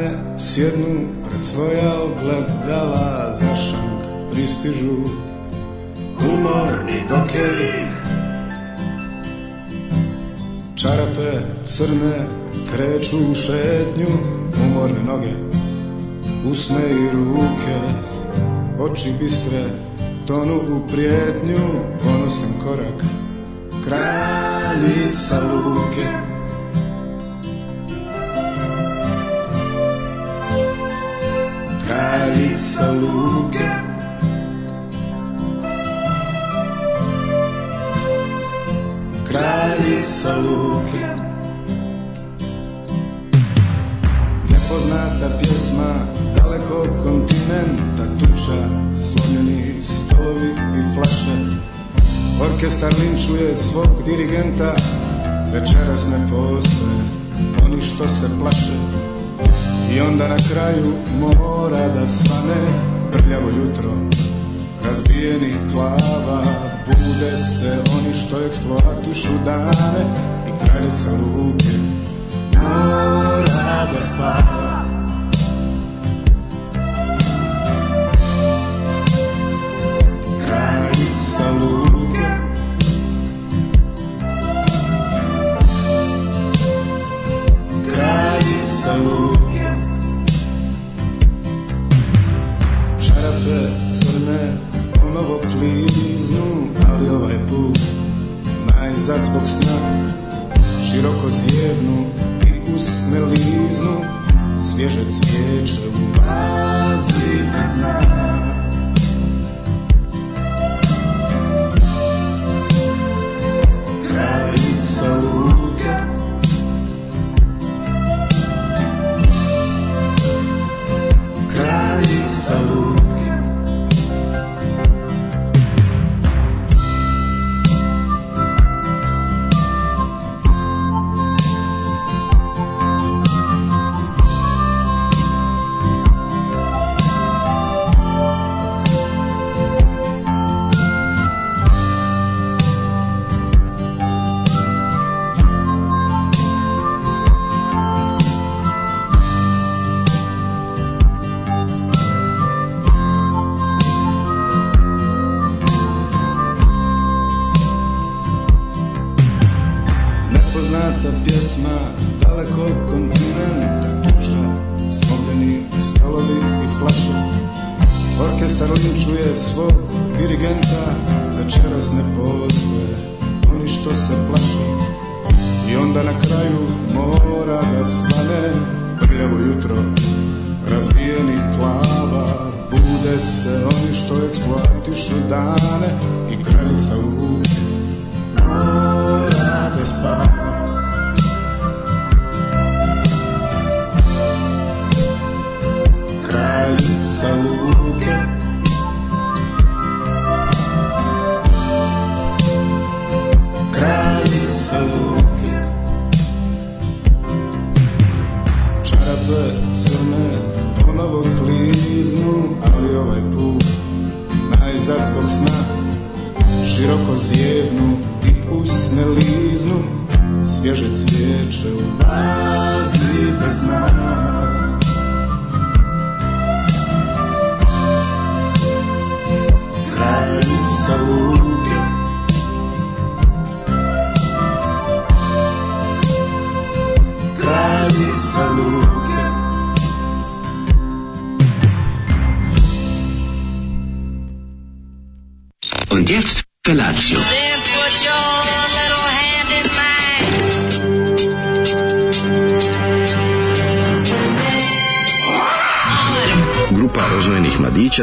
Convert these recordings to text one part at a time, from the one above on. dame sjednu pred svoja ogledala za šank pristižu umorni dokevi čarape crne kreću u šetnju umorne noge usne i ruke oči bistre tonu u prijetnju ponosim korak kraljica luke kraljica luke Kraljica luke Nepoznata pjesma daleko kontinenta Tuča, Slonjeni stolovi i flaše Orkestar linčuje svog dirigenta Večeras ne postoje oni što se plaše i onda na kraju mora da svane prljavo jutro Razbijenih glava bude se oni što eksploatišu dane I kraljica ruke mora da spava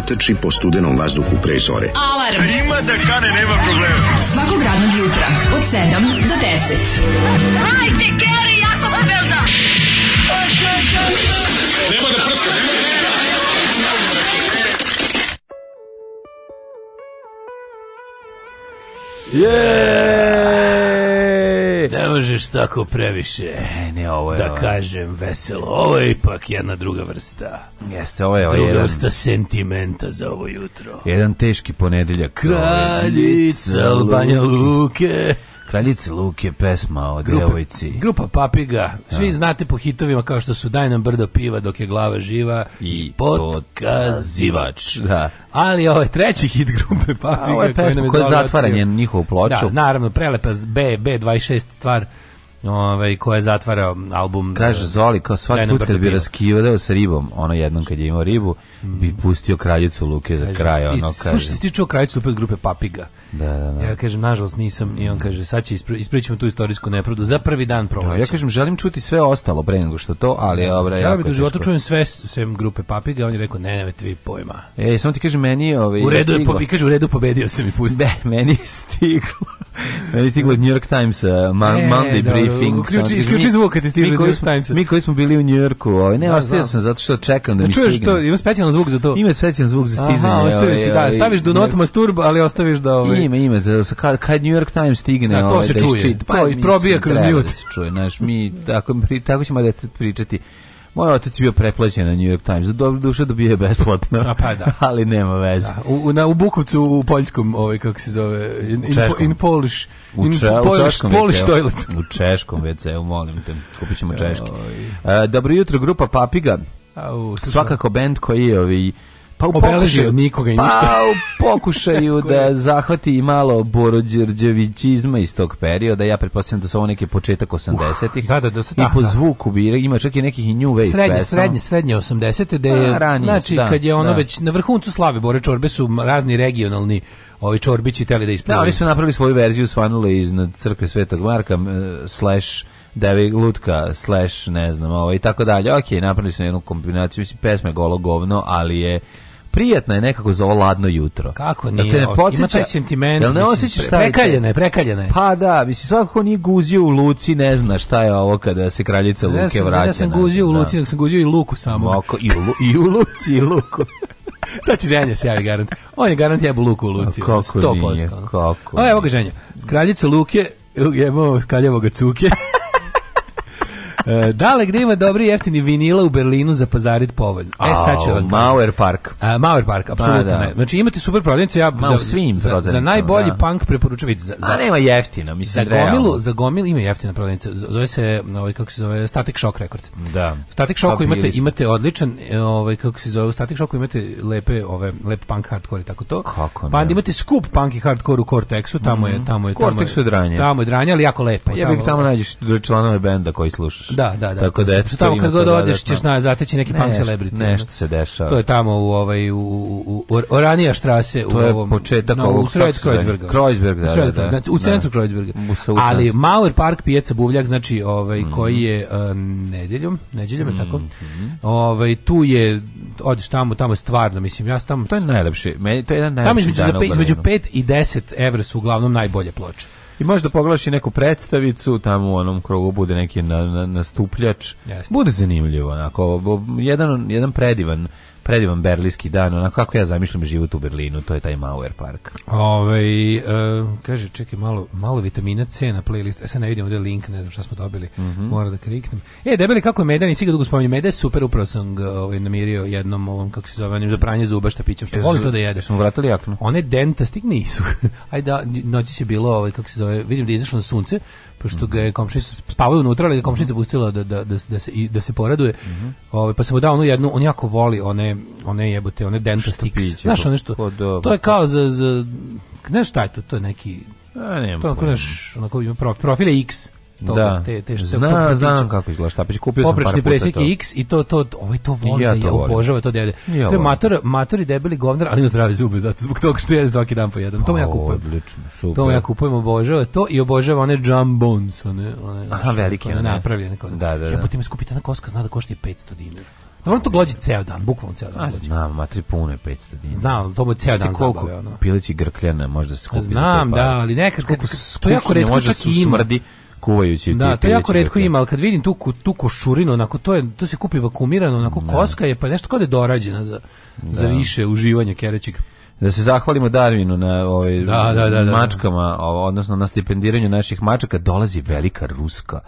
teči trči po studenom vazduhu pre zore. Alarm! A ima da kane, nema problema. Svakog radnog jutra, od 7 do 10. Hajde, Keri, jako se pa velda! Nema da prska, nema da prska! Ne možeš tako previše. E, ne, ovo je... Da ovo. kažem veselo. Ovo je ipak jedna druga vrsta. Jeste, ovo je ovaj Druga vrsta sentimenta za ovo jutro. Jedan teški ponedeljak. Ovaj, Kraljica Banja Luke. Kraljice Luke, pesma o djevojci. Grupa Papiga, svi ja. znate po hitovima kao što su Daj nam brdo piva dok je glava živa i Potkazivač. Da. Ali ovo je treći hit grupe Papiga. A, ovo je pesma koja je zatvaranje njihovu ploču. Da, naravno, prelepa B, B26 stvar ovaj koja zatvara album kaže e, Zoli kao svaki put kad bi raskivao sa ribom ono jednom kad je imao ribu mm. bi pustio kraljicu Luke za kraj sti, ono kaže slušaj ti čuo kraljicu pet grupe Papiga da, da, da. ja kažem nažalost nisam i on kaže sad će ispričati tu istorijsku nepravdu za prvi dan proleća ja kažem želim čuti sve ostalo pre nego što to ali obra ja bih u čujem sve sve grupe Papiga on je rekao ne ne, vi pojma ej samo ti kaže meni ovaj u redu je kaže u redu pobedio sam i pustio ne meni je stiglo meni stiglo od New York Times, eh, man, e, Monday briefing. isključi zvuk kad ti stiglo od New York Times. Mi koji smo bili u New Yorku, ovaj, ne, da, sam zato što čekam da, da mi stigne. Čuješ to, ima specijalan zvuk za to. Ima specijalan zvuk za stizanje. Aha, ostavi ovaj, da, ovaj, staviš do not masturb, ali ostaviš da... Ovaj... Ima, ima, kad, kad New York Times stigne... Da, to ovaj, se da čuje, pa, to i probija kroz mute. Da se čuje, znaš, mi, tako, tako ćemo da pričati moj otac je bio preplaćen na New York Times. Dobro duša dobije je besplatno. A pa da. Ali nema veze. Da. U, na, u Bukovcu, u Poljskom, ovaj, kako se zove, in, in, in Polish, u, če, in Polish, Polish toilet. U Češkom WC-u, molim te. Kupit ćemo Češki. E, dobro jutro, grupa Papiga. Svakako bend koji je ovi... Ovaj, pa u obeleži od nikoga i pa ništa. Pa u pokušaju da zahvati i malo Borođerđevićizma iz tog perioda, ja pretpostavljam da su ovo neki početak 80-ih. Uh, da, da, da, I po da, zvuku bi, ima čak i nekih new wave srednje, Srednje, srednje 80-te, pa, znači, da je, A, znači, kad je ono da. već na vrhuncu slave Bore Čorbe su razni regionalni ovi čorbići teli da ispravljaju. Da, oni su napravili svoju verziju svanule iznad crkve Svetog Marka, slash Devi Lutka, slash, ne znam, ovo, ovaj, i tako dalje. Ok, napravili su jednu kombinaciju, mislim, pesma golo govno, ali je prijatno je nekako za ovo ladno jutro. Kako nije? te ne podsjeća, ima taj sentiment. Jel ne osjećaš šta je? Prekaljene, prekaljene. Pa da, svakako svako ko nije guzio u Luci ne zna šta je ovo kada se kraljica Luke vraća. Ne, sam, sam guzio u Luci, nego sam guzio i Luku samo i, u, I u Luci, i Luku. Sad će ženja se garant. On je garant jebu Luku u Luci. A kako ono, nije, ono. kako A evo ga ženja. Kraljica Luke, skaljavog cuke. E, Dale, gde ima dobri jeftini vinila u Berlinu za pazarit povoljno? E, sad ću vam Mauer Park. A, Mauer Park, apsolutno da. ne. Znači, imate super prodavnice, ja Ma, za, svim za, za najbolji da. punk preporučujem. Za, za, A nema jeftina, mislim, za gomilu, Za gomilu ima jeftina prodavnica, zove se, ovaj, kako se zove, Static Shock Records. Da. Static Shock imate, imate odličan, e, ovaj, kako se zove, Static Shock imate lepe, ove, lep punk hardcore i tako to. Kako Pa imate skup punk i hardcore u Cortexu, tamo je, mhm. tamo je, tamo je, tamo je, tamo je dranje, ali jako lepo. Ja bih tamo nađeš članove benda koji slušaš. Da, da, da. Tako da eto, tamo kad god odeš ćeš na zateći neki punk celebrity. Nešto ono. se dešava. To je tamo u ovaj u u, Oranija štrase u ovom. početak ovog Kreuzberga. Kreuzberg, da, da, znači, U centru Kreuzberga. Ali Mauer Park pijaca Buvljak znači ovaj mhm. koji je e, nedeljom, nedeljom tako. Mhm. Ovaj tu je odeš tamo, tamo je stvarno, mislim, ja tamo... To je najlepše, meni to je jedan najlepši Tamo između 5 i 10 evra su uglavnom najbolje ploče. I možda pogledaš neku predstavicu, tamo u onom krugu bude neki na, na, nastupljač. Bude zanimljivo, onako, jedan, jedan predivan predivan berlinski dan, onako kako ja zamišljam život u Berlinu, to je taj Mauer park. Ove, e, kaže, čekaj, malo, malo vitamina C na playlist, e, sad ne vidim ovdje link, ne znam šta smo dobili, mm mora da kriknem. E, debeli kako je medan, i ga dugo spominjao, je super, upravo sam ga ovaj, namirio jednom ovom, kako se zove, onim za pranje zuba šta pićem, što voli to da jede. Smo vratili jakno. One dentastik nisu. Ajde, da, noći će bilo, ovaj, kako se zove, vidim da je izašlo na sunce, pošto ga je mhm. komšinica spavao unutra, ali ga komšinica mhm. pustila da, da, da, da, se, da se poraduje. Mm Ove, ovaj, pa sam mu dao onu jednu, on jako voli one one jebote, one denta sticks. Znaš, pa ono što, to je kao za, za ne šta je to, to je neki, A, znam. to onako, neš, onako ima profil, profil X. Toga, da. te, te što Zna, se znam kako izgleda štapić, kupio sam par puta presjek to. X i to, to, ovaj to voli, ja, to ja obožava to dede. Ja to je mator, mator i debeli govnar, ali ima zdravi zube, zato zbog toga što jede svaki dan po jedan. To mu ja pa, kupujem. Odlično, super. To mu ja kupujem, obožava to i obožava one jumbones, one, one, Aha, naš, velike, one, one napravljene. Da, da, da. Ja potim skupite na koska, zna da košta je 500 dinara on to glođi ceo dan, bukvalno ceo dan. znam, matri puno je 500 dinara. Znam, to mu ceo dan koliko zabave, ono. Pilići grkljana možda se kupi Znam, pa da, ali nekaš kako to jako retko čak i ima. Smrdi kuvajući da, to jako retko ima, ali kad vidim tu, tu košurinu, onako, to, je, to se kupi vakumirano, onako koska je, pa nešto kao da je dorađena za, da. za više uživanje kerećeg da se zahvalimo Darwinu na ovaj da, da, da, mačkama, odnosno na stipendiranju naših mačaka, dolazi velika ruska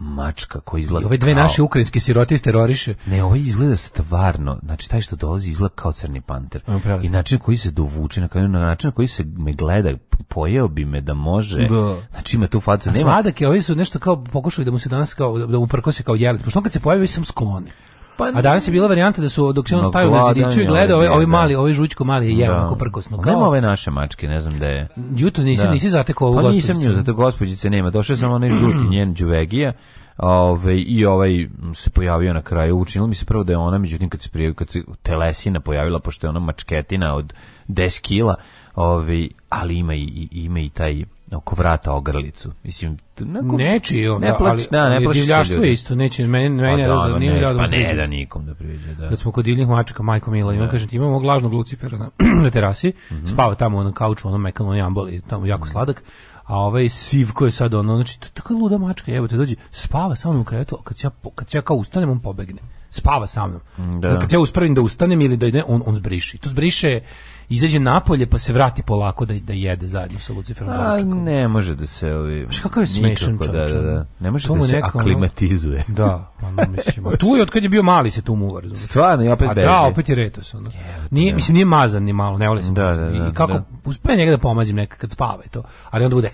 mačka koji izgleda I ove dve kao... naše ukrajinske sirote teroriše. Ne, ovo izgleda stvarno, znači taj što dolazi izgleda kao crni panter. I način koji se dovuče, na, na način koji se me gleda, pojeo bi me da može. Da. Znači ima tu facu. Nema... Sladak je, ovi su nešto kao pokušali da mu se danas kao, da kao jelit Pošto on kad se pojavi, sam skloni. Pa, a danas je bila varijanta da su dok se on stavio na zidiću i gledaju, ovaj, ovaj mali, ovaj žučko mali je jeo prkosno. Kao... Nema ove naše mačke, ne znam da je. Jutros nisi, nisi zatekao ovu pa, gospođicu. Pa nisam nju, zato gospođice nema. Došao sam onaj žuti, njen džuvegija. Ove, ovaj, i ovaj se pojavio na kraju učinilo mi se prvo da je ona međutim kad se prijavio kad se telesina pojavila pošto je ona mačketina od 10 kila ovaj ali ima i ima i taj oko vrata ogrlicu. Mislim, neko, Nečiji, onda, ali, da, ne divljaštvo je isto, neće, meni, pa meni pa, da, da, ne, da, ono, pa nikom da priđe, da. Kad smo kod divljih mačaka, majko Mila, i kažem imamo ovog lažnog Lucifera na, na terasi, mhm. spava tamo na kauču, ono mekano jamboli, tamo jako mm sladak, a ovaj siv koji je sad ono, znači, to je luda mačka, evo te dođi, spava sa mnom u krevetu, a kad ja, kad ja kao ustanem, on pobegne, spava sa mnom. Da. Kad ja uspravim da ustanem ili da ide, on, on zbriši. To zbriše, izađe napolje pa se vrati polako da, da jede zajedno sa Luciferom A, ne može da se ovi... Pa šta kakav je smešan čovjek da, da, da. Ne može da se neka, ono- aklimatizuje. Da, ono, mislim, tu je od kad je bio mali se tu muva, razumiješ? Stvarno, i opet A da, opet je retos. onda Nije, mislim, nije mazan ni malo, ne voli se. Da, da, da, I kako, da. uspe njega da pomazim neka kad spava i to, ali onda bude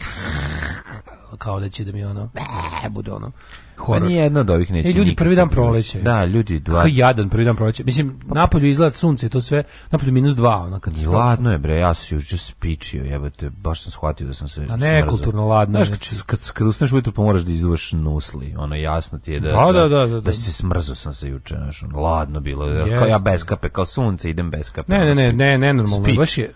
kao da će da mi ono, bude ono, horor. Pa jedno od ovih neće. E, ljudi, prvi dan proleće. Da, ljudi, dva. Kako jadan prvi dan proleće. Mislim, napolju izgleda sunce, to sve, napolju minus dva, ono kad... je ladno je, bre, ja se juče spičio, jebate, baš sam shvatio da sam se... A ne, kulturno ladno. Znaš, kad, znači. kad, kad ustaneš pa moraš da izduvaš nusli, ono, jasno ti je da... Da, da, da. Da, da se smrzo sam se juče, znaš, ono, ladno bilo, yes. kao ja bez kape, kao sunce, idem bez kape. Ne, ne, ono, ne, ne, ne, normalno, baš je,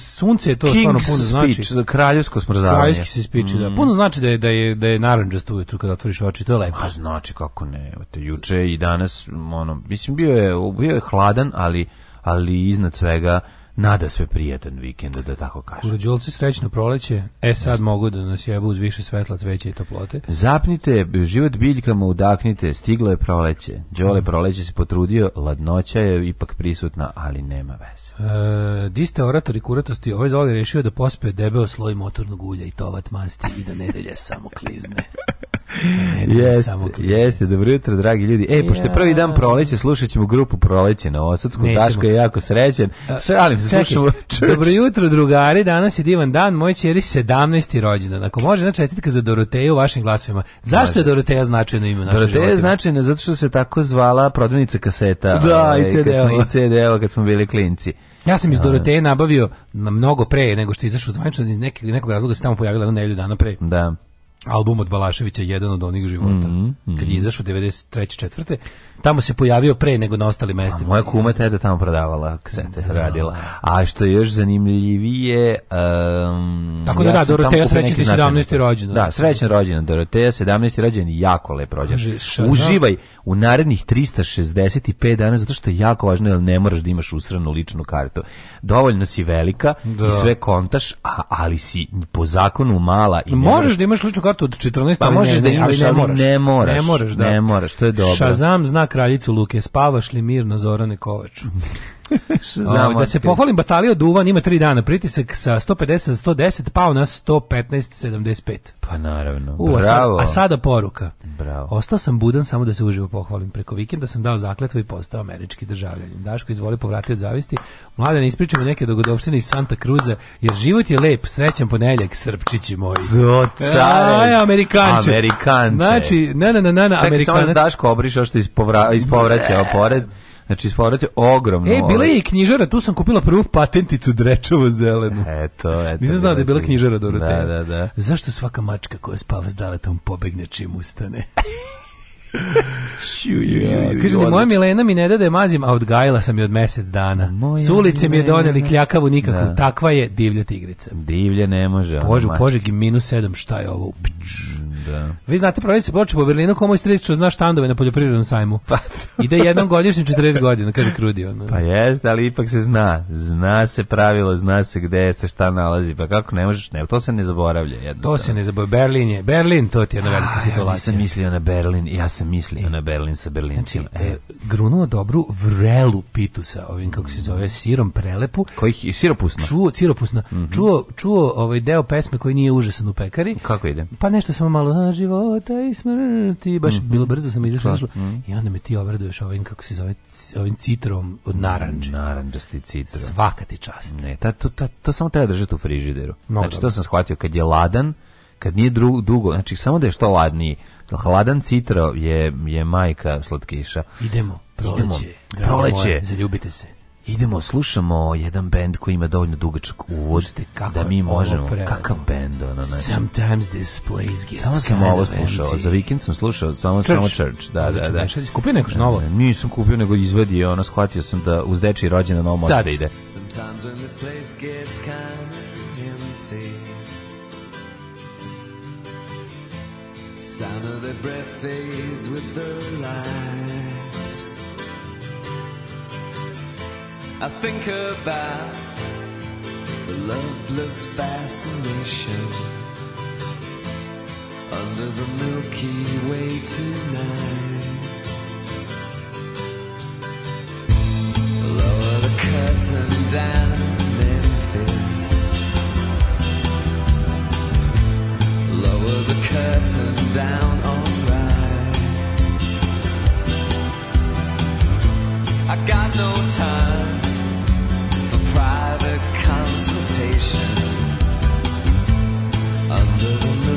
sunce je to King stvarno puno znači. kraljevsko smrzavanje. Kraljevski se spiči, mm. da, puno znači da je, da je, da je naranđast ujutru kada otvoriš je lepo. A znači kako ne, te juče i danas ono mislim bio je bio je hladan, ali ali iznad svega nada sve prijatan vikend da tako kažem. Kurađolci srećno proleće. E sad mogu da nas jebu uz više svetla, sveće i toplote. Zapnite život biljkama, udaknite, stiglo je proleće. Đole proleće se potrudio, ladnoća je ipak prisutna, ali nema veze. E, di ste oratori kuratosti, ovaj je rešio da pospe debeo sloj motornog ulja i tovat masti i da nedelje samo klizne. jeste, jeste, dobro jutro, dragi ljudi. E, pošto je prvi dan proleće, slušat ćemo grupu Proleće na Osadsku. Daško je jako srećen. Ali se, slušamo Dobro jutro, drugari, danas je divan dan. moj čeri 17. rođendan. Ako može, znači, čestitka za Doroteju u vašim glasovima. Zašto je Doroteja značajno ime naše Doroteja je značajna zato što se tako zvala prodavnica kaseta. Da, ovaj, i CD-a. I cd kad smo bili klinci. Ja sam iz Doroteje nabavio mnogo pre nego što je izašao zvanično iz nekog, razloga se tamo pojavila jednu nedelju dana pre. Da album od Balaševića jedan od onih života. Mm -hmm. Kad je izašao 93. četvrte, tamo se pojavio pre nego na ostali mesti Moja kuma je tamo prodavala kasete, radila. A što je još zanimljivije... Um, Tako da ja da, Doroteja srećen ti 17. rođena. Da, srećen rođena Doroteja, 17. rođena jako lep rođen. Uživaj u narednih 365 dana, zato što je jako važno, jer ne moraš da imaš usranu ličnu kartu. Dovoljno si velika da. i sve kontaš, a, ali si po zakonu mala i Možeš moraš, da imaš ličnu kartu od 14, pa možeš ne, da imaš, ne, moraš. Ne moraš, da. ne moraš, to je dobro. Shazam zna kraljicu Luke, spavaš li mirno Zorane Kovaču? Ovaj, da se pohvalim, batalio Duvan ima tri dana. Pritisak sa 150 na 110 pao na 115 75. Pa naravno. U, a, Bravo. a sada poruka. Bravo. Ostao sam budan samo da se uživo pohvalim. Preko vikenda sam dao zakletvu i postao američki državljanin. Daško izvoli povratio od zavisti. Mlade, ne ispričamo neke dogodovštine iz Santa Cruza, jer život je lep, srećan ponedjeljak, srpčići moji. Aj, Amerikanče. Amerikanče. Znači, ne, ne, ne, ne, Čekaj, samo da Daško obrišao što ispovraćao pored. Znači, sporat ogromno. E, bila ovaj. je i knjižara, tu sam kupila prvu patenticu drečovo zelenu. Eto, eto. Nisam znao da je bila knjižara Da, da, da. Zašto svaka mačka koja spava s daletom pobegne čim ustane? kaže moja Milena mi ne da da je mazim, a odgajila sam je od mjesec dana. S ulici mi je donijeli kljakavu nikakvu. Takva je divlja tigrica. Divlje ne može. Požeg u Požegi minus sedam, šta je ovo? Vi znate prodavnice po Berlinu, komu je stric zna štandove na poljoprivrednom sajmu. Pa Ide jednom godišnje 40 godina, kaže Krudi. ona. Pa jeste, ali ipak se zna. Zna se pravilo, zna se gde se šta nalazi. Pa kako ne možeš, ne, to se ne zaboravlja. Jednostavno. To se ne zaboravlja. Berlin je, Berlin, to ti je na velika situacija. Ja sam mislio na Berlin, ja sam mislio e, na Berlin sa Berlincima. Znači, e, grunuo dobru vrelu pitu sa ovim, kako se zove, sirom prelepu. Kojih, siropusna? Čuo, siropusna. Mm -hmm. Čuo, čuo ovaj deo pesme koji nije užasan u pekari. Kako ide? Pa nešto samo malo, života i smrti, baš mm -hmm. bilo brzo sam izašao, mm -hmm. i onda me ti obraduješ ovim, kako se zove, ovim citrom od naranđe. Naranđasti citrom. Svaka ti čast. Ne, ta, to, ta, to samo treba držati u frižideru. znači, to sam shvatio kad je ladan, kad nije dugo, znači samo da je što ladniji, Hladan citro je, je majka slatkiša. Idemo, proleće. proleće. zaljubite se idemo, slušamo jedan bend koji ima dovoljno dugačak uvod kako da mi možemo, kakav bend ono, znači. Sometimes this place gets Samo sam ovo slušao, za vikend sam slušao, samo Church. samo Church, da, da, da. Šta si kupio neko novo? novo? Nisam kupio, nego izvedio, ono, shvatio sam da uz deči rođena novo može da ide. Sometimes when this place gets kind of empty Sound of their breath fades with the light I think about the loveless fascination under the Milky Way tonight. Lower the curtain down Memphis. Lower the curtain down on right. I got no time under the moon.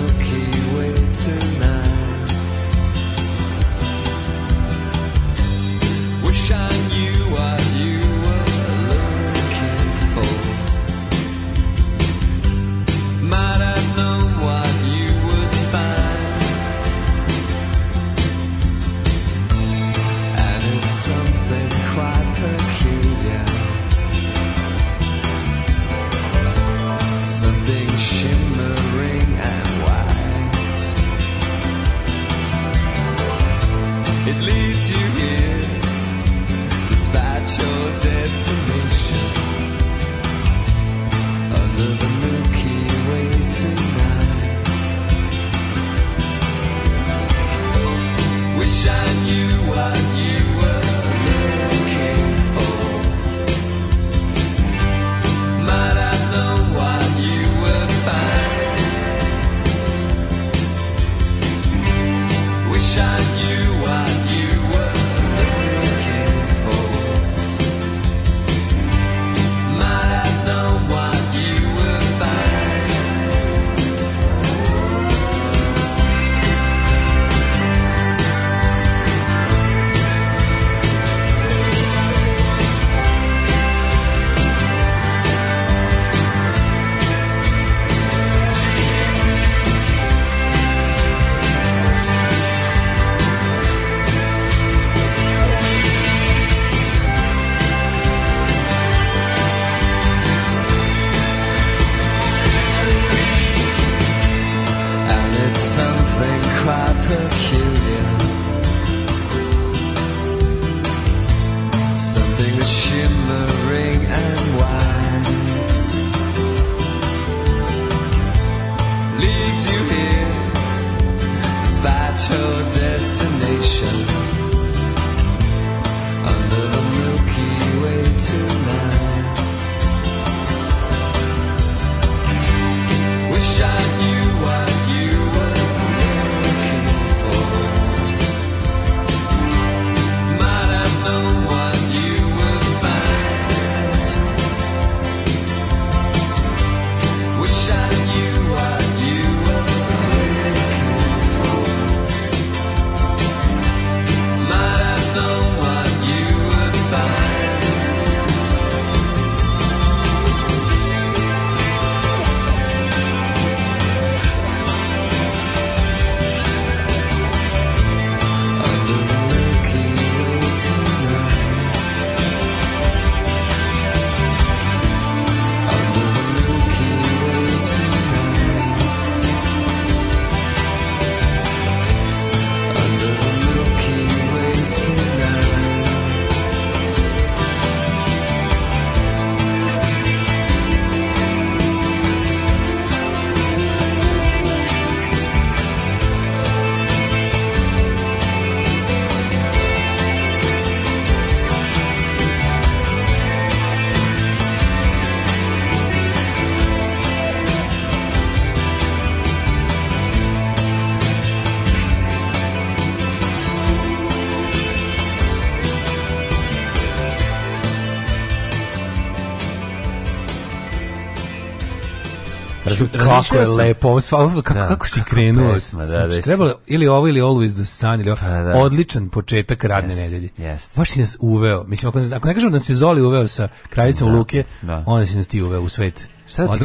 kako je lepo, sva, kako, da, kako si krenuo. da, znači, trebalo ili ovo ili Always the Sun ili ovo. Pa, da. Odličan početak radne jest, nedelje. Jest. Baš si nas uveo. Mislim, ako, ako ne kažemo da se Zoli uveo sa kraljicom da, Luke, da. onda si nas ti uveo u svet Šta ti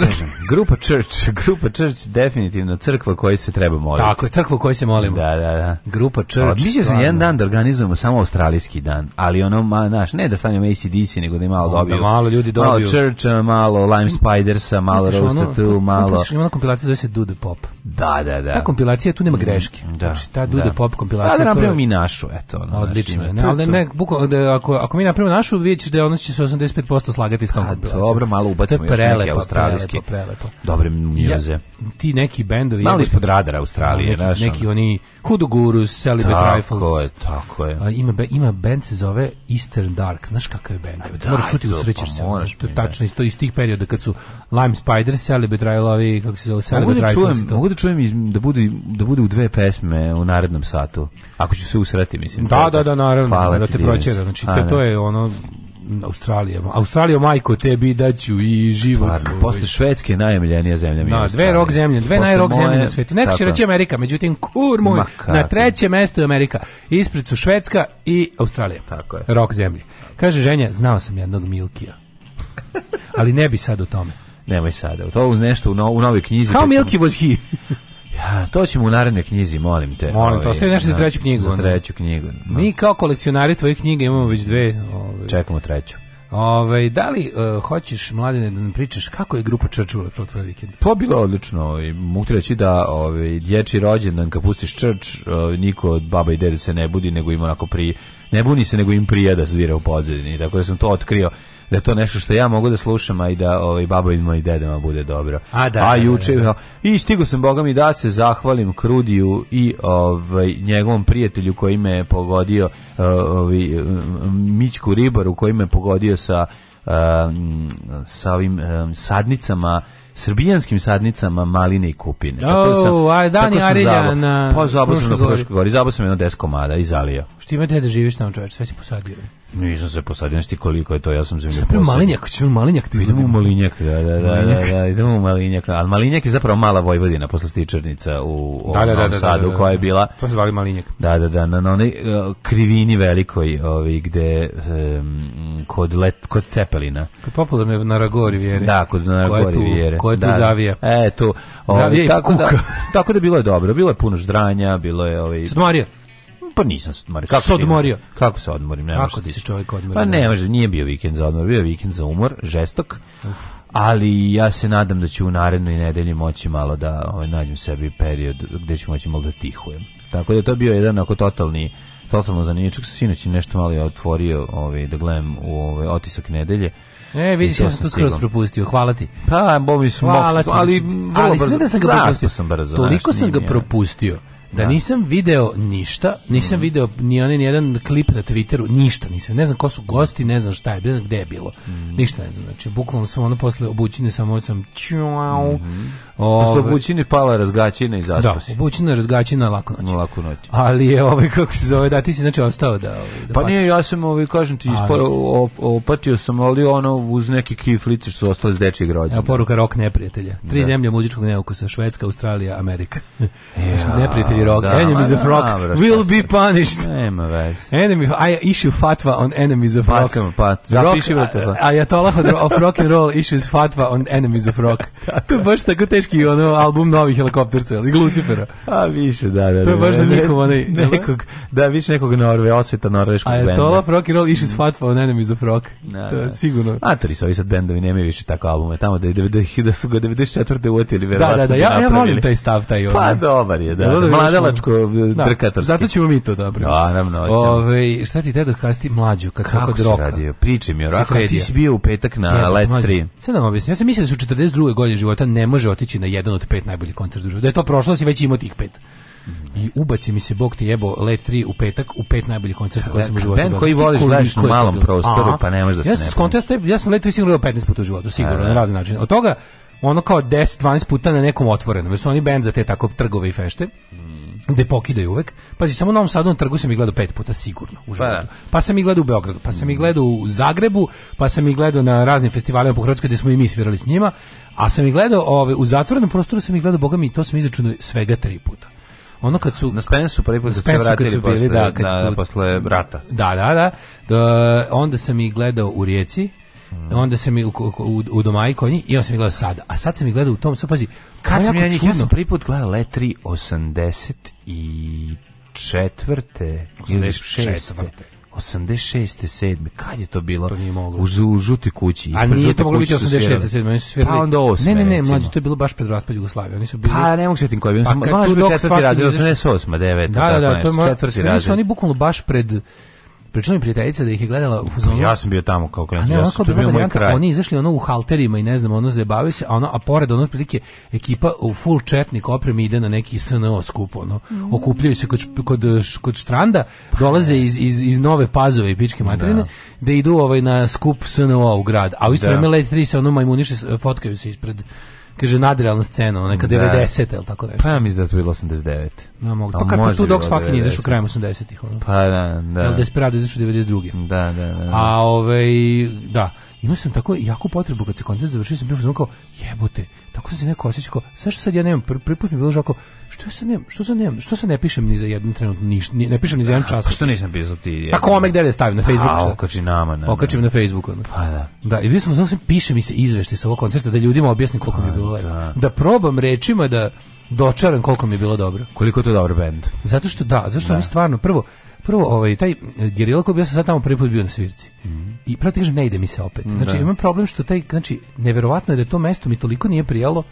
Grupa Church, grupa Church definitivno crkva kojoj se treba moliti. Tako je, crkva kojoj se molimo. Da, da, da. Grupa pa, Church. Mi ćemo jedan dan da organizujemo samo australijski dan, ali ono, ma, naš, ne da stavljamo ACDC, nego da je malo dobiju. Da malo ljudi dobiju. Malo Church, malo Lime Spidersa, malo ono- Rostatu, ono malo... Ima ona kompilacija zove se Dude da, da, da. Ta kompilacija tu nema mm, greške. Da, znači ta Dude da. Pop kompilacija. Da, da napravimo mi našu, eto. Ono, znači, Odlično. Znači, ne, ali ne, buko, da, ako, ako mi napravimo našu, vidjet da je će se 85% slagati s tom pa, kompilacijom. Dobro, malo ubacimo još neke australijske. Prelepo, prelepo. Dobre Ja, ti neki bendovi... mali ispod radara Australije, neki, znaš. Neki ono. oni Hoodoo Gurus, Celibate Rifles. Tako je, tako je. A, ima, ima bend se zove Eastern Dark, znaš kakav je bend da, moraš čuti, srećer se. to pa ono, tačno isto, iz tih perioda kad su Lime Spiders, Celibate Rifles, kako se zove, Celibate Rifles. Čujem, mogu da čujem iz, da, bude da bude u dve pesme u narednom satu, ako ću se usreti, mislim. Da, da, da, naravno, da te proćera. Znači, to je ono Mm. Australija. Australija majko tebi daću i život. Stvarno, posle Švedske najemljenija zemlja Na, dve rok zemlje, dve najrok zemlje na svijetu. Neko će reći Amerika, međutim, kur moj, na trećem mestu je Amerika. Ispred su Švedska i Australija. Tako je. Rok zemlje. Kaže ženja, znao sam jednog Milkija. Ali ne bi sad o tome. Nemoj sada. To je nešto u, u novoj knjizi. How Milky was he? Ja, to ćemo u narednoj knjizi, molim te. Molim te, je ovaj, nešto za treću knjigu. treću knjigu. No. Mi kao kolekcionari tvojih knjiga imamo već dve. Ove. Ovaj. Čekamo treću. Ove, ovaj, da li uh, hoćeš, mladine, da nam pričaš kako je grupa Churchill prošla tvoj vikend? To pa, bilo odlično. I mogu ti reći da ove, dječi rođendan kad pustiš Church, eh, niko od baba i dede se ne budi, nego ima onako pri ne buni se nego im prija da svira u pozadini tako da sam to otkrio da je to nešto što ja mogu da slušam a i da ovaj babovima i dedama bude dobro. A da. A juče i stigao sam Boga mi da se zahvalim Krudiju i ovaj njegovom prijatelju koji me je pogodio eh, ovaj Mićku Ribaru koji me je pogodio sa eh, sa ovim eh, sadnicama srbijanskim sadnicama maline i kupine. Oh, tako sam, aj, Dani Ariljan. sam na Fruškoj gori, sam jedno deskomada komada i zalio. Što ima da živiš tamo čoveč, sve si posadio. E. Nisam se posadio, nešto koliko je to, ja sam zemlju posadio. Malinjak, ćemo Malinjak ti Idemo u Malinjak, da, da, da, da, idemo u Malinjak. Ali Malinjak je zapravo mala Vojvodina, posle Stičarnica u da, Sadu, koja je bila... To se zvali Malinjak. Da, da, da, na onoj e, krivini velikoj, ovi, gde, kod, let, kod Cepelina. Kod popularno na Ragori vjere. Da, kod na Ragori vjere. Koje tu zavija. E, tu. Zavija i kuka. Tako da bilo je dobro, bilo je puno ždranja, bilo je... Ovi, Marija. Pa nisam se odmorio. Kako se odmorio? Kako se odmorim? Ne Kako ti se čovjek odmorio? Pa ne, može, nije bio vikend za odmor, bio je vikend za umor, žestok. Uf. Ali ja se nadam da ću u narednoj nedelji moći malo da ovaj, nađem sebi period gdje ću moći malo da tihujem. Tako da je to bio jedan ako totalni totalno zanimljivo. Čak sinoć nešto malo je otvorio ovaj, da gledam u ovaj, otisak nedelje. E, vidiš, ja sam to skroz propustio, hvala ti. Pa, mi smo, ali, znači, ali, ali brzo, sam ga propustio. Sam brzo, toliko sam ga propustio da, nisam video ništa, nisam mm. video ni onaj jedan klip na Twitteru, ništa nisam. Ne znam ko su gosti, ne znam šta je, ne znam gde je bilo. Mhm. Ništa ne znam. Znači bukvalno sam ono posle obućine samo sam čuau. Mm -hmm. obućine pala razgaćina i zašto Da, obućina razgaćina lako noć. Lako noć. Ali je ovaj kako se zove, da ti si znači ostao da, ovaj, Pa nije, ja sam ovaj kažem ti ali... opatio sam, ali ono uz neke kiflice što su ostale s dečijeg rođenja. Ja poruka rok neprijatelja. Tri da. zemlje muzičkog neukusa, Švedska, Australija, Amerika. ja. neprijatelji rock. Da, enemies of rock da, bro, will be punished. Nema već. Enemy, I issue fatwa on enemies of rock. Bacamo, pa, zapiši rock, to. Ayatollah pa. of rock and roll issues fatwa on enemies of rock. to je baš tako teški ono, album novih helikoptersa ili Lucifera. A više, da, da. To je baš za nikog onaj... Nekog, da, više nekog Norve, osveta norveškog benda. Ayatollah of rock and roll issues fatwa on enemies of rock. to je sigurno. A to ovi sad bendovi nemaju više tako albume. Tamo da, da, da, su ga 94. uotili, verovatno. Da, da, da, ja, ja volim taj stav, taj pa, ono. Pa dobar je, da nadalačko e, drkatorski. Zato ćemo mi to da Naravno, Ove, šta ti deda kasti mlađu kad kako si roka. radio? Priči mi, Rako, ti si bio u petak na Let 3. Sad nam objasni, ja sam mislio da su 42. godine života ne može otići na jedan od pet najboljih koncerta u životu. Da je to prošlo, si već imao tih pet. I ubaci mi se Bog ti jebo Let 3 u petak u pet najboljih koncerta koje sam u životu. Ben koji voliš gledaš u malom prostoru, pa ne možeš da se ne. Ja sam ja sam Let 3 sigurno 15 puta u životu, sigurno na razni načine. Od toga ono kao 10-12 puta na nekom otvorenom, jer su oni bend za te tako trgove i fešte, gde pokidaju uvek. Pazi, samo na Novom Sadu na trgu sam ih gledao pet puta sigurno u pa, pa sam ih gledao u Beogradu, pa sam ih gledao u Zagrebu, pa sam ih gledao na raznim festivalima po Hrvatskoj gde smo i mi svirali s njima, a sam ih gledao ove, u zatvorenom prostoru sam ih gledao, boga mi, to sam izračunao svega tri puta ono kad su na Spensu prvi put se vratili posle, da, posle rata. Da, da, da, da. Onda sam ih gledao u Rijeci, Mm. onda sam mi u, u, u domaji kod njih i onda sam mi gledao sada. A sad sam mi gledao u tom, sad pazi, kad sam ja njih, ja sam prvi put gledao Letri 80 i četvrte ili 86. 7. Kad je to bilo? To nije moglo. U, u žuti kući. A nije to moglo biti 86. 7. Oni su svirali. Pa onda 8. Ne, ne, ne, mlađe, to je bilo baš pred raspad Jugoslavije. Oni su bili... Pa ne mogu sjetim koji. Pa, tu dok četvrti razred, 88. 9. Da, da, da, to je četvrti razred. Oni su oni bukvalno baš pred Pričala mi prijateljica da ih je gledala u fuzonu. Ja sam bio tamo kao klijent. Ja sam, bio moj kraj. Oni izašli ono u halterima i ne znam, ono zabavio se, a ono a pored ono prilike ekipa u full četnik opremi ide na neki SNO skup, ono. Mm. Okupljaju se kod kod kod stranda, dolaze pa iz, iz, iz Nove Pazove i Pičke materine da. da idu ovaj na skup SNO u grad. A u isto vreme let 3 se ono majmuniše fotkaju se ispred kaže nadrealna scena, ona neka 90 el tako nešto. Pa ja mislim da je to bilo 89. Na mogu. Pa kako tu Dogs fucking izašao krajem 80-ih ono. Pa da, da. El Desperado izašao 92. Da, da, da. A ovaj da imao sam tako jaku potrebu kad se koncert završio sam bio sam kao jebote tako sam se neko osjećao sve što sad ja nemam prvi put mi bilo žako što ja sad nemam što sad nemam što sad ne pišem ni za jedan trenutak, ni, ne pišem ni za jedan čas pa što nisam pisao ti pa kome gde da stavim na Facebook a okači nama ne, okačim na Facebooku pa da da i bio sam se pišem mi se izveštaj sa ovog koncerta da ljudima objasnim koliko mi je pa bilo lepo da. probam rečima da dočaram koliko mi je bilo dobro koliko to dobar bend zato što da zato što stvarno prvo prvo ovaj taj eh, gerila koji ja sam sad tamo prvi put bio na svirci. Mhm. I prati ne ide mi se opet. Znači imam problem što taj znači neverovatno je da to mesto mi toliko nije prijalo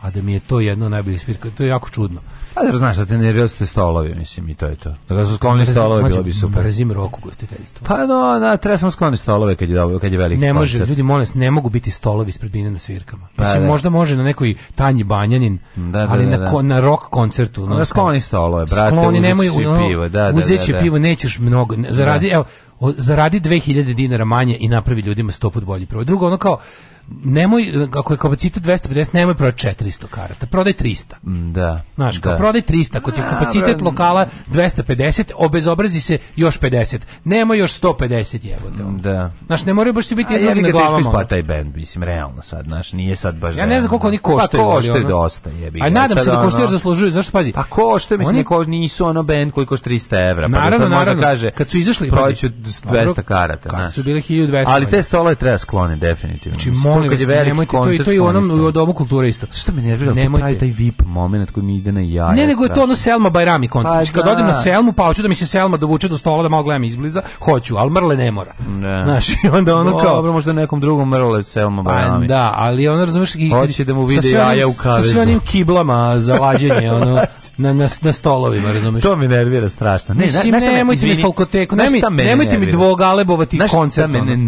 a da mi je to jedno najbolje svirka, to je jako čudno. A pa da znaš da te ne su stolovi, mislim, i to je to. Da su skloni stolovi, bilo bi super. Mrzim roku gostiteljstva. Pa no, na, treba samo skloni stolove kad je, kad je veliki Ne može, koncert. ljudi, molim ne mogu biti stolovi ispred mine na svirkama. Pa, mislim, da. možda može na nekoj Tanji Banjanin, da, da, ali na, ko, na rock koncertu. Pa no, na skloni stolove, brate, skloni, nemoj, ono, si pivo. Da, da, uzeći da, pivo, nećeš mnogo. Ne, zaradi, evo, zaradi 2000 dinara manje i napravi ljudima 100 bolji prvo. Drugo, ono kao, nemoj, ako je kapacitet 250, nemoj prodaj 400 karata, prodaj 300. Mm, da. Znaš, kao prodaj 300, ako ti je kapacitet lokala 250, obezobrazi se još 50. Nemoj još 150 jebote. Mm, da. Znaš, ne moraju baš ti biti jednog na glavama. Teško ono. isplata band, mislim, realno sad, znaš, nije sad baš... Ja ne znam koliko oni koštaju. Pa koštaju ono- dosta, jebi. A nadam se da ono- koštaju ono... zaslužuju, zašto pazi? Pa koštaju, mislim, oni... Ko, nisu ono band koji košta 300 evra. Pa naravno, da sad naravno. kad su izašli... pazi. 200 karata, znaš. Kad su bile 1200. Ali te treba skloniti, definitivno. Znači, molim vas, nemojte, to, to je i u domu kulture isto. Što me nervira, nemojte. Pravi taj VIP moment koji mi ide na jaja. Ne, nego je to ono Selma Bajrami koncert. Pa, znači, kad da. odim na Selmu, pa hoću da mi se Selma dovuče do stola da malo gledam izbliza, hoću, ali Mrle ne mora. Ne. Znaš, onda ono kao... Dobro, možda nekom drugom Mrle Selma pa Bajrami. da, ali ono, razumiješ Hoće da mu vide jaja u kavezu. Sa sve onim kiblama za lađenje, ono, na, na, stolovima, Razumiješ To mi nervira strašno. Ne, Mislim, ne, nemojte mi folkoteku, nemojte mi dvogalebovati koncert. Znaš šta mene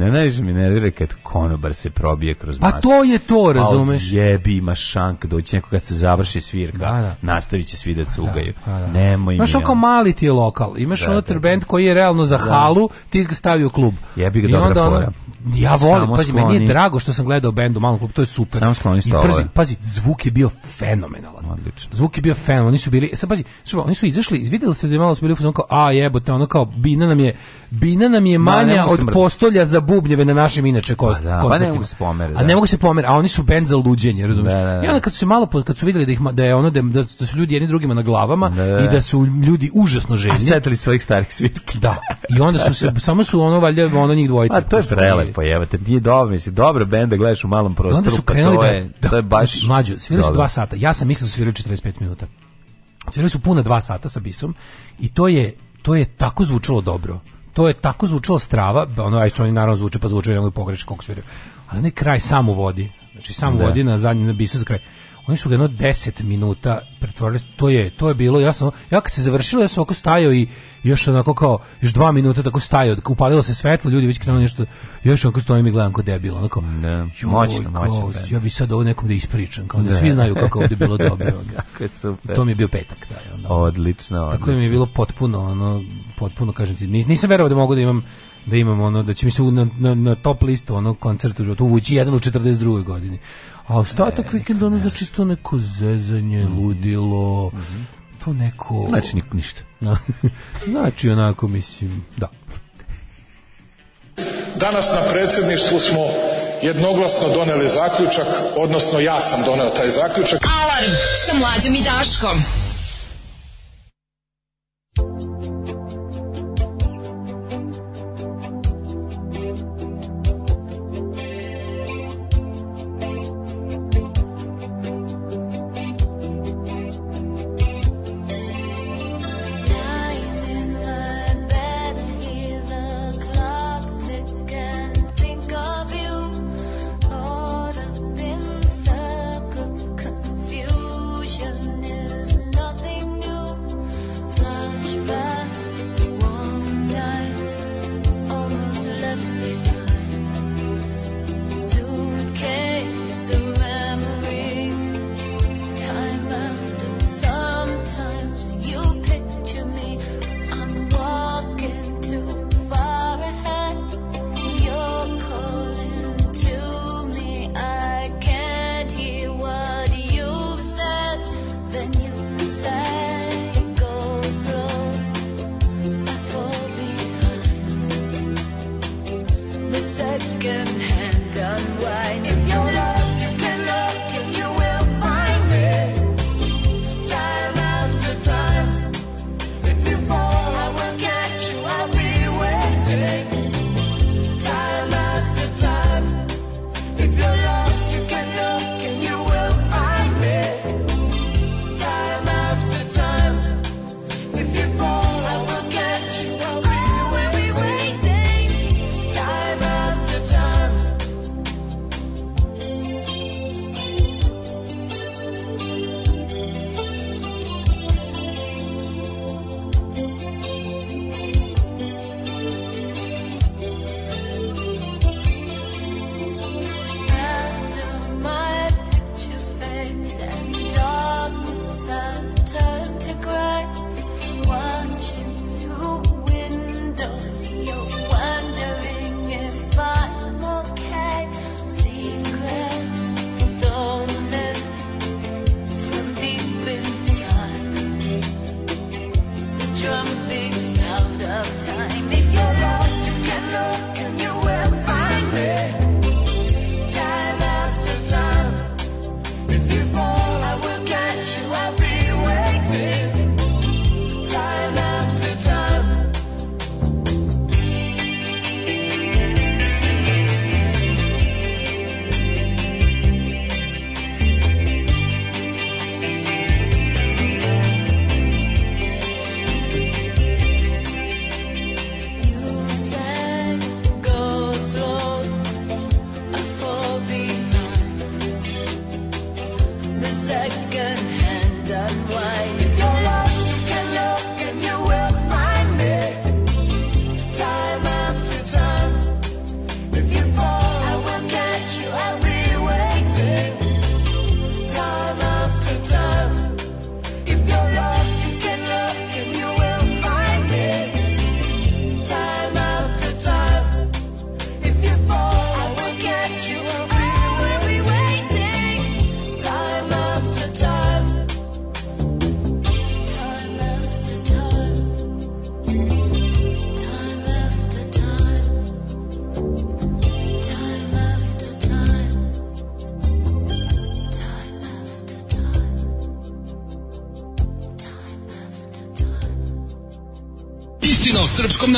ono. najviše, mi nervira kad konobar se se probije kroz pa masu. Pa to je to, pa razumeš? Pa jebi ima šank, doći neko kad se završi svirka, da, da. nastavit će svi da cugaju. Da, da, Nemoj Imaš ono kao ono. mali ti je lokal, imaš da, ono koji je realno za halu, ti ga stavi u klub. Jebi ga I dobra onda ono, Ja volim, pazi, meni je drago što sam gledao bendu malo malom to je super. Samo skloni I pazi, pazi, zvuk je bio fenomenalan. Odlično. Zvuk je bio fenomenalan, oni su bili, sad pazi, su, oni su izašli, vidjeli ste da je malo su bili u kao, a jebote, ono kao, bina nam je, bina nam je manja od postolja za bubnjeve na našim inače kost, pa, ne A ne mogu se pomeriti, a oni su bend za luđenje, I onda kad su se malo kad su vidjeli da ih da je ono da, da su ljudi jedni drugima na glavama i da su ljudi užasno željni. A setili svojih starih svitki. Da. I onda su se samo su ono valjda ono njih dvojica. A to je prelepo, jevate. Ti dobro, misli, dobro bend da gledaš u malom prostoru. Onda su pa krenuli to je, da, to je baš znači, mlađe. Svirali su dva sata. Ja sam mislio da su svirali 45 minuta. Svirali su puna dva sata sa bisom i to je to je tako zvučalo dobro to je tako zvučalo strava, ono aj oni naravno zvuče pa zvuče i ono pogrešno A Ali ne kraj sam vodi. Znači sam vodi na zadnji na bisu kraj. Oni su ga jedno 10 minuta pretvorili, to je, to je bilo, ja sam, ja kad se završilo, ja sam oko stajao i još onako kao, još dva minuta tako stajao, upalilo se svetlo, ljudi već krenuli nešto, još onako stojim i gledam kod debilo, onako, joj, moćno, moćno, ja bi sad ovo nekom da ispričam, kao da svi znaju kako ovdje bilo dobro. Ono. kako To mi je bio petak, da. odlično, odlično. Tako mi je bilo potpuno, ono, potpuno, kažem ti, nisam verovao da mogu da imam da imamo ono da će mi se na, na, na top listu ono koncertu u životu uvući jedan u 42. godini. A ostatak e, vikenda, ono znači to neko zezanje, mhm. ludilo, mhm. to neko... Znači ništa. znači onako, mislim, da. Danas na predsjedništvu smo jednoglasno doneli zaključak, odnosno ja sam donio taj zaključak. Alarm sa mlađom i Daškom.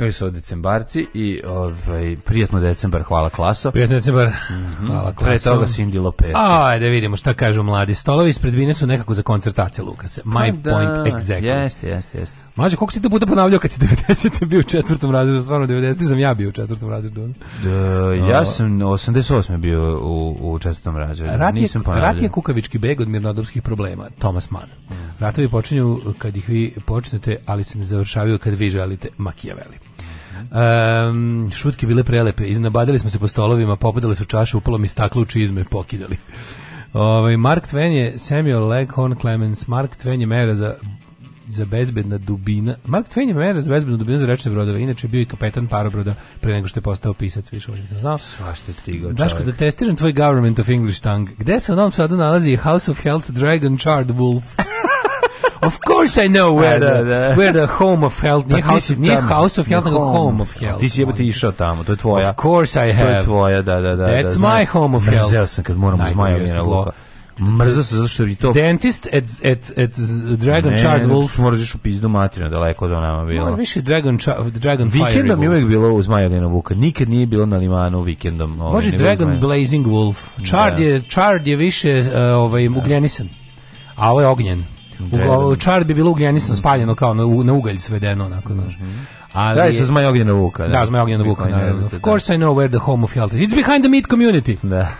Mi su decembarci i ovaj, prijatno decembar, hvala klaso. Prijatno decembar, mhm. hvala klaso. Pre toga Cindy Lopez. Ajde vidimo šta kažu mladi. Stolovi ispred bine su nekako za koncertacije, Lukase. Pa My da, point exactly. Jeste, jeste, jeste. Maže koliko si to puta ponavljao kad si 90. bio u četvrtom razredu? Stvarno, 90. sam ja bio u četvrtom razredu. Ono. Da, ja sam 88. bio u, u četvrtom razredu. Rat je, Nisam ponavljao. Rat je kukavički beg od mirnodopskih problema. Thomas Mann. Mm. Ratovi počinju kad ih vi počnete, ali se ne završavaju kad vi želite Machiavelli. Um, šutke bile prelepe. Iznabadili smo se po stolovima, popadali su čaše, upalo mi staklo u čizme, pokidali. Ovaj Mark Twain je Samuel Leghorn Clemens, Mark Twain je mera za za bezbedna dubina. Mark Twain je mera za bezbednu dubinu za rečne brodove. Inače je bio i kapetan parobroda pre nego što je postao pisac, više ovo nisam znao. stigao čovjek. Daško, da testiram tvoj Government of English Tongue. Gde se u Novom Sadu nalazi House of Health Dragon Charred Wolf? Of course I know where the, where the home of hell Nije, house, nije house of hell, nego home. home of hell. Ti si jebati išao tamo, to je tvoja. Of course I have. To je tvoja, da, da, da. That's da, my home of hell. Mrzeo sam kad moram uz Maja Mira Luka. Mrzao se zašto bi to... Dentist at, at, at Dragon ne, Charred Wolf. Ne, mrziš u pizdu materinu, daleko od nama bilo. Moram više Dragon, Char Dragon Fire Vikendom je uvijek bilo uz Majolina Luka. Nikad nije bilo na limanu vikendom. Ovaj, Može Dragon Blazing Wolf. Charred, je, je više uh, ovaj, ugljenisan. A ovo je ognjen. U, čar bi bilo nisam mhm. spaljeno kao na, na ugalj svedeno, onako, znaš. Mhm. Ali, da, je sa Zmaj Ognjena Vuka. Da, da Zmaj Ognjena Vuka, naravno. Of course I know where the home of health is. It's behind the meat community. Da.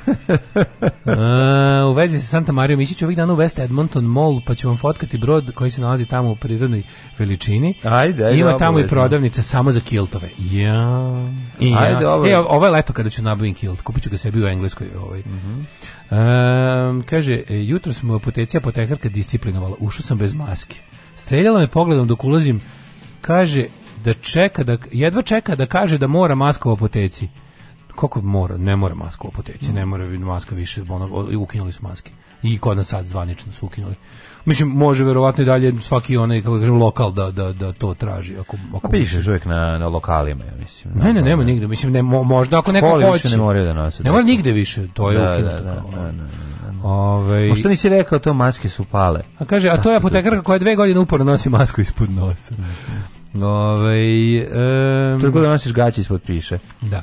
uh, u vezi sa Santa Marijom ići ću ovih dana u West Edmonton Mall, pa ću vam fotkati brod koji se nalazi tamo u prirodnoj veličini. Ajde, ajde. Ima tamo i prodavnica samo za kiltove. Ja. I ja. Ajde, ovo. E, ovo je leto kada ću nabaviti kilt. Kupit ću ga sebi u Engleskoj. Ovaj. Mm -hmm kaže, e, jutro smo u apoteci apotekarka disciplinovala. Ušao sam bez maske. Streljala me pogledom dok ulazim. Kaže da čeka, da, jedva čeka da kaže da mora maska u apoteci. Kako mora? Ne mora maska u apoteci. Ne mora maska više. Ono, ukinuli su maske. I kod nas sad zvanično su ukinuli. Mislim, može verovatno i dalje svaki onaj, kako kažem, lokal da, da, da to traži. Ako, ako pa pišeš čovjek na, na lokalima, ja mislim. Ne, ne, nema nigdje. Mislim, ne, možda ako neko hoće. ne mora da nosi Ne mora nigdje više, to je ukinuto. Da, Ove... Možda ono. ovaj- pa nisi rekao to maske su pale. A kaže, a to je apotekarka koja dve godine uporno nosi masku ispod nosa. Ove, um, kod da nosiš gaće ispod piše. Da.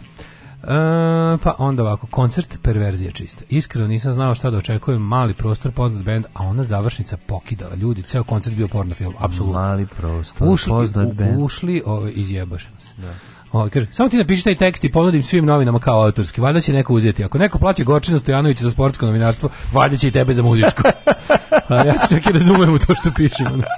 E, pa onda ovako, koncert perverzija čista. Iskreno nisam znao šta da očekujem, mali prostor, poznat bend, a ona završnica pokidala ljudi, ceo koncert bio porno film, apsolutno. Mali prostor, ušli, poznat band. Ušli ovo izjebaš Da. kaže, samo ti napiši taj tekst i ponudim svim novinama kao autorski, valjda će neko uzeti. Ako neko plaće Gorčina Stojanovića za sportsko novinarstvo, valjda će i tebe za muzičko. ja se čak i razumijem u to što pišemo. Ono.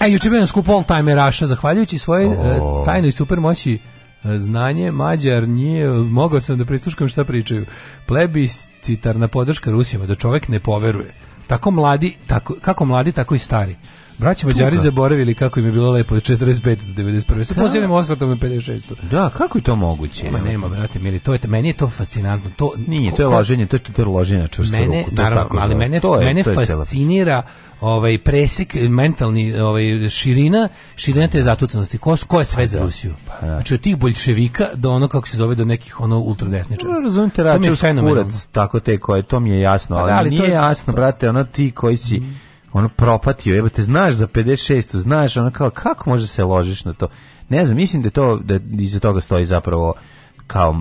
E, juče na skupu All Time Raša, zahvaljujući svoje oh. tajnoj supermoći znanje Mađar nije, mogao sam da prisluškujem šta pričaju. Plebiscitarna podrška Rusijama, da čovjek ne poveruje. Tako mladi, tako, kako mladi, tako i stari. Braća Mađari zaboravili kako im je bilo lepo od 45 do 91. Sa posljednim osvrtom na 56. Da, kako je to moguće? Ma nema, brate, mili, to je, meni je to fascinantno. To, Nije, to je loženje, to je, četiri loženje na čvrstu mene, ruku. naravno, ali mene, to je, mene fascinira ovaj presek eh, mentalni ovaj širina širina te zatucanosti ko, ko je sve pa za Rusiju pa znači od tih boljševika do ono kako se zove do nekih ono ultradesničara no, pa, razumite račun tako te koje to mi je jasno ali, nije jasno brate ono ti koji si mm ono propatio, te znaš za 56, znaš, ono kao, kako može se ložiš na to? Ne znam, mislim da to, da iza toga stoji zapravo kao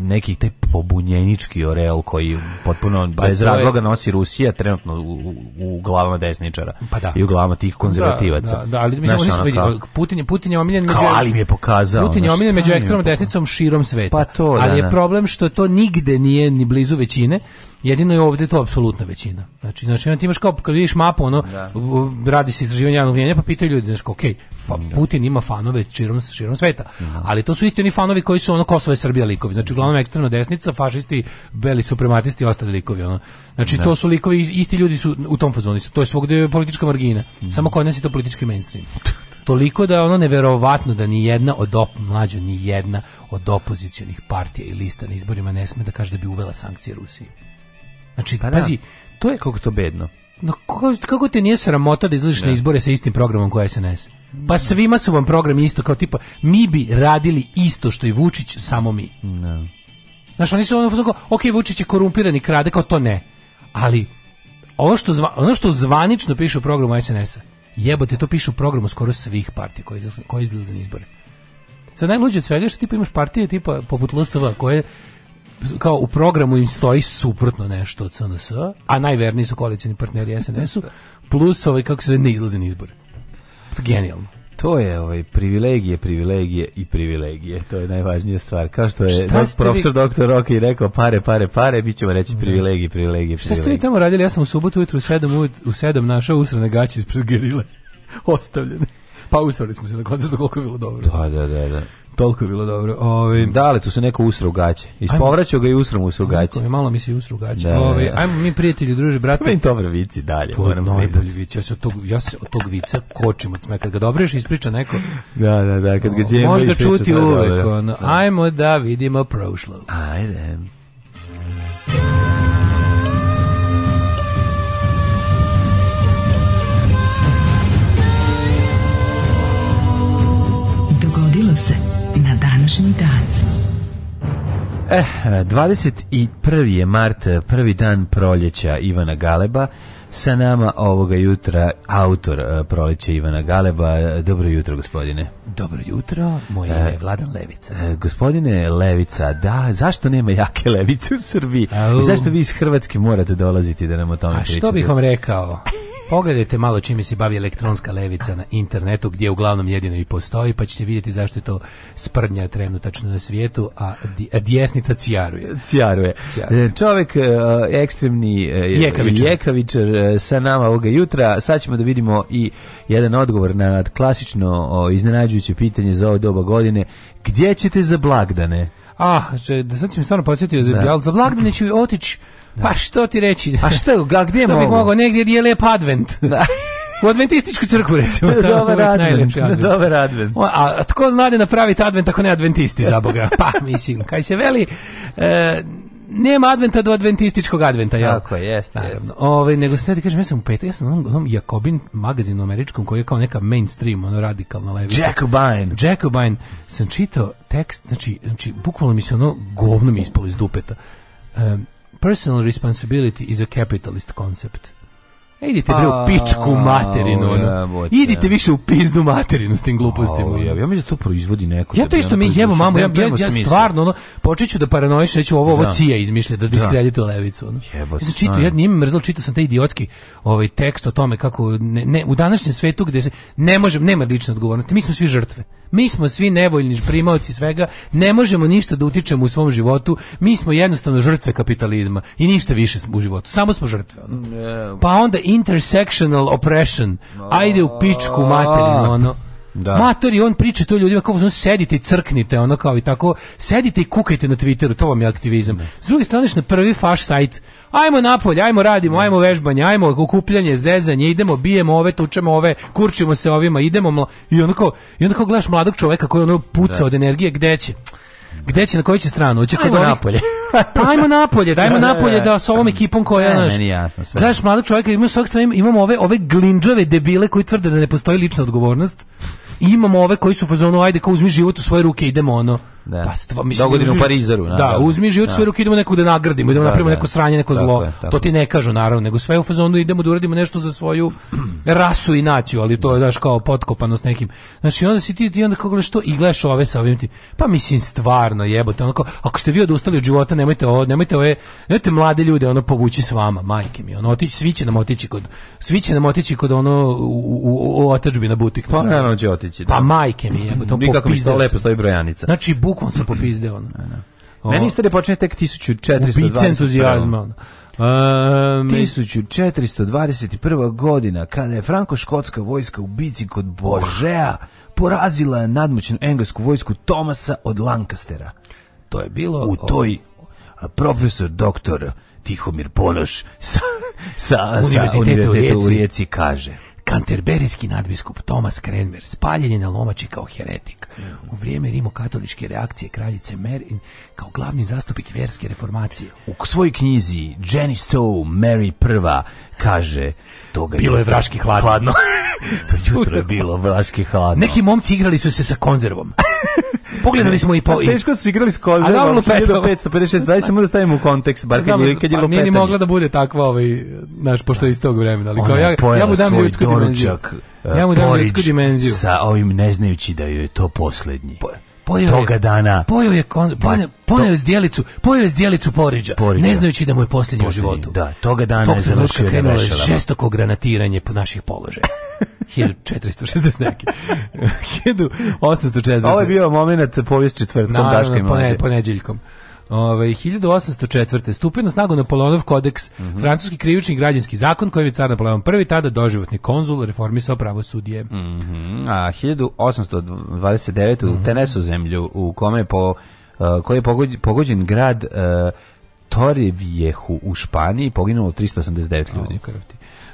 neki taj pobunjenički orel koji potpuno pa bez razloga nosi Rusija trenutno u, u, u glavama desničara pa da. i u glavama tih konzervativaca. Da, ali mislim, Znaš, ono kao, Putin, je omiljen među... ali mi je pokazao. Putin je omiljen među ekstremnom desnicom širom sveta. Pa to, da, ali je problem što to nigde nije ni blizu većine Jedino je ovdje to apsolutna većina. Znači, znači ti imaš kao, kad vidiš mapu, ono, radi se istraživanje javnog mjenja, pa pitaju ljudi, znači, ok, Putin ima fanove širom, širom sveta, ali to su isti oni fanovi koji su ono Kosovo i Srbija likovi, znači uglavnom ekstremna desnica, fašisti, beli suprematisti i ostali likovi, ono. Znači, to su likovi, isti ljudi su u tom fazoni, to je svog je politička margina, mm. samo kod nas je to politički mainstream. Toliko da je ono neverovatno da ni jedna od op, mlađa, ni jedna od opozicionih partija i lista na izborima ne sme da kaže da bi uvela sankcije Rusiji. Znači, pa pazi, to je kako to bedno. No, kako, te nije sramota da izlaziš na izbore sa istim programom koja SNS? Pa svima su vam programi isto kao tipa mi bi radili isto što i Vučić, samo mi. Ne. Znaš, oni su ono, ok, Vučić je korumpiran i krade, kao to ne. Ali, ono što zva, ono što zvanično piše u programu SNS-a, jebote, to piše u programu skoro svih partija koje koji izlaze na izbore. Sad najluđe od svega što tipa imaš partije tipa poput LSV koje kao u programu im stoji suprotno nešto od SNS, a najverniji su koalicijni partneri SNS-u, plus ovaj, kako se ne izlazi na izbore. Genijalno. To je ovaj privilegije, privilegije i privilegije. To je najvažnija stvar. Kao što je profesor doktor Roki rekao pare, pare, pare, mi ćemo reći privilegije, privilegije, Šta ste vi tamo radili? Ja sam u subotu ujutru u sedam u sedam našao usrane gaće ispred gerile. Ostavljene. Pa usrali smo se na koncertu koliko je bilo dobro. Da, da, da, da. Toliko je bilo dobro. Ovi... da, ali tu se neko usra u gaće. Ispovraćao ga i usra mu se u gaće. malo mi se usra u gaće. Da, ajmo mi prijatelji, druži brate. To je dobro vici dalje. To je najbolji vici. Ja se od tog, ja se od tog vica kočim od smeka. Kad ga dobro još ispriča neko. Da, da, da. Kad ga djema Možda čuti uvek. Ono, ajmo da vidimo prošlo. Ajde. Ajde. današnji dan. Eh, 21. je mart, prvi dan proljeća Ivana Galeba. Sa nama ovoga jutra autor eh, proljeća Ivana Galeba. Dobro jutro, gospodine. Dobro jutro, moje ime je eh, Vladan Levica. Eh, gospodine Levica, da, zašto nema jake levice u Srbiji? Zašto vi iz Hrvatske morate dolaziti da nam o tome A što bih vam rekao? Pogledajte malo čime se bavi elektronska levica na internetu, gdje uglavnom jedino i postoji, pa ćete vidjeti zašto je to sprdnja trenutačno na svijetu, a, djesnica cijaruje. Cijaruje. E, Čovjek e, ekstremni e, jekavičar. jekavičar sa nama ovoga jutra. Sad ćemo da vidimo i jedan odgovor na klasično iznenađujuće pitanje za ovo doba godine. Gdje ćete za blagdane? Ah, če, da sad si mi stvarno podsjetio, za, da. za blagdane ću otići, pa što ti reći? A što, ga, gdje što mogu? bih mogao, negdje gdje je lep advent. Da. U adventističku crkvu recimo. dobar advent. Dobar advent. A, a tko zna da napraviti advent ako ne adventisti za Boga? Pa mislim, kaj se veli... E, nema adventa do adventističkog adventa, ja. Tako je, jeste, Jest. Ovaj nego se ti ja ja sam Jakobin magazinu američkom koji je kao neka mainstream, ono radikalna levica. Jacobin. Jacobin sam čitao tekst, znači, znači bukvalno mi se ono govno mi ispalo iz dupeta. Um, personal responsibility is a capitalist concept. E, idite bre u pa, pičku materinu. Ono. Idite više u pizdu materinu s tim glupostima. Ja, ja mislim da to proizvodi neko. Ja to ono, isto mi jebo mamu, ja, ja, ja stvarno ono, počeću da paranojiš, ću ovo, ovo cija izmišlja, da diskredituje levicu. Ono. Jebo, ja, čito, ja nije mi čitao sam taj idiotski ovaj, tekst o tome kako ne, ne, u današnjem svetu gde se ne možem nema lične odgovornosti, mi smo svi žrtve. Mi smo svi nevoljni primaoci svega, ne možemo ništa da utičemo u svom životu, mi smo jednostavno žrtve kapitalizma i ništa više u životu, samo smo žrtve. Ono. Mm, pa onda intersectional oppression, ajde u pičku materinu, ono. Da. Matori, on priča to ljudima kao sedite i crknite, ono kao i tako, sedite i kukajte na Twitteru, to vam je aktivizam. S druge strane, na prvi faš sajt, ajmo napolje, ajmo radimo, ajmo vežbanje, ajmo okupljanje, zezanje, idemo, bijemo ove, tučemo ove, kurčimo se ovima, idemo, i onako, i onako gledaš mladog čoveka koji ono puca od energije, gde će? Gde će na koju će stranu? napolje. pa ajmo napolje, dajmo napolje da s ovom ekipom koja je naš. Meni jasno, sve. Gledaš mladog čovjeka imamo, imamo ove, ove glinđove debile koji tvrde da ne postoji lična odgovornost. I imamo ove koji su fazonu ajde kao uzmi život u svoje ruke idemo ono da. Pa stva, mislim, da u Parizaru. Da, da, uzmi život da. ruke, idemo nekog da nagradimo, idemo da, napravimo neko sranje, neko zlo. To ti ne kažu, naravno, nego sve u fazonu idemo da uradimo nešto za svoju rasu i naciju, ali to je, daš, kao potkopano s nekim. Znači, onda si ti, ti onda kako gledaš to i gledaš ove sa ovim ti. Pa mislim, stvarno, jebote, onako, ako ste vi odustali od života, nemojte ovo, nemojte ove, nemojte mlade ljude, ono, povući s vama, majke mi, ono, otići, svi će nam otići kod, svi će nam otići kod ono, u, u, u, u na butik. Pa, ne, otići, Pa, majke mi, jebote, to lepo stoji brojanica. Znači, bu bukvalno sam popizde Ono. Meni Meni istorija počinje tek 1420. Ubica entuzijazma. Ono. Um, e, 1421. godina, kada je franko-škotska vojska u bici kod Božea porazila nadmoćnu englesku vojsku Tomasa od Lancastera. To je bilo... U toj o... profesor, doktor Tihomir Ponoš sa, sa, univerzitetu, sa univerzitetu u Rijeci kaže kanterberijski nadbiskup Thomas Cranmer spaljen je na lomači kao heretik. U vrijeme rimokatoličke reakcije kraljice Mary, kao glavni zastupnik verske reformacije. U svojoj knjizi Jenny Stowe, Mary prva, kaže toga bilo je vraški hladno. hladno. to jutro je bilo vraški hladno. Neki momci igrali su se sa konzervom. Pogledali smo i po... Pa teško su igrali s konzervom. 1556, daj se možda stavimo u kontekst, bar kad je, kad Nije ni mogla da bude takva, ovaj, znaš, pošto je iz tog vremena. Ali kao, ja, ja mu dam ljudsku dimenziju. Ja mu dam eh, ljudsku dimenziju. Sa ovim ne znajući da joj je to posljednji Po, pojeo toga dana. Pojeo je, kon, poneo, pojeo je zdjelicu, pojeo je zdjelicu poriđa, poriđa, ne znajući da mu je posljednji u životu. Da, toga dana Tog je završio je je šestoko granatiranje po naših položaja. 1460 neki. 1804. Ovo je bio moment povijest četvrtkom Daška Naravno, ponedjeljkom. Ove, ovaj, 1804. stupio na snagu Napoleonov kodeks, mhm. francuski krivični građanski zakon koji je car Napoleon prvi tada doživotni konzul reformisao pravo sudije. Mm -hmm. A 1829. Mm -hmm. u mhm. Tenesu zemlju u kome je po, eh, koji je pogođen, grad uh, u Španiji poginulo 389 ljudi.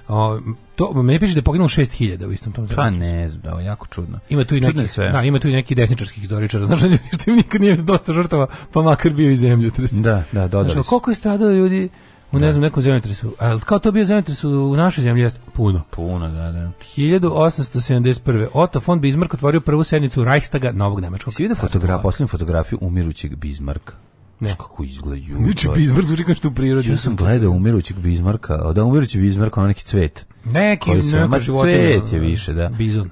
O, to meni piše da je poginulo 6000 u istom tom pa zraku. Pa ne znam, jako čudno. Ima tu i neki, da, ima tu i neki desničarskih istoričara, Znaš ljudi što nikad nije dosta žrtava, pa makar bio i tres. Da, da, dodali. Još ono, koliko je stradalo ljudi u ne znam nekom zemljotresu. A kao to bio zemljotres u našoj zemlji jeste puno. Puno, da, da. 1871. Otto von Bismarck otvorio prvu sednicu Reichstaga Novog Nemačkog. Svi da fotograf, posljednju fotografiju umirućeg Bismarcka. Ne. Kako izgledaju. Miče Bizmark zvuči kao što u prirodi. Ja sam gledao umirućeg Bizmarka, a da umirući Bizmark kao neki cvet. Neki, neki životinje. Cvet je više, da. Bizon.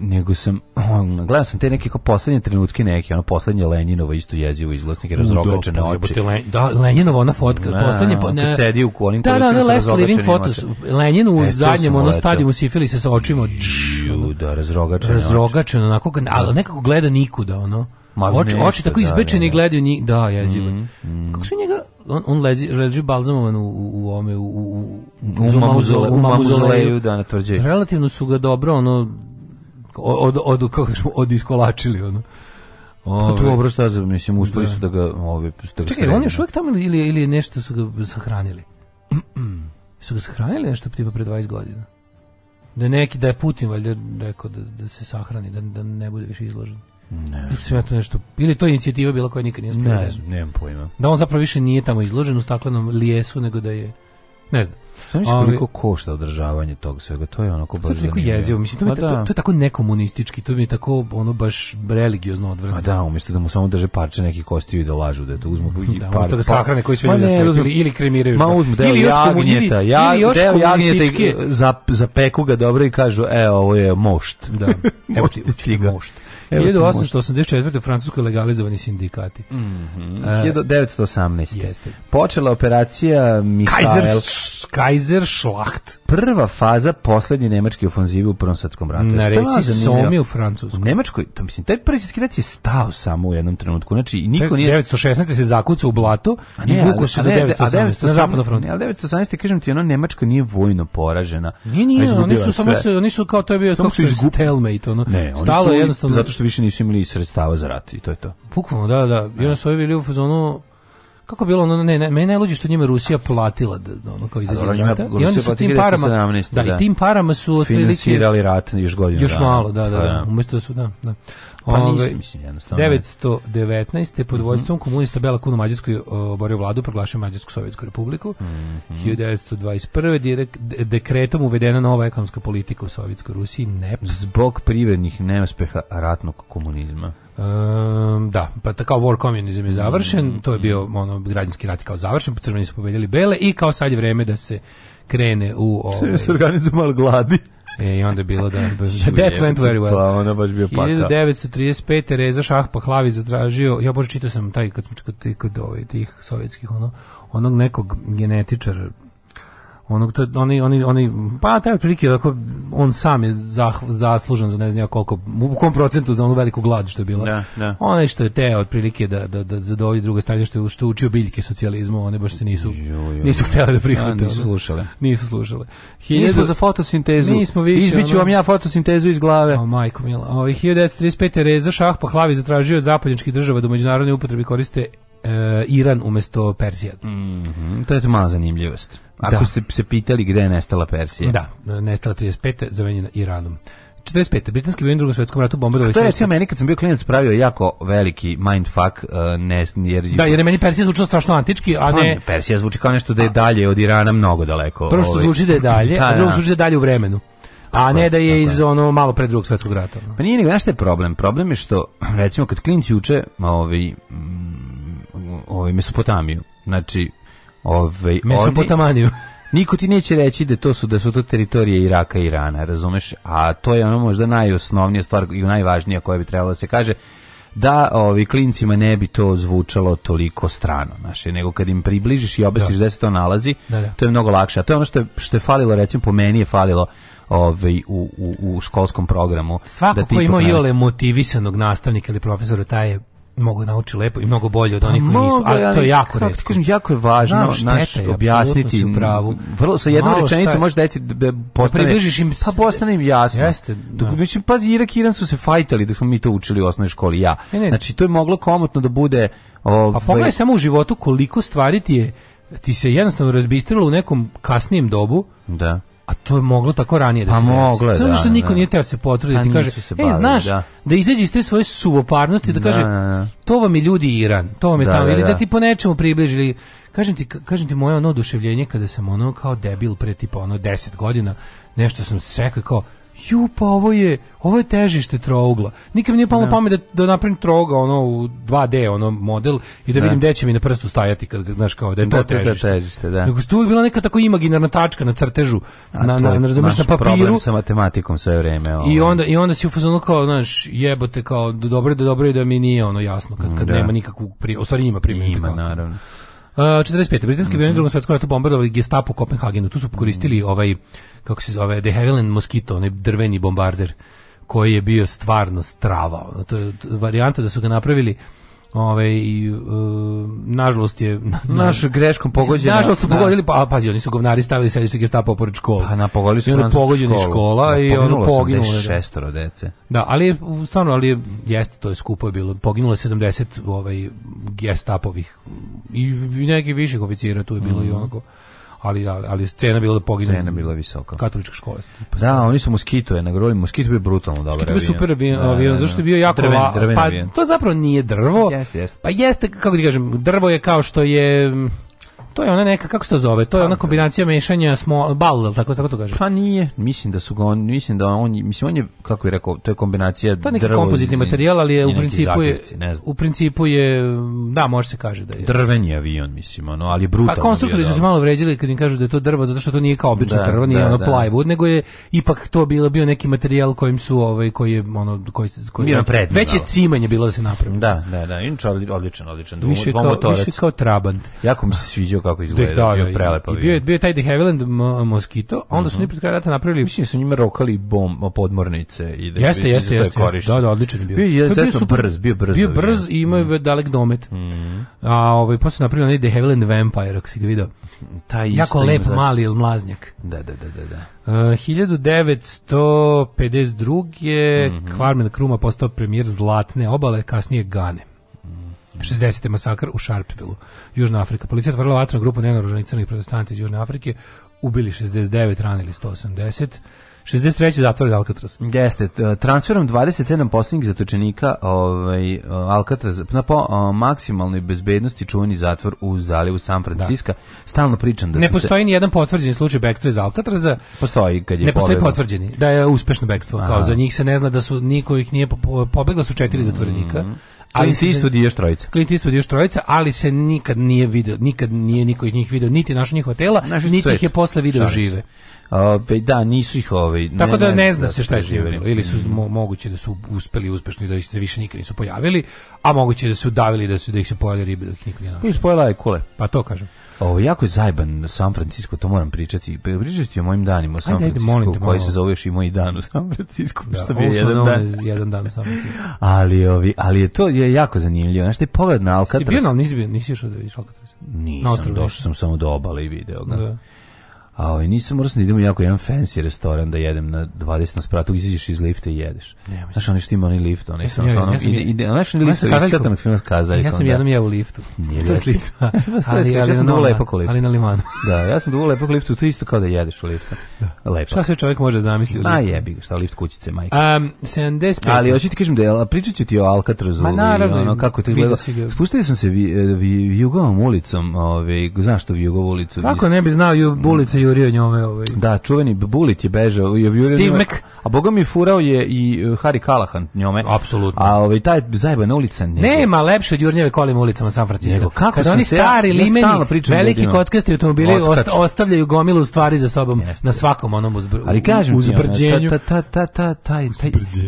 nego sam, gledao sam te neke kao poslednje trenutke neke, ono poslednje Lenjinova isto jezivo izglasnike, razrogačene oči. Len, da, Lenjinova ona fotka, na, poslednje... Po, ne, sedi u onim da, da, da, last living photos. Lenjin u e, zadnjem, ono sifili se sa očima. Da, razrogačene Razrogačene, onako, ali nekako gleda nikuda, ono oči, oči tako izbečeni gledaju njih. Da, jezivo. Mm, mm. Kako su njega on, on leži, leži balzamovan u, u, ome, u, u, u, u, mamuzole, u mamuzoleju, da, na tvrđe. Relativno su ga dobro, ono, od, od, od, kako smo odiskolačili, ono. Ove. Pa to dobro šta, mislim, uspeli su da ga... Ove, da ga Čekaj, on je još uvijek tamo ili, ili nešto su ga sahranili? su ga sahranili nešto tipa pre 20 godina? Da neki, da je Putin valjda rekao da, da se sahrani, da, da ne bude više izložen. Ne. Sve to nešto, ili to je inicijativa bila koja nikad nije Ne znam, nemam pojma. Da on zapravo više nije tamo izložen u staklenom lijesu, nego da je, ne znam. Sam koliko košta održavanje tog svega, to je onako baš zanimljivo. To je jezivo, mislim, to, je, to, to tako nekomunistički, to mi je tako ono baš religiozno odvrano. A da, umjesto da mu samo drže parče neki kostiju i da lažu, da to uzmu da, par, toga sahrane koji sve ljudi ili, ili, ili kremiraju. Ma uzmu, deo za, ga dobro i kažu, e, ovo je mošt. Da, evo ti, mošt. 1884. u Francuskoj legalizovani sindikati. Mm -hmm. 1918. Jeste. Počela operacija Mihajl... Kaiser Kaiser Schlacht. Prva faza poslednje nemačke ofanzive u Prvom svetskom ratu. Na reci Somi u francuskoj U Nemačkoj, to mislim, taj prvi svetski rat je stao samo u jednom trenutku. Znači, niko nije... 916. se zakucao u blatu a ne, i vuko se do 918. na zapadno frontu. Ali 918. kažem ti, ono, Nemačka nije vojno poražena. Nije, nije, oni su, samo se, oni su kao to je bio samo su izgub... stalemate, ono. Ne, Stalo jednostavno... Zato što više nisu imali sredstava za rat i to je to. Bukvalno, da, da. I oni su bili u fazonu kako bilo ono ne ne mene ne što njima Rusija platila da ono kao izađe i oni su tim parama 17, da, da, i tim parama su finansirali rat još godinu još malo da da, pa da. su da da pa ovaj, mislim, jednostavno. 919. pod mhm. vojstvom komunista Bela kuna u Mađarskoj oborio vladu, proglašio Mađarsku Sovjetsku republiku. 1921. Mhm. Direkt, dekretom uvedena nova ekonomska politika u Sovjetskoj Rusiji, NEP. Zbog privrednih neuspeha ratnog komunizma. Um, da, pa kao war communism je završen, mm, to je mm. bio ono građanski rat kao završen, crveni su pobedili bele i kao sad je vreme da se krene u ovaj se organizuje malo gladi. E, I onda je bilo da... that went very well. Pa baš bio paka. 1935. Reza Šah Pahlavi zatražio... Ja bože, čitao sam taj, kad smo čekali kod ovaj, tih sovjetskih, ono, onog nekog genetičara, onog oni oni oni pa taj otprilike on sam je za, zaslužan za ne znam koliko u kom procentu za onu veliku glad što je bila. Da, da. Ono što je te otprilike da da da zadovolji druga strana što je što učio biljke socijalizmu, one baš se nisu jo, nisu htjele da prihvate. Nisu ono. slušale. Nisu slušale. Hiljadu, za fotosintezu. Nismo više. Izbiću ono. vam ja fotosintezu iz glave. O majko mila. Ovaj 1935 Reza Šah hlavi zatražio od zapadnjačkih država da u međunarodnoj upotrebi koriste e, Iran umjesto Persija. Mm to je to mala zanimljivost. Ako da. ste se pitali gde je nestala Persija. Da, nestala 35. zamenjena Iranom. 45. Britanski vojni u drugom svjetskom ratu bombardovali To je recimo meni kad sam bio klinac pravio jako veliki mindfuck uh, ne, jer... Da, jer je meni Persija zvučila strašno antički, a pa, ne... Persija zvuči kao nešto da je dalje od Irana mnogo daleko. Prvo što ovaj. zvuči da je dalje, a drugo zvuči da je dalje u vremenu. A ne da je iz ono malo pre drugog svjetskog rata. Ono. Pa nije nego, znaš je problem? Problem je što, recimo, kad klinci uče ovi, ovaj, mm, ovi ovaj, Mesopotamiju, znači Ovaj Mesopotamaniju. Niko ti neće reći da to su da su to teritorije Iraka i Irana, razumeš? A to je ono možda najosnovnija stvar i najvažnija koja bi trebalo da se kaže da ovi klincima ne bi to zvučalo toliko strano, naše nego kad im približiš i objasniš da. se to nalazi, to je mnogo lakše. A to je ono što je, što falilo, recimo po meni je falilo u, u, u školskom programu. Svako da ko ima ole motivisanog nastavnika ili profesora, taj je mogu naučiti lepo i mnogo bolje od pa onih koji nisu, ali to je jako kako ti kažem, jako je važno Znam, naš je, objasniti u pravu. Vrlo sa jednom rečenicom može deci da postane približiš im pa postane im jasno. Jeste. mislim pazi Irak i Iran su se fajtali da smo mi to učili u osnovnoj školi ja. Ne, ne. Znači to je moglo komotno da bude ovaj Pa pogledaj samo u životu koliko stvari je ti se jednostavno razbistrilo u nekom kasnijem dobu. Da a to je moglo tako ranije da pa se. moglo Samo što niko nije teo se potruditi, pa kaže, znaš, da, da izađe iz te svoje suvoparnosti da, da kaže, to vam je ljudi Iran, to vam je tamo ili da ti po nečemu približili. Kažem ti, kažem ti moje ono oduševljenje kada sam ono kao debil pre tipa ono 10 godina, nešto sam sve kao ju pa ovo je ovo je težište trougla. Nikad mi nije palo pamet da, da napravim troga ono u 2D ono model i da vidim gde će mi na prstu stajati kad znaš kao da je to da, težište. Da, težište da. Nego je bila neka tako imaginarna tačka na crtežu A na na na na papiru. sa matematikom sve vreme. I ovaj. onda i onda si u fazonu kao znaš jebote kao dobro da dobro da mi nije ono jasno kad kad nema nikakvog pri u ima Ima naravno. Uh, 45. Britanski mm -hmm. u drugom svjetskom ratu bombardovali gestapo u Kopenhagenu. Tu su koristili mhm. ovaj, kako se zove, The Havilland Mosquito, onaj drveni bombarder koji je bio stvarno strava. to je varijanta da su ga napravili Ove, i, e, nažalost je... Na, Naš greškom pogođena. Nažalost su pogodili, pa pazi, oni su govnari stavili se gestapo pored škola Pa na pogodili su škola i ono poginulo. je šestoro dece. Da, ali stvarno, ali jeste, to je skupo je bilo. Poginulo je 70 ovaj, gestapovih i, neki nekih viših oficira tu je bilo mm i mhm. onako ali, ali, ali cena bila da pogine. Cena bila visoka. Katolička škola. Pa da, oni su moskito je grobi. moskito je brutalno dobro. Moskito je super avion, da, avion da, da, zašto je bio jako drven, drven pa to zapravo nije drvo. Jeste, jeste. Pa jeste, kako ti kažem, drvo je kao što je to je ona neka kako se to zove? To je ona pa, kombinacija mešanja smo bal, tako tako to kaže. Pa nije, mislim da su ga on, mislim da on, mislim on je kako je rekao, to je kombinacija to je neki drvo, kompozitni materijal, ali je u principu je u principu je da, može se kaže da je drveni avion, mislim, ono, ali brutalno. Pa konstruktori su se malo vređili kad im kažu da je to drvo zato što to nije kao obično da, drvo, nije da, ono da. plywood, nego je ipak to bilo bio neki materijal kojim su ovaj koji je ono koji koji već je cimanje bilo da se napravi. Da, da, da, inče odličan, odličan, odličan. Više, kao, više kao trabant. Jako mi se sviđa kako izgleda, bio prelepo. I, bio, je, bio taj The Havilland Mosquito, a onda su mhm. oni pred kraja rata napravili, mislim su njima rokali bom, podmornice. I da jeste, jeste, jeste, da, da, odličan je bio. Bio je super, brz, bio brz. Bio brz i imao je dalek mhm. domet. Mhm. A ovaj, posle pa napravili onaj The Havilland Vampire, ako si ga vidio. Taj jako lep, mali ili mlaznjak. Da, da, da, da. da. 1952. E, je -hmm. Kvarmen Kruma postao premijer Zlatne obale, kasnije Gane. 60. masakr u Sharpevilleu, Južna Afrika. Policija otvorila vatrenu grupu nenaruženih crnih protestanti iz Južne Afrike, ubili 69, ranili 180. 63. zatvor je Alcatraz. Jeste, transferom 27 posljednjih zatočenika ovaj, Alcatraz na po o, maksimalnoj bezbednosti čuveni zatvor u zalivu San Francisco. Da. Stalno pričam da Ne postoji ni jedan potvrđeni slučaj bekstva iz Alcatraza. Postoji kad je Ne postoji potvrđeni da je uspešno bekstvo. Kao za njih se ne zna da su niko ih nije pobegla su četiri mm zatvorenika, mhm. Ali Eastwood i još trojica. Clint Eastwood još trojica, ali se nikad nije video, nikad nije niko od njih video, niti našo njih hotela, niti ih je posle video žive. Ove, da, nisu ih ove... Ovaj, Tako da ne, zna se šta je živjelo Ili su moguće da su uspeli uspešno i da ih se više nikad nisu pojavili, a moguće da su davili da su da ih se pojavili ribe dok ih nije je kule. Pa to kažem. Ovo jako je zajban San Francisco, to moram pričati. Pa, pričati o mojim danima u San ajde, Francisco, ajde, koji se zoveš i moj dan u San Francisco. Da, sam je jedan dan. jedan dan u San Francisco. ali, ovi, ali je to je jako zanimljivo. Znaš, te pogled na Alcatraz... Ti bio, nisi bio, nisi išao da vidiš Alcatraz? Nisam, došao sam samo do obale i video ga. Da. A ovaj nisam morao da idemo jako jedan fancy restoran da jedem na 20 spratu, izađeš iz lifta i jedeš. Ne, Znaš, oni što ima lift, oni su ono ide ide, znaš, oni lift sa crtanog filma kazali. Ja sam jednom jeo u liftu. To je slično. Ali ja sam lepo liftu. Ali na limanu. Da, ja sam duvao lepo liftu, to isto kao da jedeš u liftu. Lepo. Šta sve čovjek može zamisliti? A jebi ga, šta lift kućice, majka. Um, 75. Ali hoću ti kažem da je, pričat ti o Alcatrazu i ono kako to izgleda. Spustio sam se vi, eh, vi, ulicom, ovaj, znaš vi, Vijugovom ulicom. Kako ne bi znao ju mm. ulicu jurio njome ovaj. Da, čuveni Bulit je bežao i jurio Steve A boga mi furao je i eh, Harry Callahan njome. Apsolutno. A ovaj taj zajebana ulica ne. Nema lepše od jurnjeve kolima ulicama San Francisco. kako Kad oni stari ja, limeni, veliki kockasti automobili ostavljaju gomilu stvari za sobom na svakom onom uzbr, Ali kažem ono, uzbrđenju. Ta, ta, ta, ta,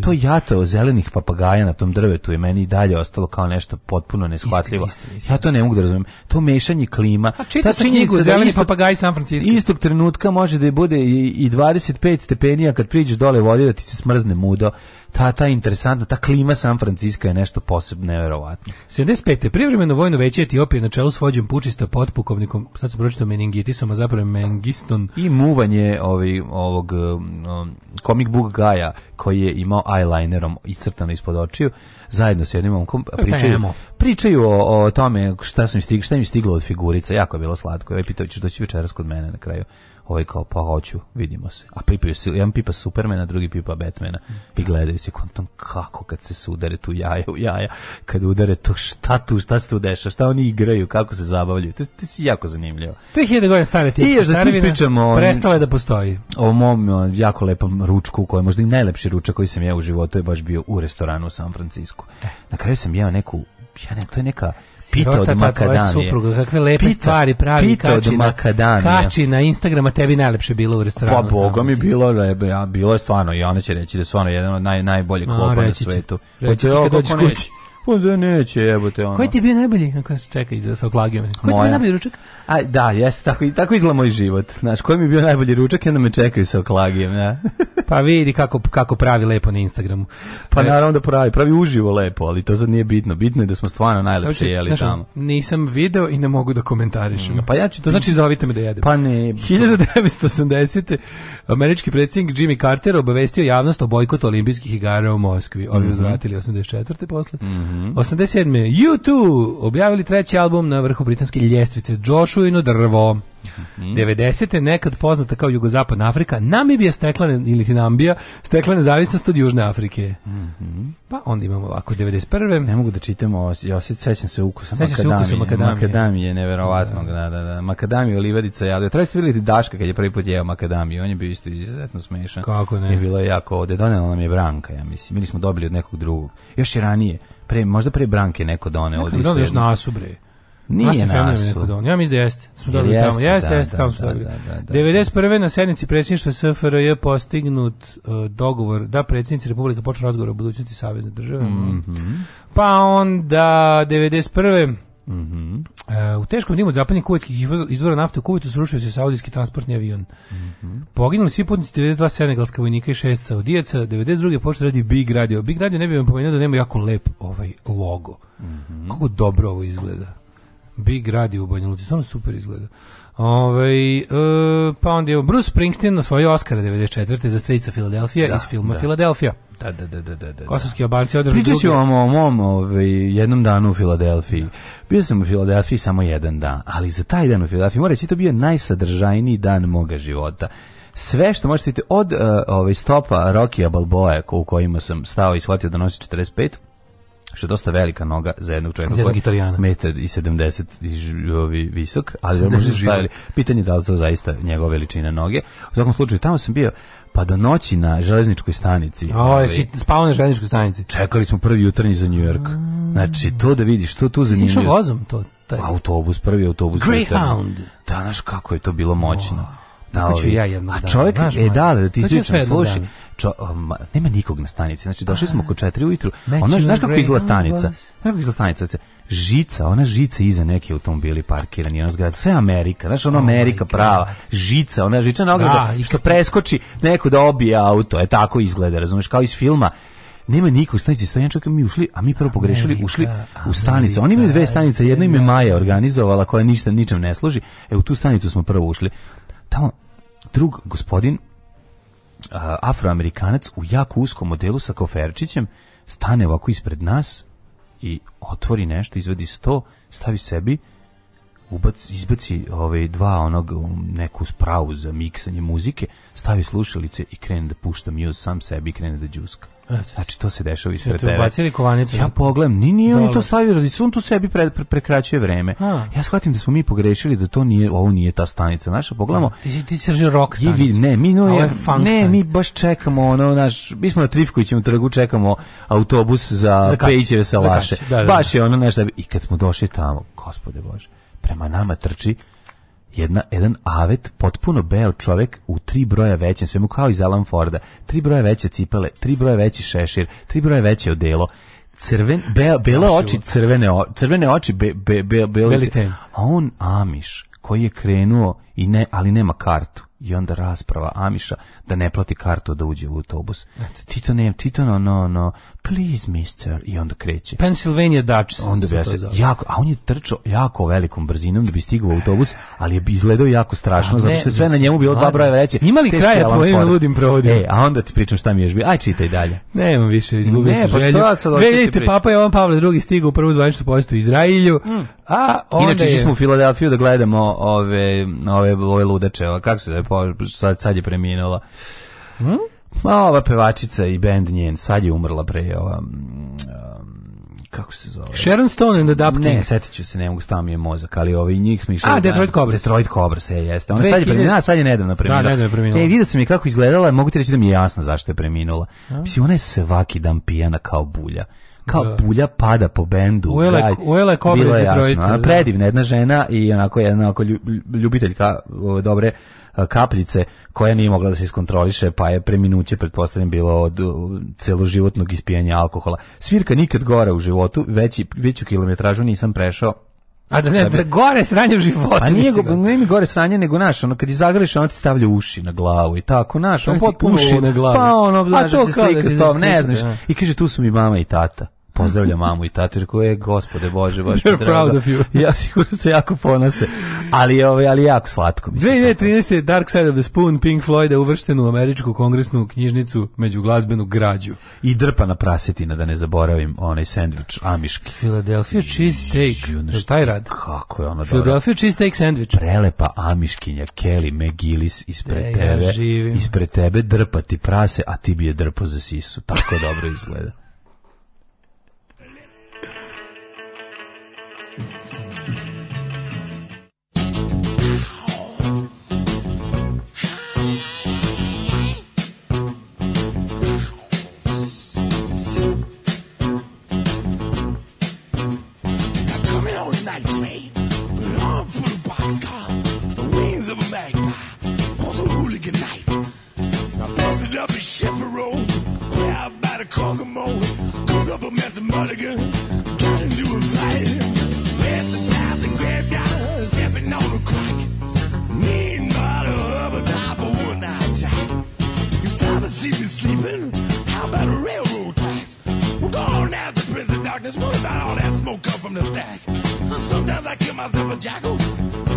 to jato zelenih papagaja na tom drvetu je meni i dalje ostalo kao nešto potpuno neshvatljivo. Ja to ne mogu da razumijem. To mešanje klima. Ta činjenica zeleni San Francisco trenutka može da bude i 25 stepenija kad priđeš dole vodi da ti se smrzne mudo ta, ta interesantna, ta klima San Francisco je nešto posebno nevjerovatno. 75. Privremeno vojno veće Etiopije na čelu s vođem pučista potpukovnikom, sad se pročito meningitisom, a zapravo mengiston. I muvanje ovaj, ovog um, comic book gaja koji je imao eyelinerom iscrtano ispod očiju, zajedno s jednim omkom pričaju, o, tome šta, su im stig, šta im stiglo od figurica, jako je bilo slatko. ovaj pitao ćeš doći večeras kod mene na kraju ovaj kao, pa hoću, vidimo se. A pipaju se, jedan pipa Supermana, drugi pipa Batmana. I gledaju se kontom kako kad se sudare tu jaja u jaja, kad udare to šta tu, šta se tu deša, šta oni igraju, kako se zabavljaju. To, to si jako zanimljivo. 3000 godina stare ti. I još da ti pričamo... Prestala je da postoji. O mom jako lepom ručku, koji je možda i najlepši ručak koji sam ja u životu je baš bio u restoranu u San Francisco. E. Na kraju sam jeo neku, ja ne, to je neka Pita od makadamije. kakve lepe pita, stvari pravi pita kači, od makadamije. kači na Instagrama, tebi najlepše bilo u restoranu. Pa boga mi bilo, lebe, a bilo je stvarno i ona će reći da je stvarno jedan od naj, najboljih klopa na svetu. Reći kad dođeš kući. Pa da neće, jebote ono. Koji ti je bio najbolji? Kako se čeka iz sa oklagijom. Koji Moja. ti je bio najbolji ručak? A da, jeste tako tako izgleda moj život. Znaš, koji mi je bio najbolji ručak, onda me čekaju sa oklagijem ja. pa vidi kako kako pravi lepo na Instagramu. Pa e. naravno da pravi, pravi uživo lepo, ali to sad nije bitno. Bitno je da smo stvarno najlepše znači, jeli znači, tamo. Nisam video i ne mogu da komentarišem. Mm, pa ja ću to znači zovite me da jedem. Pa ne. 1980. Pa- američki predsjednik Jimmy Carter obavestio javnost o bojkotu olimpijskih igara u Moskvi. Ovi mm -hmm. uzvratili 84. posle. Mm -hmm. -hmm. 87. U2 objavili treći album na vrhu britanske ljestvice Joshua drvo. Mm -hmm. 90. nekad poznata kao Jugozapadna Afrika, Namibija stekla ili Tinambija stekla nezavisnost od Južne Afrike. Mm -hmm. Pa onda imamo ovako 91. Ne mogu da čitam ja se sećam se ukusa Sećam makadamije. Ukusa makadamije. Makadamije, neverovatno, da, da, da. da. olivadica, livadica, Treba ste vidjeti Daška kad je prvi put jeo makadamiju, on je bio isto izuzetno smešan. Kako ne? Je bilo jako ovde, donela nam je Branka, ja mislim. mi smo dobili od nekog drugog. Još i ranije. Pre, možda pre Branke neko doneo. Nekako mi još na Asu, bre. Nije na Asu ja mislim da jeste. Smo dobili jeste, tamo. Jeste, da, jeste, tamo smo da, Da, 91. na sednici predsjedništva SFRJ postignut uh, dogovor da predsjednici Republike počnu razgovor o budućnosti Savezne države. Mm -hmm. Pa onda 91. -hmm. u teškom dimu zapadnih kuvetskih izvora nafte u Kuvetu srušio se saudijski transportni avion. Mm -hmm. Poginuli svi putnici 92 senegalska vojnika i 6 saudijaca, 92. počeo radi Big Radio. Big Radio ne bi vam pomenuo da nema jako lep ovaj logo. Mm -hmm. Kako dobro ovo izgleda. Big Radio u Banja Luci, stvarno super izgleda. Ove, ovaj, e, pa onda je Bruce Springsteen na svoju Oscara 94. za strica Filadelfija iz filma da. Filadelfija. Da, da, da, da, da, da. Kosovski obanci drugi. vam o mom ovaj, jednom danu u Filadelfiji. Da. Bio sam u Filadelfiji samo jedan dan, ali za taj dan u Filadelfiji, mora reći, to bio najsadržajniji dan moga života sve što možete vidjeti od uh, ovaj stopa Rokija Balboa u kojima sam stao i shvatio da nosi 45 što je dosta velika noga za jednog čovjeka za jednog italijana i 70 visok ali da može stavili pitanje da li to zaista njegova veličina noge u svakom slučaju tamo sam bio pa do noći na železničkoj stanici. O, jesi ovaj. spao na železničkoj stanici? Čekali smo prvi jutarnji za New York. Znači, to da vidiš, to tu zanimljivo. Si vozom to? Taj. Autobus, prvi autobus. Greyhound. Da, znaš kako je to bilo moćno. Tako ću ja A čovjek, znaš, e, da, da ti ispričam, slušaj, čo, nema nikog na stanici. Znači, došli smo pa, oko četiri ujutru. Ona, ono, znaš kako izgleda stanica? Znaš kako izgleda stanica? Žica, ona žica iza neki automobili parkirani, ona zgrada, sve Amerika, znaš, ona oh Amerika prava, žica, ona žica na ograda, što preskoči neko da obije auto, je tako izgleda, razumiješ, kao iz filma nema niko u stanici, stojan mi ušli, a mi prvo pogrešili, ušli u stanicu. Oni imaju dve stanice, jedno im je Maja organizovala koja ništa ničem ne služi. E u tu stanicu smo prvo ušli tamo drug gospodin afroamerikanac u jako uskom modelu sa koferčićem stane ovako ispred nas i otvori nešto, izvadi sto, stavi sebi, ubac, izbaci ove ovaj, dva onog neku spravu za miksanje muzike, stavi slušalice i krene da pušta muse sam sebi i krene da džuska. Znači to se dešava i tebe. Ja pogledam, ni nije on to stavio, radi on tu sebi pre, pre, prekraćuje vreme. Ja shvatim da smo mi pogrešili da to nije, ovo nije ta stanica naša. Pogledamo. Ti si ti srži rock stanicu ne, mi no, ne, mi baš čekamo ono naš, mi smo na Trifkovićem trgu čekamo autobus za, za Pejićeve salaše. Da, Baš je ono naš da i kad smo došli tamo, gospode Bože, prema nama trči jedna, jedan avet, potpuno beo čovjek u tri broja većem svemu, kao iz Alan Forda, tri broja veće cipele, tri broja veći šešir, tri broja veće odelo, crven, be, oči, crvene, crvene oči, be, A on Amiš, koji je krenuo, i ne, ali nema kartu. I onda rasprava Amiša da ne plati kartu da uđe u autobus. Eto. Ti to ne, ti no, no, no, please mister, i onda kreće. Pennsylvania Dutch. Onda bi ja se, jako, a on je trčao jako velikom brzinom da bi stigao u autobus, ali je izgledao jako strašno, zato što je sve na njemu bilo dva broja veće. Ima li kraja tvojim ludim provodim? E, a onda ti pričam šta mi još bi. Aj, čitaj dalje. Nema više, izgubio ne, sam pa želju. Vidite, Papa Jovan Pavle II stigao u prvu zvaničnu u Izraelju, mm. a onda Inače, smo u Filadelfiju da gledamo ove, ove, ove ludeče, kako se sad, sad je preminula Hmm? Ma ova pevačica i bend njen, sad je umrla pre ova... Mm, um, kako se zove? Sharon Stone and the Dapking. Ne, setit ću se, ne mogu, stao mi je mozak, ali ovi njih smo išli... A, Detroit Cobras. Detroit Cobras, je, jeste. Ona sad je preminula, sad je nedavno preminula. Da, nedavno je preminula. E, vidio sam je kako izgledala, mogu ti reći da mi je jasno zašto je preminula. Mislim, ona je svaki dan pijana kao bulja kao da. pulja pada po bendu. ujela je Predivna jedna žena i onako jedna onako ljubiteljka dobre kapljice koja nije mogla da se iskontroliše, pa je preminuće pretpostavljam bilo od celoživotnog ispijanja alkohola. Svirka nikad gore u životu, veći, veću kilometražu nisam prešao, a da ne, gore sranje u životu. A pa nije, mi gore sranje, nego naš, ono, kad izagriš, ono ti stavlja uši na glavu i tako, naš, on potpuno... na glavu. Pa ono, znaš, se slika ne znaš. I kaže, tu su mi mama i tata. Pozdravlja mamu i tatu, jer koje, gospode Bože, baš They're proud ja sigurno se jako ponose, ali je ovaj, ali jako slatko. 2013. je Dark Side of the Spoon Pink Floyd je uvršten u američku kongresnu knjižnicu među glazbenu građu. I drpa na prasetina, da ne zaboravim, onaj sandvič amiški. Philadelphia cheesesteak, je taj rad? Kako je ona Philadelphia cheesesteak sandvič. Prelepa amiškinja Kelly McGillis ispred tebe, ispred tebe drpati prase, a ti bi je drpo za sisu. Tako dobro izgleda. Kokomo. Cook up a mess of mulligan. Got into a fight. Past the past and graveyard. Stepping on the crack. Mean bottle of a top of one night jack. You probably see me sleeping. How about a railroad tracks? We're going out to prison darkness. What about all that smoke come from the stack? Sometimes I kill myself a jackal.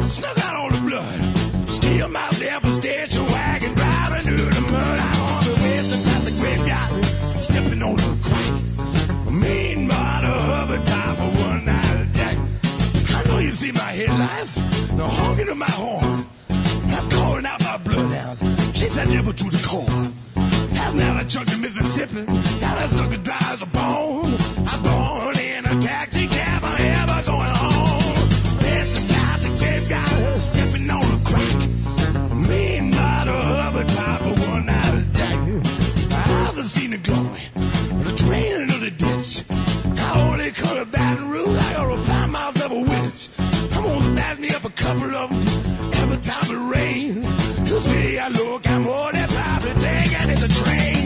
Snuck out all the blood. Steal my stash a statue. headlights. Now honking to my horn. I'm calling out my bloodhounds. She's a devil to the core. That's not a church in Mississippi. Now that sucker dry as a bone. me up a couple of them every time it rains. You see, I look, at more than probably thinking it's a train.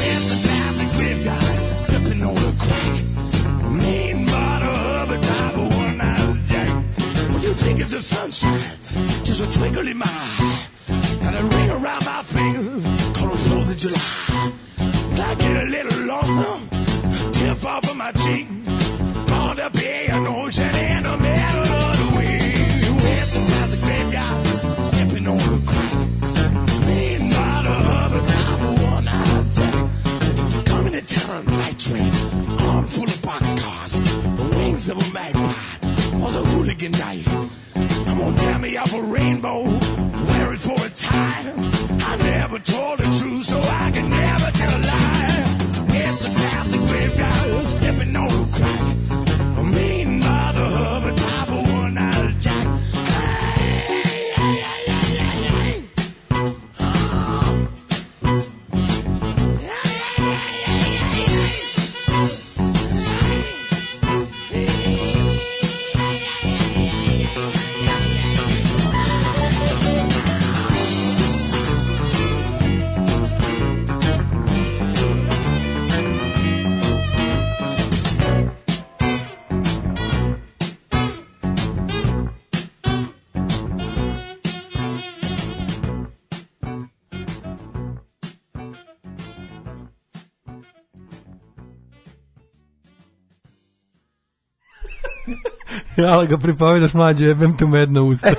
With the traffic we've got? Stepping on the crack. Me model of a time of one night jack. What you think is the sunshine? Just a twinkle in my eye. Got a ring around my finger. Call it Fourth of July. I get a little lonesome. Tip off of my cheek. All the beer, an ocean. train, arm full of boxcars, the wings of a magpie, was a hooligan night. I'm gonna of me up a rainbow, wear it for a tie. I never told the truth, so I can never Ali ga pripovedaš mlađe, jebem tu medno usta.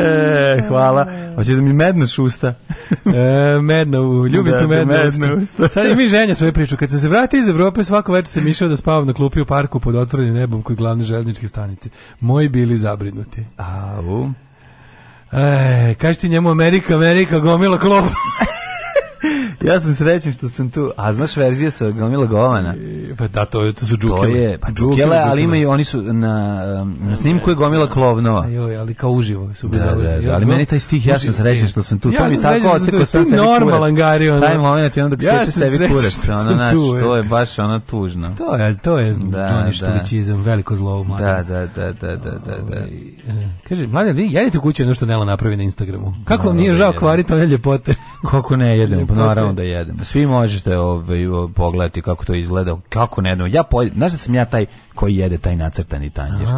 e, hvala. Hoćeš da mi medno šusta? e, medno, u, ljubim tu medno, usta. Sad i mi ženja svoju priču. Kad sam se vratio iz Evrope, svako večer sam išao da spavam na klupi u parku pod otvorenim nebom kod glavne železničke stanice. Moji bili zabrinuti. Au. E, kaži ti njemu Amerika, Amerika, gomila klopu ja sam srećen što sam tu. A znaš verzije sa Gomila Govana? Pa da, to, je, to su džukele. To je, pa džukele, džukele ali imaju, oni su na, na snimku je Gomila Klovnova. Joj, ali kao uživo su da, da, da, ali meni taj stih, ja sam srećen što sam tu. Ja to mi tako oceko sam sebi kurac. Normalan gari, ono. Taj moment je onda dok ja seče sebi kurac. Ono, naš, e. to je baš ono tužno. To je, to je Johnny Štubićizam, veliko zlo u Da, da, da, da, da, da. Ovaj, e, kaže, mladen, vi jedite kući ono što Nela napravi na Instagramu. Kako vam nije žao kvariti one ljepote? Kako ne jedem, pa naravno da jedemo. Svi možete ovaj, pogledati kako to izgleda, kako ne jedemo. Ja znaš da sam ja taj koji jede taj nacrtani tanjir.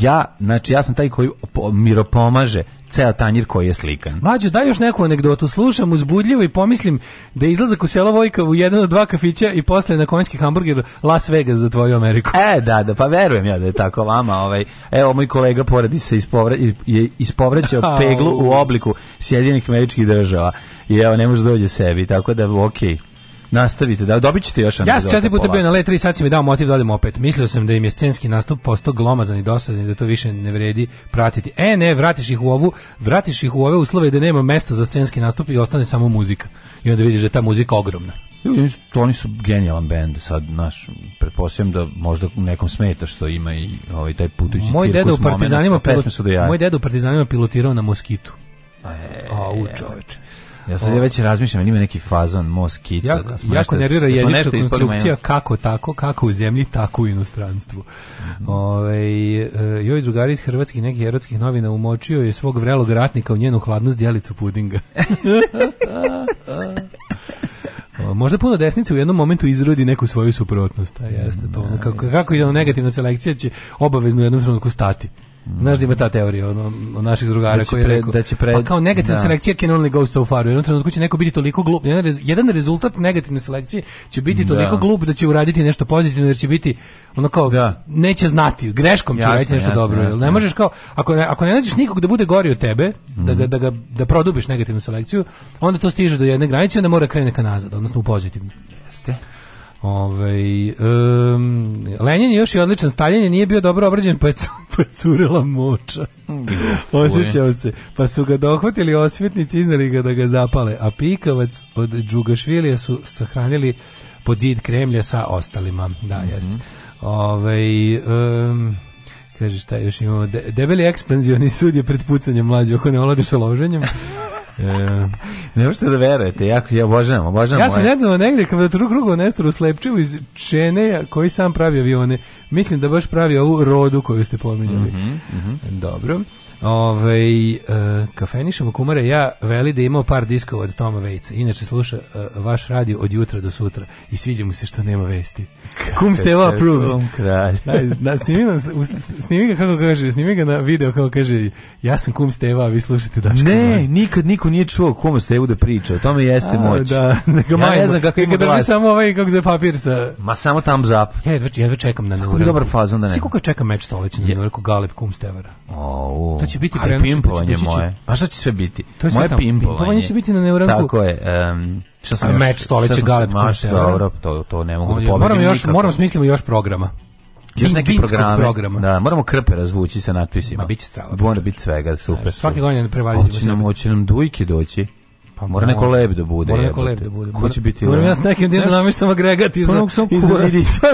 Ja, znači ja sam taj koji miropomaže ceo tanjir koji je slikan. Mlađo, daj još neku anegdotu, slušam uzbudljivo i pomislim da je izlazak u selo Vojka u jedan od dva kafića i poslije na konjski hamburger Las Vegas za tvoju Ameriku. E, da, da, pa verujem ja da je tako vama. Ovaj. Evo, moj kolega poradi se ispovra, je ispovraćao peglu u obliku Sjedinjenih američkih država i evo, ne može dođe sebi, tako da, okej. Nastavite, da dobit ćete još Ja sam četiri puta bio na let, tri sad si mi dao motiv da odem opet. Mislio sam da im je scenski nastup posto glomazan i dosadan i da to više ne vredi pratiti. E ne, vratiš ih u ovu, vratiš ih u ove uslove da nema mesta za scenski nastup i ostane samo muzika. I onda vidiš da je ta muzika ogromna. To oni su genijalan band sad naš, pretpostavljam da možda nekom smeta što ima i ovaj, taj putujući moj cirkus u partizanima Moj deda u partizanima pilotirao na Moskitu. Pa e, u ja sad ja već razmišljam, ima neki fazan, most Ja, da smo jako nešto, konstrukcija kako tako, kako u zemlji, tako u inostranstvu. Mm e, joj drugari iz hrvatskih nekih erotskih novina umočio je svog vrelog ratnika u njenu hladnu zdjelicu pudinga. Možda puno desnice u jednom momentu izrodi neku svoju suprotnost, a jeste to. Ono, kako, kako je ono negativna selekcija će obavezno u jednom trenutku stati. Znaš da ima ta teorija od ono, ono naših drugara koji je rekao da će pred, pa kao negativna selekcija can only go so far. U jednom trenutku će neko biti toliko glup. Jedan, rezultat negativne selekcije će biti toliko glup da će uraditi nešto pozitivno jer će biti ono kao neće znati, greškom će uraditi nešto dobro. Jasne, ne možeš kao ako ne, ako ne nađeš nikog da bude gori od tebe, mm. da ga, mhm. da ga da produbiš negativnu selekciju, onda to stiže do jedne granice i onda mora krene ka nazad, odnosno u pozitivnu. Jeste. Ove, ovaj, um, Lenin je još i odličan, Stalin je nije bio dobro obrađen, pa je, pa je curila moča. Osjećao se. Pa su ga dohvatili osvetnici, iznali ga da ga zapale, a pikavac od Đugašvilija su sahranili pod zid Kremlja sa ostalima. Da, mm jeste. Ove, ovaj, um, kaže šta još imamo, debeli ekspanzioni sud je pred pucanjem mlađe, ako ne oladiš sa loženjem. ne možete da verujete, jako ja obožavam, obožavam. Ja sam nedavno negdje kada drug drugo Nestoru Slepčivu iz Čeneja koji sam pravi avione. Mislim da baš pravi ovu rodu koju ste pominjali. Mm Dobro. Ove, e, kafenišemo kumara ja veli da imao par diskova od Toma Vejca. Inače sluša e, vaš radio od jutra do sutra i sviđa mu se što nema vesti. Kum Steva approves. Na, snimi, ga kako kaže, snimi ga na video kako kaže ja sam Kum ste a vi slušate da Ne, nikad niko nije čuo Kum Stevu da priča. O tome jeste a, moć. Da, ja ne znam kako ima glas. samo ovaj kako zove papir sa... Ma samo thumbs up. Ja jedva, čekam na Nure. Dobar fazon da čeka meč stoleća na Nure, Galeb Kum Stevara. O, to će biti prenošenje. pimpovanje će, moje. Pa šta će sve biti? To je moje tam, pimpovanje. Pimpovanje će biti na neuranku. Tako je. Um, šta sam A još, meč stoleće Galeb. Maš, dobro, to, to ne mogu da Moramo, još, moramo smislimo još programa. Još neki programe. programa. Da, moramo krpe razvući sa natpisima. Ma biće strava. Mora biti svega, super. Znaš, svake godine ne prevazimo. Hoće nam, hoće nam dujke doći. Pa mora neko lep da bude. Mora neko lep da bude. Ko će biti lep? Ono? Ja s nekim dinom namištam agregat iz iza zidića.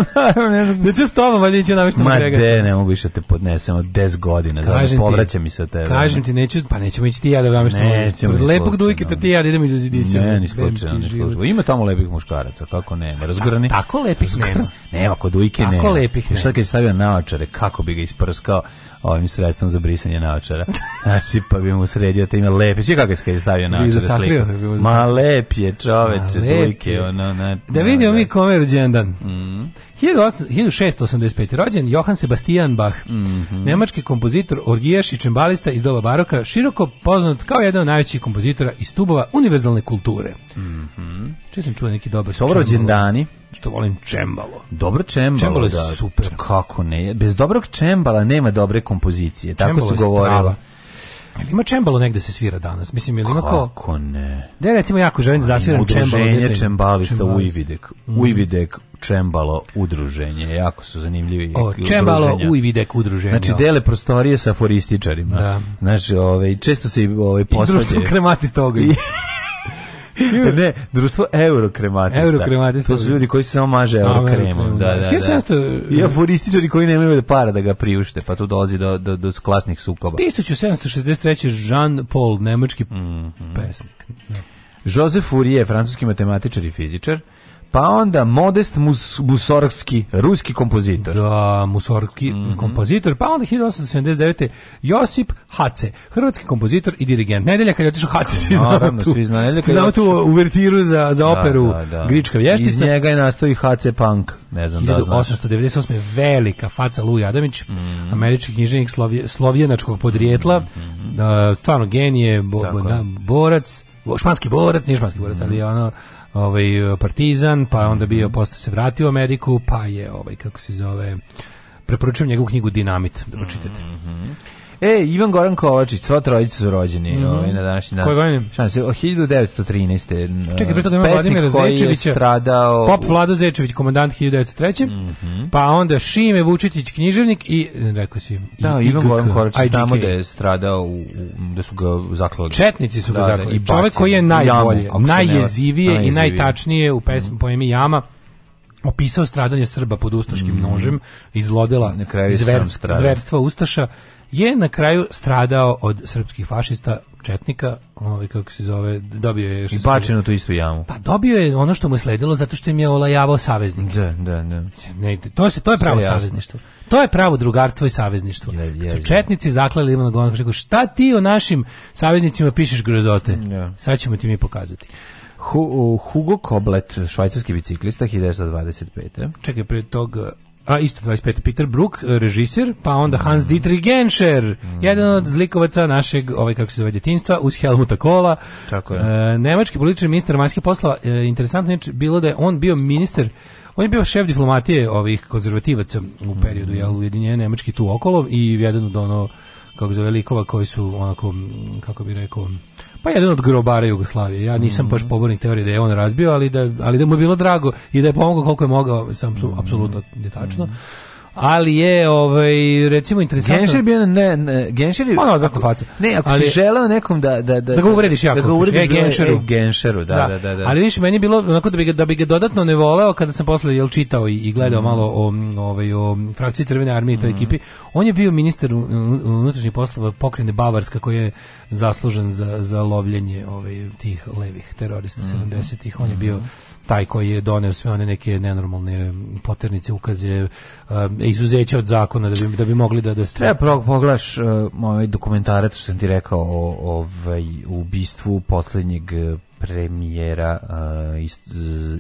ne ću znači, s tobom, valjda će namištam agregat. Ma de, ne mogu više te podnesem od 10 godina. Kažem ti, povraća mi se tebe. Kažem ti, neću, pa nećemo ići ti ja da namještam. Nećemo. lepog dujke te ti ja idem iz iza zidića. Ne, ni slučajno, ni slučajno. Ima tamo lepih muškaraca, kako ne Razgrani. Tako lepih nema. Nema, kod dujke nema. Tako lepih Šta kad stavio naočare, kako bi ga isprskao ovim sredstvom za brisanje naočara. Znači, pa bi mu sredio te ima lepe. Svi kako je je stavio naočare sliku. Ma lep je čoveče, dujke, ono, Da vidimo mi kome je rođen dan. 1685. rođen Johan Sebastian Bach, mhm. nemački kompozitor, orgijaš i čembalista iz doba baroka, široko poznat kao jedan od najvećih kompozitora iz tubova univerzalne kulture. Mm Čuo sam čuo neki dobar... Dobro rođendani što volim čembalo. Dobro čembalo, čembalo je da, super. Pa kako ne? Bez dobrog čembala nema dobre kompozicije. Čembalo tako su govorili. Ali ima čembalo negde se svira danas. Mislim, ili ima Kako ne? Da, recimo, jako želim da zasviram čembalo. Udruženje čembalista Ividek. Mm. Ujvidek. Ujvidek čembalo udruženje. Jako su zanimljivi o, Čembalo Ujvidek udruženje. Znači, dele prostorije sa forističarima. Da. Znači, ove, ovaj, često se ove, ovaj, posvađe. društvo ne, društvo eurokrematista Eurokrematista. To su ljudi koji se samo maže eurokremom. Da, da, da. I aforističari koji nemaju da para da ga priušte, pa tu dolazi do, do, do klasnih sukoba. 1763. Jean Paul, nemački mm -hmm. pesnik. Joseph Fourier, francuski matematičar i fizičar. Pa onda Modest Mus, Musorgski, ruski kompozitor. Da, Musorgski mm -hmm. kompozitor. Pa onda 1879. Josip Hace, hrvatski kompozitor i dirigent. Nedelja kad je otišao Hace, svi znamo Naravno, tu, svi znamo. Znamo tu uvertiru za, za operu da, da, Grička vještica. Iz njega je nastoji Hace Punk. Ne znam 1898. Da velika faca Luj Adamić, mm -hmm. američki knjiženik slovje, slovjenačkog podrijetla, mm -hmm. stvarno genije, bo, bo, borac, španski borac, nije španski borac, mhm. ali ono ovaj Partizan, pa onda bio mhm. posle se vratio u Ameriku, pa je ovaj kako se zove preporučujem njegovu knjigu Dinamit da pročitate. Mm -hmm. E, Ivan Goran Kovačić, sva trojica su rođeni mm -hmm. na današnji dan. Koje godine? Šanse, 1913. Čekaj, pre toga ima Vladimira Zečevića, stradao... pop Vlado Zečević, komandant 1903. Mm -hmm. Pa onda Šime Vučitić, književnik i, rekao si, da, i, Ivan Goran Kovačić, tamo da je stradao, u, da su ga zaklali. Četnici su ga da, zaklali. Da, koji je najbolje, jamu, najjezivije, i najtačnije u pesmi, mm -hmm. poemi Jama, opisao stradanje Srba pod ustaškim mm. nožem iz lodela zverstva ustaša je na kraju stradao od srpskih fašista četnika, ovaj kako se zove, dobio je i tu istu jamu. Pa dobio je ono što mu je sledilo zato što im je olajavao saveznik. Da, da, da. Ne, to se to je pravo savezništvo. To je pravo drugarstvo i savezništvo. Je, su četnici zaklali Ivana ono šta ti o našim saveznicima pišeš grozote? Sad ćemo ti mi pokazati. Hugo Koblet, švajcarski biciklista, 1925. Čekaj, prije toga a isto 25 Peter Brook e, režisir, pa onda Hans Dietrich Genscher jedan od zlikovaca našeg ovaj kako se zove djetinstva, uz Helmuta Kola tako je e, nemački politički ministar vanjskih poslova e, interesantno je bilo da je on bio ministar on je bio šef diplomatije ovih konzervativaca u periodu jel ujedinjenja nemački tu okolo i jedan od ono kako zove likova koji su onako kako bi rekao pa jedan od grobara Jugoslavije. Ja nisam mm baš mhm. pobornik teorije da je on razbio, ali da, ali da mu je bilo drago i da je pomogao koliko je mogao, sam su, apsolutno detačno. tačno. Mhm ali je ovaj recimo interesantno Genšer bio ne, ne Genšer je ono ne ako ali, si želeo nekom da da da da ga uvrediš da e, e, Genšeru da, da da ali više meni je bilo onako da bi ga, da bi ga dodatno ne voleo kada sam posle jel čitao i, gledao mm. malo o ovaj o frakciji Crvene armije to toj mm. ekipi on je bio ministar unutrašnjih poslova pokrajine Bavarska koji je zaslužen za za lovljenje ovaj tih levih terorista mm. 70-ih on je bio mm taj koji je doneo sve one neke nenormalne poternice, ukaze, e, izuzeće od zakona da bi, da bi mogli da... da stres... Treba pogledaš moj e, ovaj dokumentarac, što sam ti rekao, o, ovaj, ubistvu posljednjeg premijera uh, ist,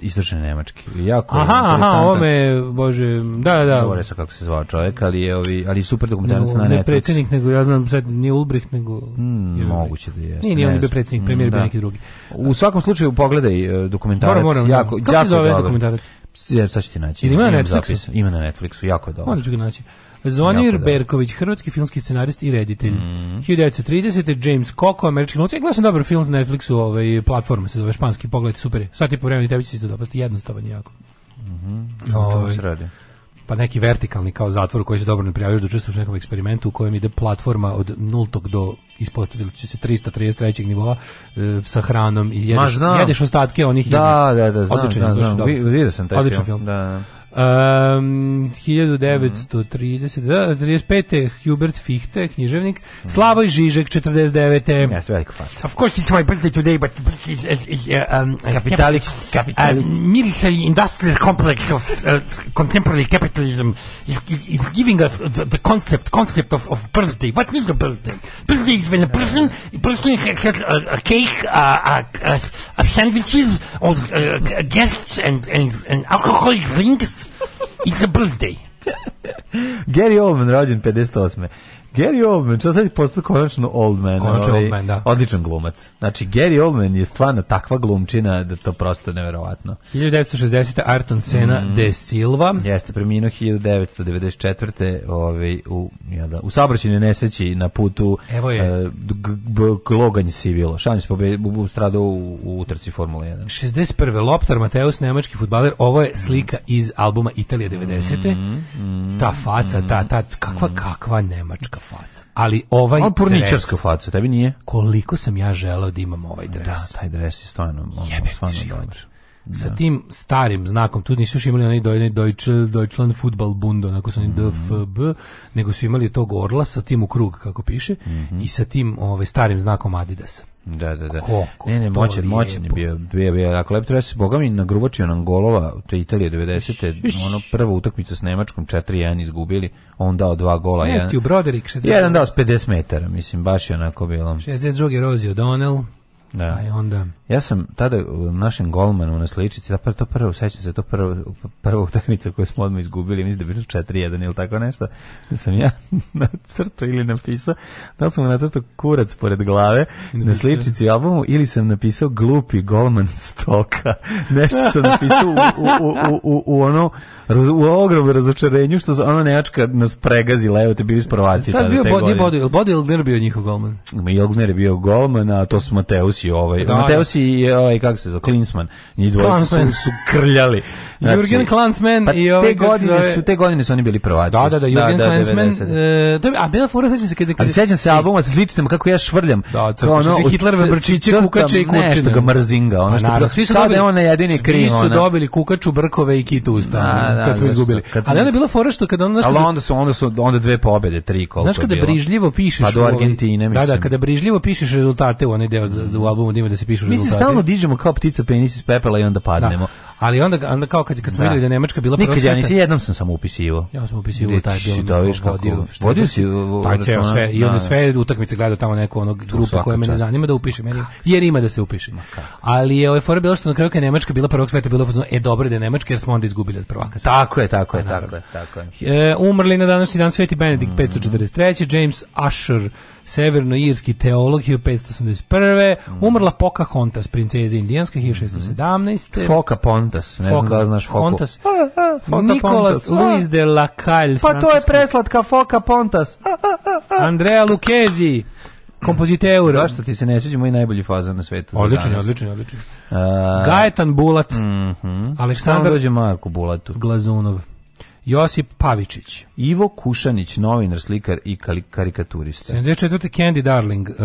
istočne Nemačke. Jako aha, aha, me, bože, da, da. Govore sa kako se zvao čovjek, ali je ovi, ali super dokumentarac na Netflix. Ne predsjednik, nego ja znam sad, nije Ulbricht, nego... Mm, moguće da je. Nije, nije on bio predsjednik, premijer, mm, neki drugi. U svakom slučaju, pogledaj e, dokumentarac. Moram, moram, jako, kako jako se zove dokumentarac? sad ću ti naći. Ili ima na Netflixu? ima na Netflixu, jako je dobro. Onda ću ga naći. Zvonimir Berković, hrvatski filmski scenarist i reditelj. Mm. 1930. James Coco, američki glumac. Ja e, gledam sam dobar film na Netflixu, ovaj, platforma se zove Španski, pogled, super je. Sad ti po vremeni tebi će se dopasti, jednostavan jako. Mm -hmm. se radi? Pa neki vertikalni kao zatvor koji se dobro ne prijavljaš da učestvuješ nekom eksperimentu u kojem ide platforma od nultog do ispostavili će se 333. nivoa e, sa hranom i jedeš, jedeš ostatke onih iznih. Da, da, da, znam, znam, znam. vidio sam taj Odličan film. film. Da, da. 1935. Ehm, Hubert Fichte, književnik. Mm. Slavoj Žižek, 49. Yes, faca. Of course, it's my birthday today, but it's, it's, uh, it's uh, um, uh, capitalist, capitalist. Uh, military industrial complex of uh, contemporary capitalism is, is giving us the, the concept concept of, of birthday. What is the birthday? Birthday is when a person, a person has a, a cake, a, a, a sandwiches, or uh, guests and, and, and alcoholic drinks It's a birthday. Gary Oldman rođen 58. Gary Oldman, što sad je postao konačno Oldman. Konačno ovaj, Oldman, da. Odličan glumac. Znači, Gary Oldman je stvarno takva glumčina da to prosto neverovatno. 1960. Arton Sena mm. de Silva. Jeste, preminuo 1994. Ovaj, u, ja da, u sabraćenju nesreći na putu Evo je. Uh, eh, Loganj Sivilo. mi se u stradu u, u utrci Formula 1. 61. Loptar Mateus, nemački futbaler. Ovo je mm. slika iz albuma Italija 90. Mm, mm, ta faca, ta, ta, mm. kakva, kakva nemačka faca. Ali ovaj Malo purničarska faca, tebi nije. Koliko sam ja želeo da imam ovaj dres. Da, taj dres je stvarno, ono, Jebe Sa tim starim znakom, tu nisu još imali onaj Deutsche, Deutschland Football Bund, onako su oni mhm. DFB, nego su imali to orla sa tim u krug, kako piše, mhm. i sa tim ovaj, starim znakom Adidasa. Da, da, da. Koliko ne, ne, moćan, moćan je bio, bio, bio, ako lepo treba se, boga mi nagrubočio nam golova te Italije 90. ono prva utakmica s Nemačkom 4-1 izgubili, on dao dva gola. Ne, jedan, ti u Broderick. Jedan dao s 50 metara, mislim, baš je onako bilo. 62. rozio Donel da. onda. Ja sam tada u našem golmanu na sličici, zapravo to prvo, sećam se, to prvo, prvo utakmica koju smo odmah izgubili, mislim da je bilo 4 ili tako nešto, da sam ja nacrtao ili napisao, da sam nacrtao kurac pored glave na sličici albumu ili sam napisao glupi golman stoka. Nešto sam napisao u, u, u, u, u ono, u ogromnom razočarenju što za ona nejačka nas pregazi levo te bili sprovaci Sad bio Bodi, Bodil Bodi bio njihov golman. Elgner je bio golman, a to su Mateus Mateus i ovaj, da, Mateus i ovaj, kako se zove, Klinsman, njih dvojica su, su krljali. Znači, Jurgen Klinsman pa i ovaj, te godine zove... su, te godine su oni bili prvaci. Da, da, da, Jurgen da, Klinsman, da, da, a bila Fora se se kad kada... sećam se albuma sa sličicama kako ja švrljam. Da, crpiš ono, Hitler ve brčiće, kukače i kurčine. Nešto ga mrzinga, ono pa što... pro... svi su dobili, je jedini kriv svi su ono. dobili kukaču, brkove i kitu usta ono, kad smo izgubili. Ali onda je bila fora što kad onda onda su, onda su, onda dve pobede, tri koliko Znaš kada brižljivo pišeš... Pa do Argentine, mislim. Da, da, kada brižljivo pišeš rezultate u onaj deo, u albumu da ima da se pišu Mi rezultati. Mi se stalno dižemo kao ptica penis iz pepela i onda padnemo. Da. Ali onda, onda kao kad, kad smo vidjeli da je Nemačka bila Nikad ja nisi jednom sam samo upisivo. Ja sam upisivo taj ono, si bilo. vodio, vodio, vodio si taj ceo sve. I onda sve utakmice gledao tamo neku onog grupa koja me ne zanima da upišem. Jer ima da se upišem. Ali je ovaj fora bilo što na kraju kad Nemačka bila prvog sveta bilo pozno, e dobro da je Nemačka jer smo onda izgubili od prvaka. Tako je, tako je, pa tako je. Tako je. E, umrli na današnji dan Sveti Benedikt 543. Mhm. James Asher severnoirski teolog 1581. Mhm. Umrla Poka Hontas, princeza indijanska 1617. Mhm. Foka Pontas, ne Foka. znam da znaš Foku. Hontas. Nikolas Luis de la Calle. Pa to je preslatka Foka Pontas. Andrea Lucchesi, kompoziteur. Zašto ti se ne sviđa moj najbolji faza na svetu? Odličan, odličan, odličan. Uh, Gajetan Bulat. Mm -hmm. Aleksandar dođe Marko Bulatu. Glazunov. Josip Pavičić. Ivo Kušanić, novinar, slikar i karikaturista. 74. Candy Darling, uh,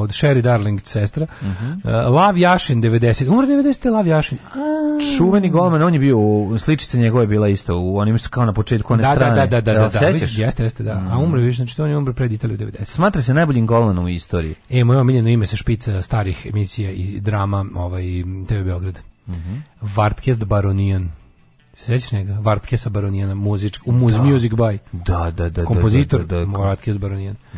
od Sherry Darling, sestra. Uh -huh. uh, Lav Jašin, 90. Umro 90. Lav Jašin. A Čuveni golman, on je bio, sličica njegove je bila isto, u onim kao na početku, one da, strane. Da, da, da, da, da, sećaš? Jeste, jeste, da. A mhm. umro, više znači to on je umro pred Italiju 90. Smatra se najboljim golmanom u istoriji. E, moje omiljeno ime se špica starih emisija i drama ovaj, TV Beograd. Mm -hmm. Vartkest Baronijan. Sećaš njega? Vartkesa Baronijana, muzič, u muz, da. Music by. Da, da, da. Kompozitor da, da, da,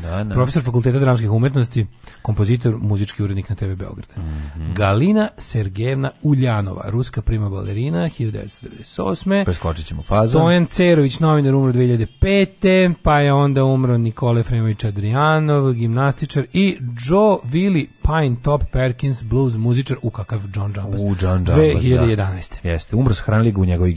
da. Da, Profesor fakulteta dramskih umetnosti, kompozitor, muzički urednik na TV Beograd. Mhm. Galina Sergejevna Uljanova, ruska prima balerina, 1998. Preskočit ćemo fazu. Stojan Cerović, novinar, umro 2005. Pa je onda umro Nikola Fremović Adrijanov, gimnastičar i Joe Willi Pine Top Perkins, blues muzičar, u kakav John Jambas. U John 2011. Jeste, umro s hranligu u njegovih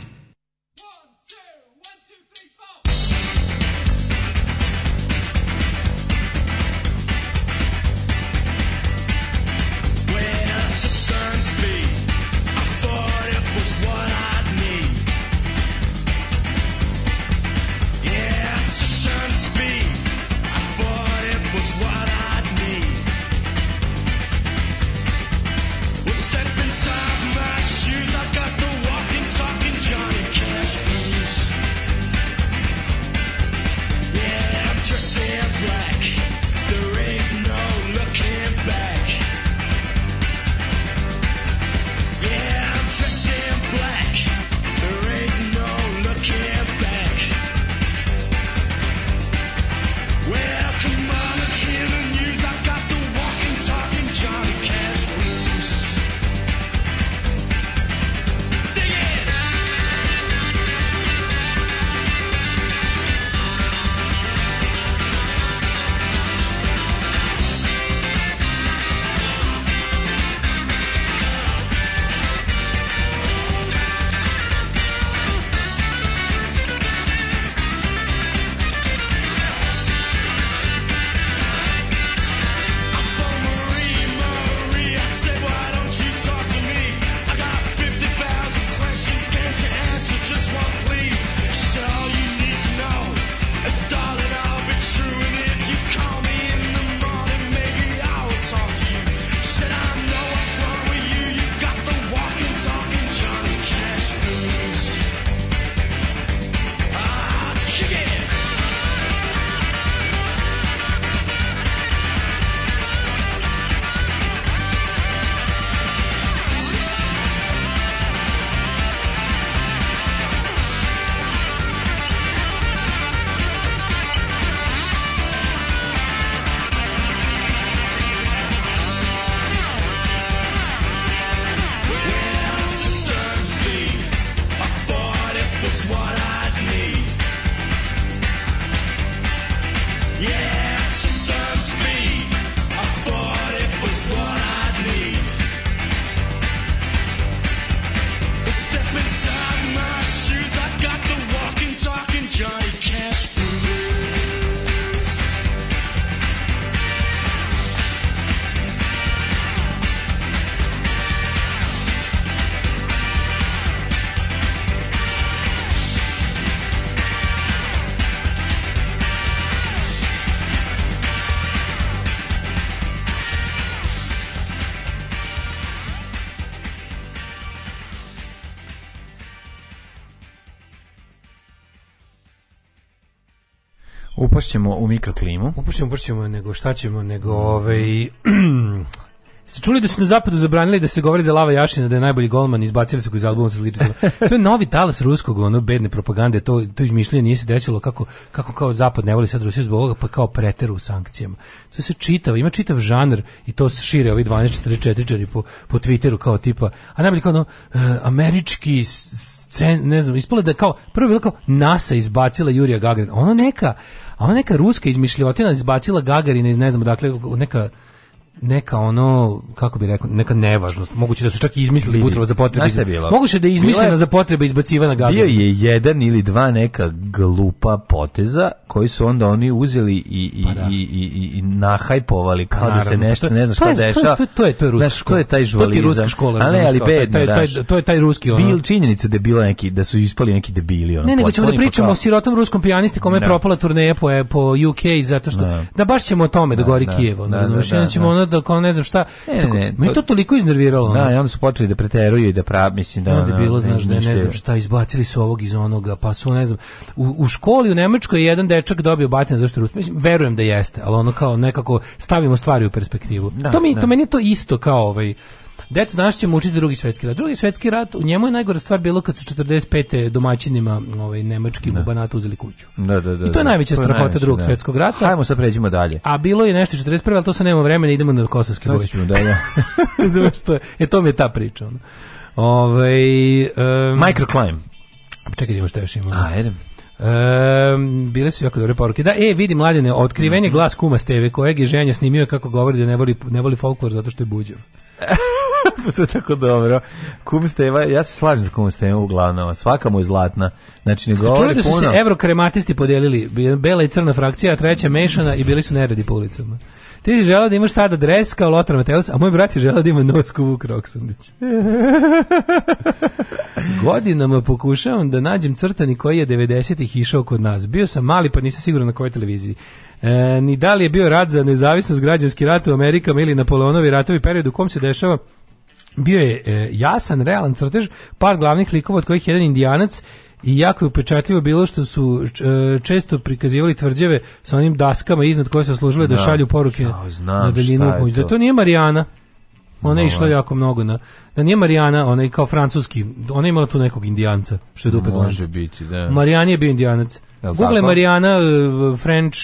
ćemo u mikroklimu. Upušćemo, upušćemo, nego šta ćemo, nego ovaj... Ste čuli da su na zapadu zabranili da se govori za Lava Jašina da je najbolji golman izbacili su ga iz albuma sa sličicama. To je novi talas ruskog ono bedne propagande, to to izmišljanje nije se desilo kako kako kao zapad ne voli sad Rusiju zbog ovoga pa kao preteru u sankcijama. To se čitava, ima čitav žanr i to se šire ovi 1244 po po Twitteru kao tipa, a najbolji kao ono, eh, američki scen, ne znam, ispalo da kao prvo bilo kao NASA izbacila Jurija Gagarina. Ono neka a ona neka ruska izmišljotina izbacila Gagarina iz ne znam dakle neka neka ono kako bi rekao neka nevažnost moguće da su čak i izmislili Butrova za potrebe iz... moguće da je izmišljena za potrebe izbacivana gabi bio je jedan ili dva neka glupa poteza koji su onda oni uzeli i i pa i i, i nahajpovali kao pa da se pa nešto ne znam šta dešava to je to je to je ruska škola taj škola ali ali be to je to je taj ruski ono bil činjenica da bila neki da su ispali neki debili ono ne nego ćemo da pričamo o sirotom ruskom pijanisti kome je propala turneja po e- po UK zato što da baš ćemo o tome da gori Kijevo ono, razumeš ćemo ono da kao ono ne znam šta. me to, toliko iznerviralo. Da, ono. i onda su počeli da preteruju i da prav, mislim da. Onda ono, je bilo, znaš, da ne znam šta, izbacili su ovog iz onoga, pa su, ne znam, u, u školi u Nemačkoj je jedan dečak dobio batin zašto je Mislim, verujem da jeste, ali ono kao nekako stavimo stvari u perspektivu. to mi, da. to meni je to isto kao ovaj Deco, danas ćemo učiti drugi svjetski rat. Drugi svjetski rat, u njemu je najgora stvar bilo kad su 45. domaćinima ovaj, nemačkim u Banatu uzeli kuću. Da, da, da, I to je najveća da, strahota drugog svjetskog rata. Hajmo sad pređimo dalje. A bilo je nešto 41. ali to sad nemamo vremena, idemo na kosovski boj. da, da. Zašto? E, to mi je ta priča. Ono. Ove, ovaj, um, Microclimb. Pa čekaj, imamo što još imamo. bile su jako dobre poruke. Da, e, vidi mladine, otkrivenje mhm. glas kuma Steve, kojeg je ženja snimio kako govori da ne voli, ne voli folklor zato što je buđo. to je tako dobro. Kum Steva, ja se slažem sa Kum Steva uglavnom, svaka mu je zlatna. Znači ne govori puno. da su se podijelili, bela i crna frakcija, treća mešana i bili su neredi po ulicama. Ti si želao da imaš tada dres kao Lothar Mateus, a moj brat je želao da ima nosku Vuk Godinama pokušavam da nađem crtani koji je 90-ih išao kod nas. Bio sam mali pa nisam siguran na kojoj televiziji. E, ni da li je bio rad za nezavisnost građanski rat u Amerikama ili Napoleonovi ratovi period u kom se dešava bio je e, jasan, realan crtež, par glavnih likova od kojih jedan indijanac i jako je upečatljivo bilo što su e, često prikazivali tvrđave sa onim daskama iznad koje se služile da, šalju poruke ja, na daljinu Da to nije Marijana. Ona je išla jako mnogo na... Da nije Marijana, ona je kao francuski. Ona je imala tu nekog indijanca, što je dupe Može biti, da. Marijan je bio indijanac. Google Marijana e, French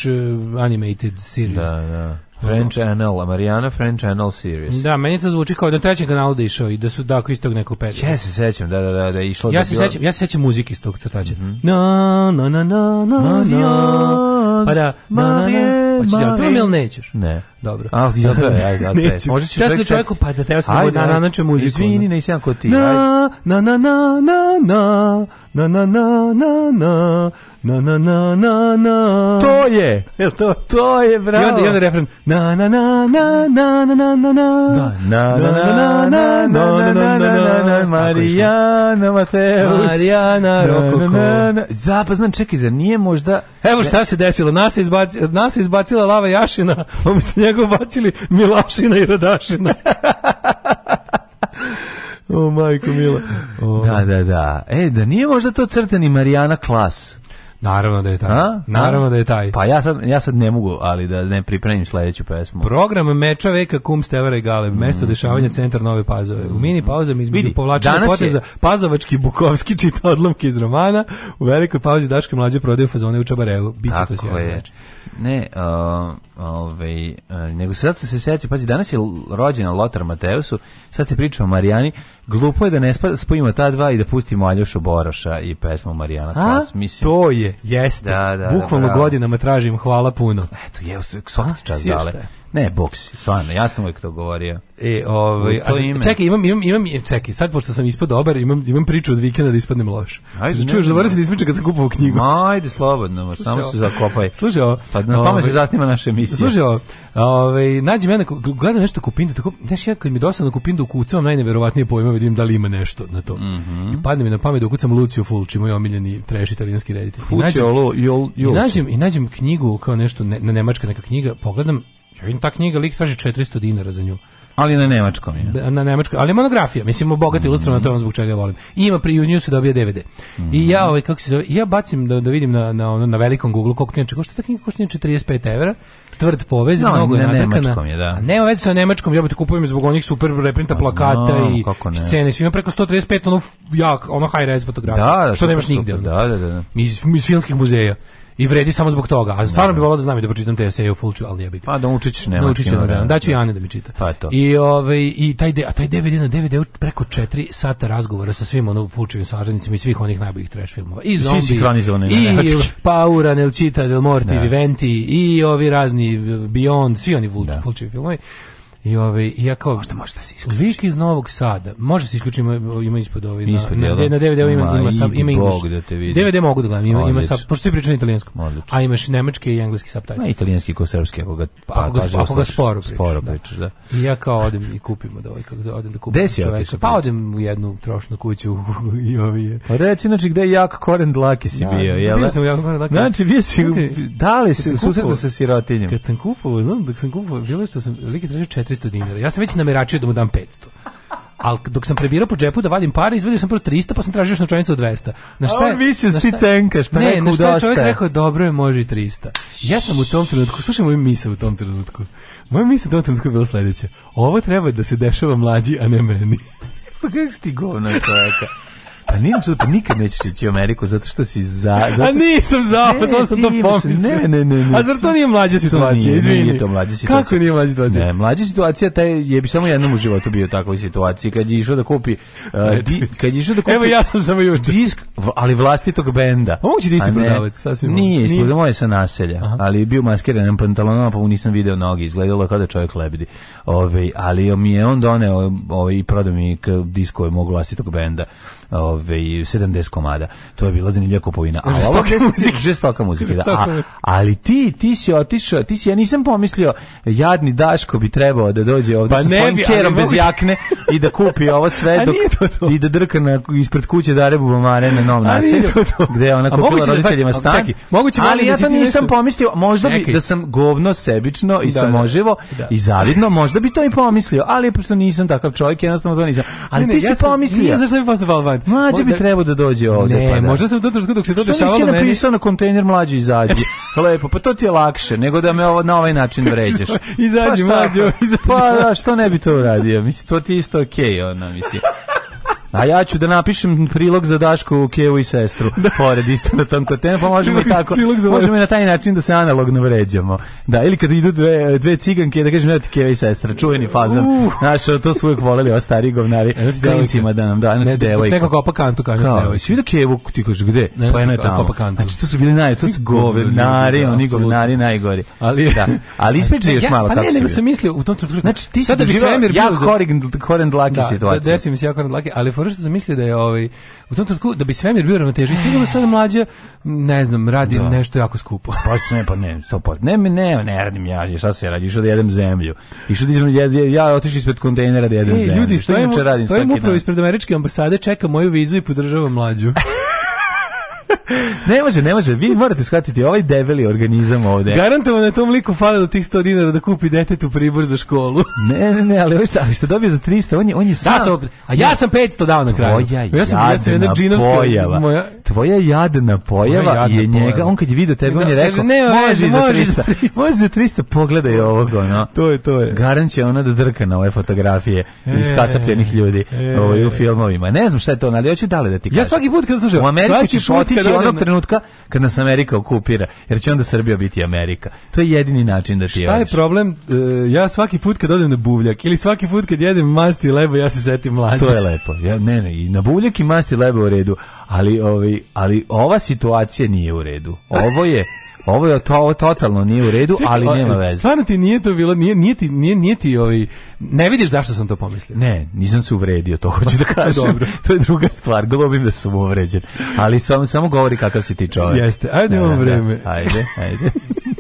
animated series. Da, da. French Channel, Mariana French Channel series. Da, meni to zvuči kao da treći kanal da išao i da su da istog nekog perioda. Ja se sećam, da da da da išlo ja se sećam, ja se muzike iz tog crtača. Mm Na na pa da, na, na, na. Hoćeš da ili nećeš? Ne. Dobro. A, ja pevam, ajde, da pevam. Možeš ćeš čovjeku, pa da teo sam da muziku. Izvini, ne kod ti. Na, na, na, na, na, na, na, na, na, na, na, na na na na na to je to to je bravo i onda i refren na na na na na na na na na na na na na na na na na na na nije možda evo šta se desilo nas je, nas je izbacila Lava Jašina, mi ste njegov bacili Milašina i Radašina. o, majko mila. Da, da, da. E, da nije možda to crteni Marijana Klas? Naravno da je taj. A? Naravno da je taj. Pa ja sad, ja ne mogu, ali da ne pripremim sledeću pesmu. Program meča veka kum Stevara i Galeb, mm. mesto dešavanja centar Nove Pazove. U mini mm. pauze mi povlačenja poteza, je... Pazovački Bukovski čita odlomke iz romana, u velikoj pauzi Daške mlađe prodaju fazone u Čabarevu. Biće Tako to znači. Ne, Ove, ovaj, nego sad sam se setio, pazi, danas je rođena Lotar Mateusu, sad se priča o Marijani, glupo je da ne spojimo ta dva i da pustimo Aljošu Boroša i pesmu Marijana Klas, mislim. To je, jeste, da, da, bukvalno godinama tražim, hvala puno. Eto, je, dale. Ne, boks, stvarno, ja sam uvijek to govorio. E, ovaj, ime. Čekaj, imam, imam, imam, e, čekaj, sad pošto sam ispod dobar, imam, imam priču od vikenda da ispadnem loš. Ajde, čuješ, da se da ispriča kad sam kupao knjigu. Ajde, slobodno, možda, samo se zakopaj. Slušaj, ovo, pa na tome se ovaj, zasnima naša emisija. Slušaj, ovo, ovaj, nađem jedna, gledam nešto kupindu, tako, znaš, ja kad mi dosadno kupindu kucam, najneverovatnije pojma, vidim da li ima nešto na to. Mm -hmm. I padne mi na pamet da kucam Lucio Fulci, moj omiljeni treš italijanski reditelj. Fulci, I nađem, i nađem knjigu kao nešto, ne, na nemačka neka knjiga, pogledam ja vidim ta knjiga, lik traži 400 dinara za nju. Ali na nemačkom je. Na nemačkom, ali monografija. Mislim, bogat mm -hmm. na to on zbog čega je volim. I ima pri nju se dobija DVD. Mm I ja, mm. ovaj, kako se zove, ja bacim da, da vidim na, na, ono, na velikom Google koliko knjiga košta. Ta knjiga košta 45 evra tvrd povez, no, mnogo je nadrkana. Je, da. nema veze sa nemačkom, ja bih kupujem zbog onih super reprinta no, pa plakata no, i scene. Ima preko 135 ono, jak, ono high res fotografija, da, da, što nemaš nigdje. Ono. Da, da, da. Iz, iz filmskih muzeja i vredi samo zbog toga. A stvarno bi volao da znam i da pročitam te eseje u Fulču, ali jebi ga. Pa da učiš, nema. Da učiš, nema. Da ću i da mi čita. Pa to. I ovaj i taj de, a taj DVD na DVD preko 4 sata razgovora sa svim onim Fulčevim saženicima i svih onih najboljih trash filmova. I zombi. Svi sinhronizovani. I znači. Paura Nelcita del Morti Viventi i ovi razni Beyond, svi oni Fulčevi filmovi. I ovaj ja kao što može da se isključi. Lik iz Novog Sada. Može se isključiti ima, ima ispod ovaj na, ispod, na, na, na dvd ima ima sam ima English. Da te vidi. DVD mogu da gledam, ima Odlič. ima sa pošto se priča na italijanskom. Odlič. A imaš nemački i engleski subtitle. Na italijanski ko srpski, ako ga pa, pa ako ga, kaže, ako ga sporo pričaš. Sporo pričaš, da. da. I ja kao odem i kupim od ovaj kako za odem da kupim Desi čoveka. Pa odem u jednu trošnu kuću i ovaj je. Pa reći znači gde jak koren dlake si bio, je l? Bio sam jak koren dlake. Znači bio si dali se susretno sa sirotinjom. Kad sam kupovao, znam da sam kupovao, bilo što sam lik tražio 400 dinara. Ja sam već nameračio da mu dam 500. Al dok sam prebirao po džepu da vadim pare, izvedio sam prvo 300, pa sam tražio još novčanicu od 200. Na šta je? A on sti cenkaš, pa ne, rekao dosta. Ne, na šta je čovjek rekao, dobro je, može i 300. Ja sam u tom trenutku, slušaj moju misle u tom trenutku. Moja misle u tom trenutku je bila sledeća. Ovo treba da se dešava mlađi, a ne meni. pa kako si ti govno čovjeka? Pa nijem pa nikad nećeš ići u Ameriku zato što si za... Zato... A nisam za, pa sam to pomislio. Ne, ne, ne, ne. A zar to nije mlađa situacija, izvini? Nije to mlađa situacija. Kako nije mlađa situacija? Ne, mlađa situacija taj je bi samo jednom u životu bio u takvoj situaciji kad je išao da kupi uh, di, kad je išao da kupi Evo ja sam samo juče. Disk, ali vlastitog benda. Pa a mogući da isti prodavac, sasvim. Nije, isti, da moje sa naselja, Aha. ali je bio na pantalonama, pa mu nisam video noge, izgledalo kao da čovjek lebedi. Ove, ovaj, ali mi je on doneo ovaj, i prodao mi diskove mog vlastitog benda ove, ovaj, 70 komada. To je bila zanimljiva kupovina. A žestoka muzika. Žestoka muzika, da. A, ali ti, ti si otišao, ti si, ja nisam pomislio, jadni Daško bi trebao da dođe ovdje pa sa svojim bi, kerom bez jakne i da kupi ovo sve dok, to to. i da drka na, ispred kuće Dare Bubamare na novom naselju, gde je ona kupila roditeljima stan. ali ja to nisam pomislio, možda bi, da sam govno sebično i samoživo i zavidno, možda bi to i pomislio, ali pošto nisam takav čovjek, jednostavno to nisam. Ali ti si pomislio. Ne, zašto bi postao mlad. Mlađe bi trebao da dođe ovde. Ne, pa da. možda sam to dok se to dešavalo meni. nisi napisao na kontejner mlađi izađi? Lepo, pa to ti je lakše nego da me ovo, na ovaj način pa vređaš. izađi pa mlađi, pa- izađi. Pa da, što ne bi to uradio? Mislim, to ti je isto okej, okay, ona, mislim. A ja ću da napišem prilog za Dašku, Kevu i sestru. Da. Pored isto na tom kotenu, pa možemo i tako. Možemo i na taj način da se analogno vređamo. Da, ili kad idu dve, dve ciganke, da kažem, ja ti Keva i sestra, čuveni fazan. Uh. Znaš, ono, to su uvijek voleli, ova stari govnari. Klincima da nam da, znači devojka. Neko kopa kantu, kanju devojka. Svi da Kevu, ti kažeš, gde? Ne, pa je tamo. Znači, to su bili naj, to su govnari, oni govnari najgori. Ali, da. Ali ispričaj još malo kako Pa ne, nego sam mislio u tom trenutku. Znači, ti si doživao, ja koren dlaki situacija. Da, desim se ja koren dlaki, ali dobro što sam mislio da je ovaj u tom trenutku da bi svemir bio ravnoteži sigurno sad mlađa ne znam radi da. nešto jako skupo. Pa ne pa ne, 100%. Ne, ne, ne radim ja, šta se radi, išao da jedem zemlju. Išao da ja, ja otišao ispred kontejnera da jedem e, zemlju. Ljudi, stojim, stojim upravo ispred američke ambasade, čekam moju vizu i podržavam mlađu. ne može, ne može. Vi morate shvatiti ovaj debeli organizam ovde. Garantovano je tom liku fale do tih 100 dinara da kupi detetu pribor za školu. ne, ne, ne, ali ovo šta, što dobio za 300, on je, on je sam... Da, sam a ja sam 500 dao na kraju. Tvoja ja sam, ja sam Pojava. Moja... Tvoja jadna pojava jadna je njega, on kad je vidio tebe, da, on je rekao, ne, može, za 300, može za 300, pogledaj ovog, ono. to je, to je. Garant će ona da drka na ove fotografije e, iz kacapljenih ljudi e, ovaj, u filmovima. Ne znam šta je to, ali hoću dalje da ti kažem. Ja svaki put kad slušam, u Ameriku ćeš otići kad znači, onog trenutka kad nas Amerika okupira, jer će onda Srbija biti Amerika. To je jedini način da ti Šta je problem? E, ja svaki put kad odem na buvljak ili svaki put kad jedem masti lebo, ja se setim mlađe. To je lepo. Ja, ne, ne, i na buvljak i masti lebo u redu, ali, ovaj, ali ova situacija nije u redu. Ovo je ovo je to, ovo totalno nije u redu, Čekaj, ali nema veze. Stvarno ti nije to bilo, nije, nije ti, nije, nije ti ovaj, ne vidiš zašto sam to pomislio. Ne, nisam se uvredio, to hoću da kažem. Dobro. to je druga stvar, globim da sam uvređen. Ali samo, samo govori kakav si ti čovjek. Jeste, ajde imamo vreme. Ajde, ajde.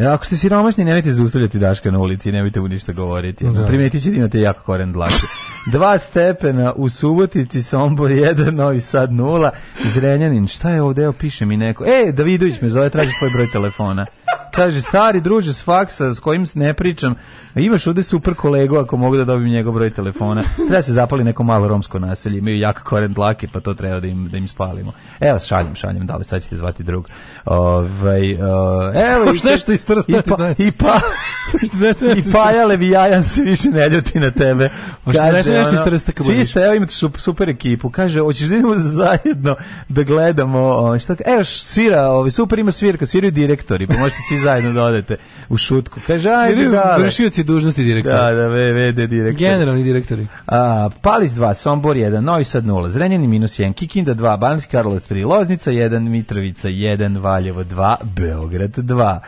E, ako ste siromašni, nemojte zaustavljati Daška na ulici, nemojte mu ništa govoriti. Da. Primetit ćete, imate jako koren dlaki. Dva stepena u Subotici, Sombor 1, Novi Sad 0, Zrenjanin. Šta je ovdje? Evo, piše mi neko. E, Davidović me zove, traži svoj broj telefona. Kaže, stari druže s faksa s kojim ne pričam, imaš ovdje super kolegu ako mogu da dobijem njegov broj telefona. Treba se zapali neko malo romsko naselje, imaju jako koren dlake, pa to treba da im, da im spalimo. Evo, šaljem, šaljem, da li sad ćete zvati drug. Ove, ovaj, evo, i pa, znači. i pa Paja jajan se više ne ljuti na tebe. Kaže, ono, svi ste, evo imate super ekipu. Kaže, hoćeš da idemo zajedno da gledamo, šta, evo svira, ovi, super ima svirka, sviraju direktori, pa možete svi zajedno da odete u šutku. Kaže, ajde, da. Vršioci dužnosti direktori. Da, da, VVD direktori. Generalni direktori. A, Palis 2, Sombor 1, Novi Sad 0, Zrenjanin minus 1, Kikinda 2, Banski Karlo 3, Loznica 1, Mitrovica 1, Valjevo 2, Beograd 2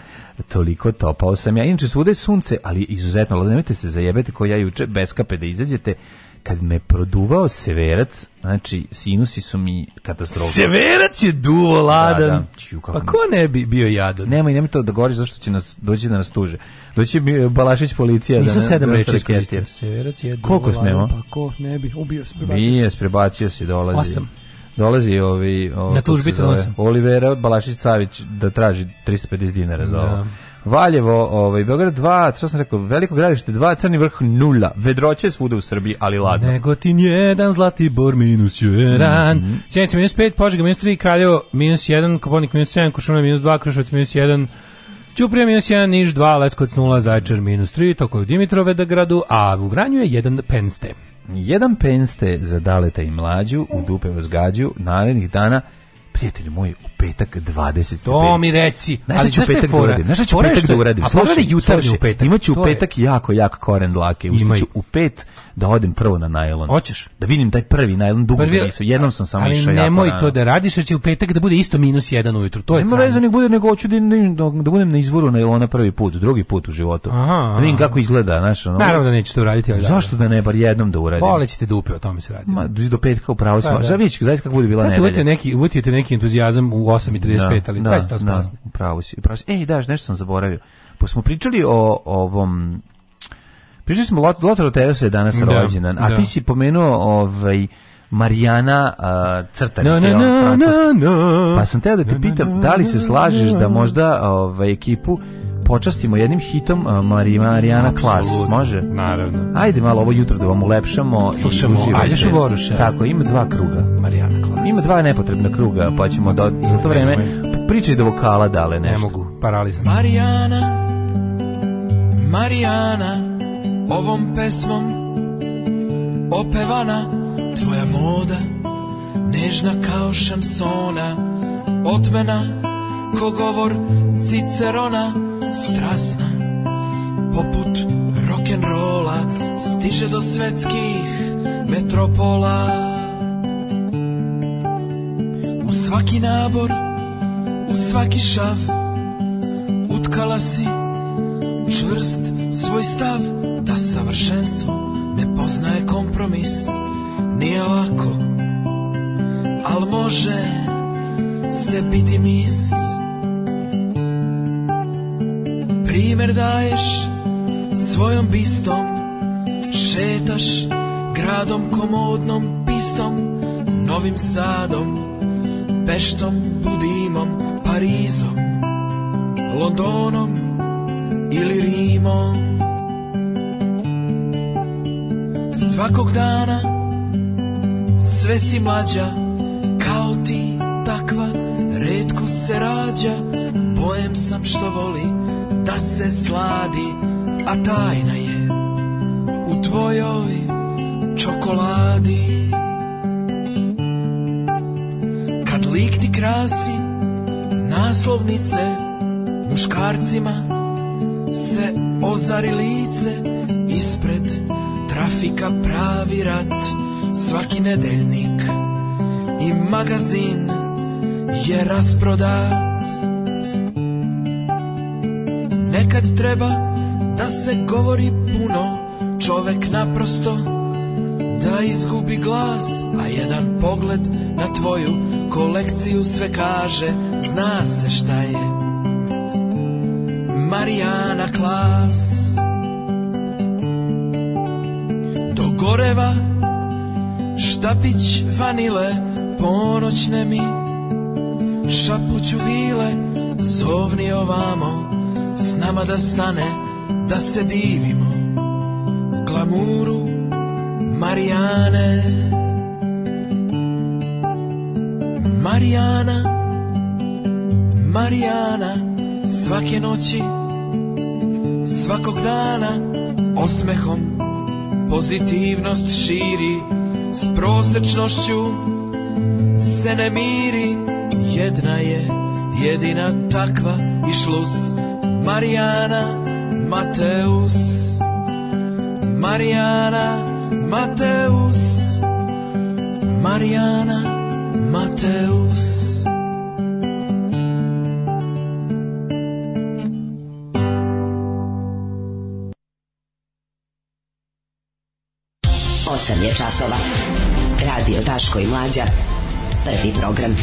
toliko topao sam ja. Inače, svuda je sunce, ali izuzetno, ali nemojte se zajebati ko ja juče, bez kape da izađete, kad me produvao severac, znači sinusi su mi katastrofa. Severac je duvo ladan. pa ko ne bi bio jadan? Nemoj, nemoj to da govoriš zašto će nas doći da nas tuže. Doći bi e, Balašić policija Nisam da ne, sedam reči Severac je pa ko ne bi, ubio se, prebacio se. se, dolazi. Osam dolazi ovi, ovi na tužbi Olivera Balašić Savić da traži 350 dinara za da. ovo. Valjevo, ovaj Beograd 2, što sam rekao, Veliko gradište 2, Crni vrh 0. Vedroće svuda u Srbiji, ali ladno. Negotin 1, Zlatibor minus 1, mm -hmm. minus 5, Požega minus 3, Kraljevo minus 1, Koponik minus 7, Košuna minus 2, Krušovac minus 1, Ćuprija minus 1, Niš 2, Leskovac 0, Zajčar minus 3, toko je u Dimitrove da gradu, a u Vranju je 1 penste. Jedan penste za daleta i mlađu u dupe vas narednih dana prijatelju moj, u petak 20. To mi reci. Znaš šta ću u petak da uradim? Znaš ću u petak da uradim? A pogledaj jutarnju u petak. Imaću u petak jako, jako koren dlake. Ustaću u pet, da odem prvo na najlon. Hoćeš? Da vidim taj prvi najlon dugo prvi, nisam, jednom sam samo išao Ali nemoj to da radiš, jer će u petak da bude isto minus jedan ujutru, to je Nema veze, nek bude, nego hoću da, da budem na izvoru na najlona prvi put, drugi put u životu. Aha, da vidim kako izgleda, znaš, ono. Naravno da nećete uraditi. Ali zašto da ne, bar jednom da uradim? Bolećete dupe, o tome se radi. Ma, do petka upravo pa smo. Da, da. Zavis, kako bude bila nedelja. Sad neki, uvjetite neki entuzijazam u 8.35, ali da, da, će to spasne. Da, upravo si, da, si. Ej, daš, nešto sam zaboravio. Pa smo pričali o ovom Pričali smo Lot, te Oteos je danas da, rođendan, a ti si pomenuo ovaj Marijana uh, no, no, Pa sam teo da te pitam, da li se slažeš da možda ovaj, ekipu počastimo jednim hitom Mari, Marijana Klas, može? Naravno. Ajde malo ovo jutro da vam ulepšamo. Slušamo Aljošu Voruša. Tako, ima dva kruga. Marijana Klas. Ima dva nepotrebna kruga, pa ćemo do, za to vreme pričaj do vokala dale nešto. Ne mogu, paralizam. Marijana, Marijana, Ovom pesmom opevana tvoja moda Nežna kao šansona Otmena ko govor Cicerona Strasna poput rock'n'rolla Stiže do svetskih metropola U svaki nabor, u svaki šaf Utkala si čvrst svoj stav da savršenstvo ne poznaje kompromis Nije lako, al može se biti mis Primjer daješ svojom bistom Šetaš gradom komodnom pistom Novim sadom, peštom, budimom, Parizom Londonom ili Rimom Svakog dana sve si mlađa Kao ti takva redko se rađa Bojem sam što voli da se sladi A tajna je u tvojoj čokoladi Kad lik ti krasi naslovnice muškarcima se ozari lice ispred trafika pravi rat svaki nedeljnik i magazin je rasprodat nekad treba da se govori puno čovek naprosto da izgubi glas a jedan pogled na tvoju kolekciju sve kaže zna se šta je Marijana Klas Do goreva štapić vanile Ponoćne mi šapuću vile Zovni ovamo s nama da stane Da se divimo glamuru Marijane Marijana Marijana svake noći svakog dana osmehom pozitivnost širi s prosečnošću se ne miri jedna je jedina takva i šlus Marijana Mateus Marijana Mateus Marijana Mateus časova. Radio Taško i Mlađa. Prvi program.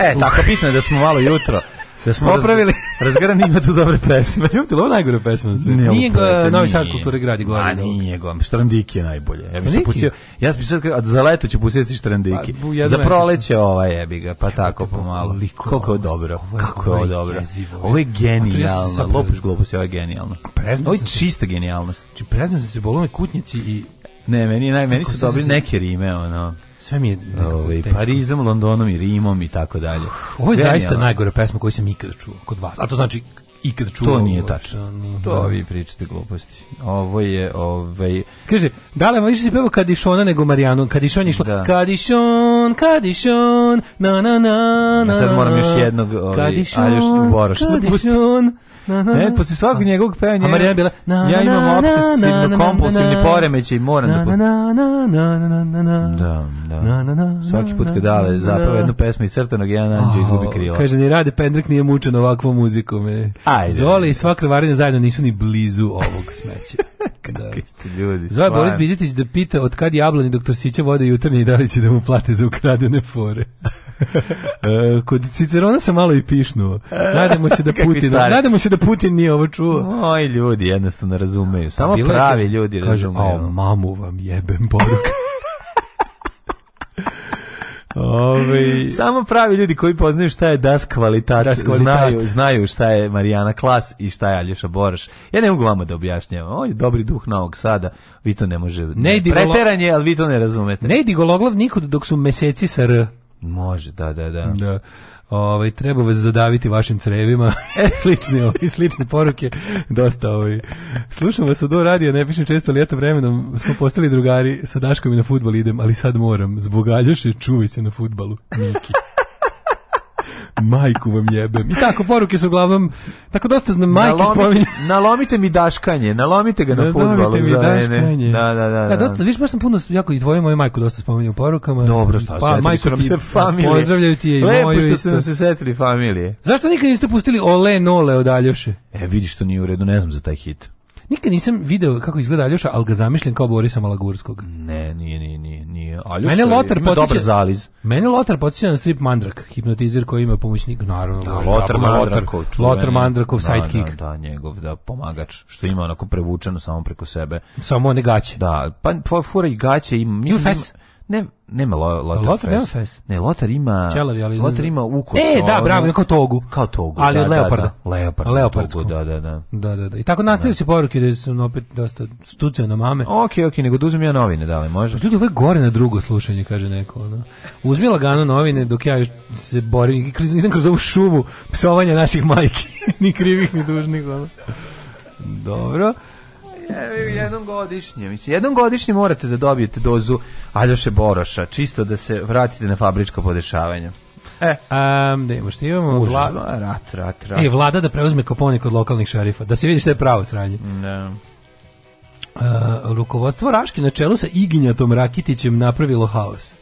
E, tako bitno je da smo malo jutro. Da smo Popravili. Razgaran ima tu dobre pesme. li, ovo najgore pesme na svijetu. Nije, ga, Novi Sad kulture gradi gore. A nije ga, Štrandiki je najbolje. Ja bih pustio, ja bih sad, za leto ću pustiti Štrandiki. Pa, za proleće ova jebi ga, pa tako pomalo. Koliko je dobro, kako je ovo dobro. Ovo je genijalno, lopuš globus, ovo je genijalno. Ovo je čista genijalnost. Znači, Preznam se se bolome kutnjici i... Ne, meni, naj, meni su dobili neke rime, ono sve mi je ovaj Parizom, Londonom i Rimom i tako dalje. Ovo je zaista najgore pesma koju sam ikad čuo kod vas. A to znači ikad čuo. To nije tačno. To vi pričate gluposti. Ovo je ovaj Kaže, da li više se peva ona nego Marijanu, Kadišon išla. Da. Kadišon, Kadišon, na na na e, na. sad moram još jednog, ovaj, a još Boroš. Kadišon. E posle svakog njegovog pevanja. bila, ja imam obsesivno kompulsivni poremećaj i moram da... Da, da. Svaki put kad dale zapravo jednu pesmu iz crtanog, jedan anđe izgubi krila. Kaže, ni Rade Pendrek nije mučen ovakvom muzikom. Ajde. Zvoli i sva krvarina zajedno nisu ni blizu ovog smeća. Kakvi ste ljudi. Zove Boris Bizitić da pita od kad jablani doktor Sića vode jutrnje i da li će da mu plate za ukradene fore. E, kod Cicerona se malo i pišnuo. Nadamo se da Putin, nadamo se da Putin nije ovo čuo. Moji ljudi jednostavno razumeju. Samo pravi ljudi razumeju. Kaže, a mamu vam jebem poruka. Ove... Samo pravi ljudi koji poznaju šta je das kvalitat, znaju, znaju šta je Marijana Klas i šta je Aljoša Boraš. Ja ne mogu vama da objašnjavam. On je dobri duh Novog Sada. Vi to ne može. Ne, ne ali vi to ne razumete. Ne idi gologlav nikud dok su meseci sa R. Može, da, da, da. Da ovaj, treba vas zadaviti vašim crevima, slične, ovaj, slične poruke, dosta ovaj. Slušam vas od radija, ne pišem često, ali eto vremenom smo postali drugari, sa Daškom i na futbal idem, ali sad moram, zbog Aljoše čuvaj se na futbalu, Miki majku vam jebem. I tako, poruke su uglavnom, tako dosta znam, majke Nalomi, spominje. Nalomite mi daškanje, nalomite ga na futbolu. Nalomite mi daškanje. Da, da, da. E, da. dosta, viš, baš sam puno, jako i tvoje, moje majku dosta spominje u porukama. Dobro, šta, pa, setili su nam se pa, familije. Pozdravljaju ti je i Lepo moju. Lepo što su nam se setili familije. Zašto nikad niste pustili Ole Nole od Aljoše? E, vidiš, što nije u redu, ne znam za taj hit. Nikad nisam video kako izgleda Aljoša, ali ga zamišljam kao Borisa Malagurskog. Ne, nije, nije, nije. nije. Aljoša mene Lotar ima dobar zaliz. Mene Lotar potiče na strip Mandrak, hipnotizir koji ima pomoćnik, naravno. Da, Lotar, Mandrakov, čuveni, Lotar Mandrakov, da, sidekick. Da, da, njegov, da, pomagač, što ima onako prevučeno samo preko sebe. Samo one gaće. Da, pa, pa fura i gaće ima. Mislim, ne, nema lo, Lotar, Ne, Lotar ima Čelavi, ali Lotar ima ukos. E, da, ono- bravo, kao togu. Kao togu. Ali da, od leoparda. Da, da. Da, da, da. Da, I tako nastavili se poruke da su opet dosta stucaju na mame. Okej, okay, okej, nego da uzmem ja novine, da li može? Ljudi, ovo je gore na drugo slušanje, kaže neko. Ono. Uzmi lagano novine dok ja se borim. I kroz, idem kroz ovu šuvu psovanja naših majki. ni krivih, ni dužnih. Ono. Dobro jednom godišnje, mislim, jednom godišnje morate da dobijete dozu Aljoše Boroša, čisto da se vratite na fabričko podešavanje. E, um, da imamo rat, rat, rat. E, vlada da preuzme koponik od lokalnih šerifa, da se vidi što je pravo sranje. Da. Uh, rukovodstvo Raške na čelu sa Iginjatom Rakitićem napravilo haos.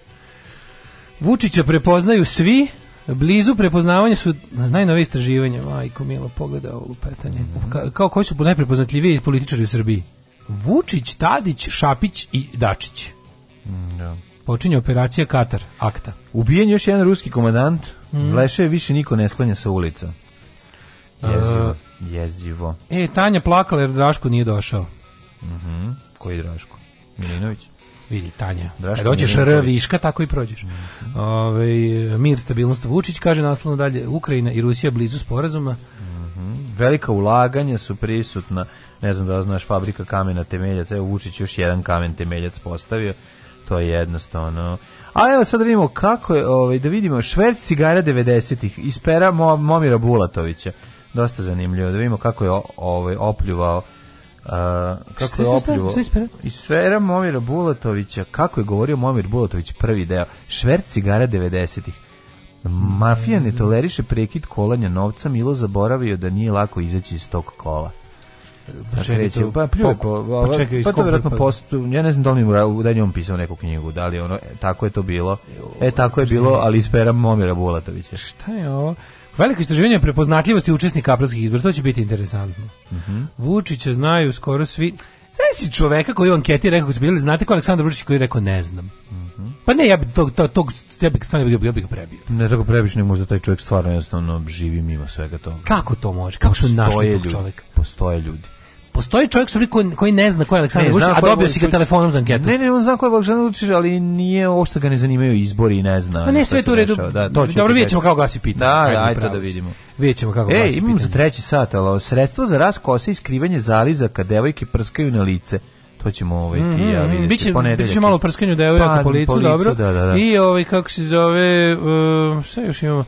Vučića prepoznaju svi, Blizu prepoznavanja su najnovije istraživanja, majko Milo, pogleda ovo lupetanje. Mhm. kao koji su najprepoznatljiviji političari u Srbiji? Vučić, Tadić, Šapić i Dačić. Mm, Počinje operacija Katar, akta. Ubijen još jedan ruski komandant, mm. Leše više niko ne sklanja sa ulica. Jezivo, e, jezivo. E, Tanja plakala jer Draško nije došao. Mhm. Koji Draško? Milinović? vidi Tanja. Kad R viška, tako i prođeš. mir, stabilnost Vučić, kaže naslovno dalje, Ukrajina i Rusija blizu sporazuma. Mhm. Velika ulaganja su prisutna, ne znam da li znaš, fabrika kamena temeljac, evo Vučić još jedan kamen temeljac postavio, to je jednostavno... A evo da vidimo kako je, ovaj, da vidimo, šverc cigara 90-ih iz Momira Bulatovića. Dosta zanimljivo, da vidimo kako je ovaj, opljuvao Uh, kako je iz sfera Momira Bulatovića kako je govorio Momir Bulatović prvi deo šverc cigara 90-ih mafija ne toleriše prekid kolanja novca Milo zaboravio da nije lako izaći iz tog kola Počekajte, pa, pa pljuje po, pa, pa, pa čekaj, ja ne znam da li da je on pisao neku knjigu, da li ono, e, tako je to bilo, e, tako je bilo, ali ispera Momira Bulatovića. Šta je ovo? Veliko istraživanje prepoznatljivosti učesnika aprilskih izbora, to će biti interesantno. Mm znaju skoro svi. Znaš si čoveka koji u anketi rekao su bili, znate ko Aleksandar Vučić koji je rekao ne znam. Mhm. Pa ne, ja bi to, to ja bi, stvarno, ga prebio. Ne, tako prebiš ne možda taj čovjek stvarno jednostavno živi mimo svega toga. Kako to može? Kako su našli tog Postoje ljudi. Postoji čovjek koji, koji ne zna ko je Aleksandar Vučić, a dobio si ga telefonom za anketu. Ne, ne, on zna ko je Aleksandar Vučić, ali nije što ga ne zanimaju izbori i ne zna. Ma ne, sve je tu redu. Da, to Dobro, vidjet ćemo kako glasi pitanje. Da, da, ajde da vidimo. Vidjet ćemo kako glasi pitanje. E, imam za treći sat, ali sredstvo za ras kose i skrivanje zaliza kad devojke prskaju na lice to ćemo ovaj ti ja mhm, mhm. vidjeti ponedeljak. Biće malo prskanju devojaka pa, po licu, dobro. Da, da, da. I ovaj kako se zove, uh, šta još imamo?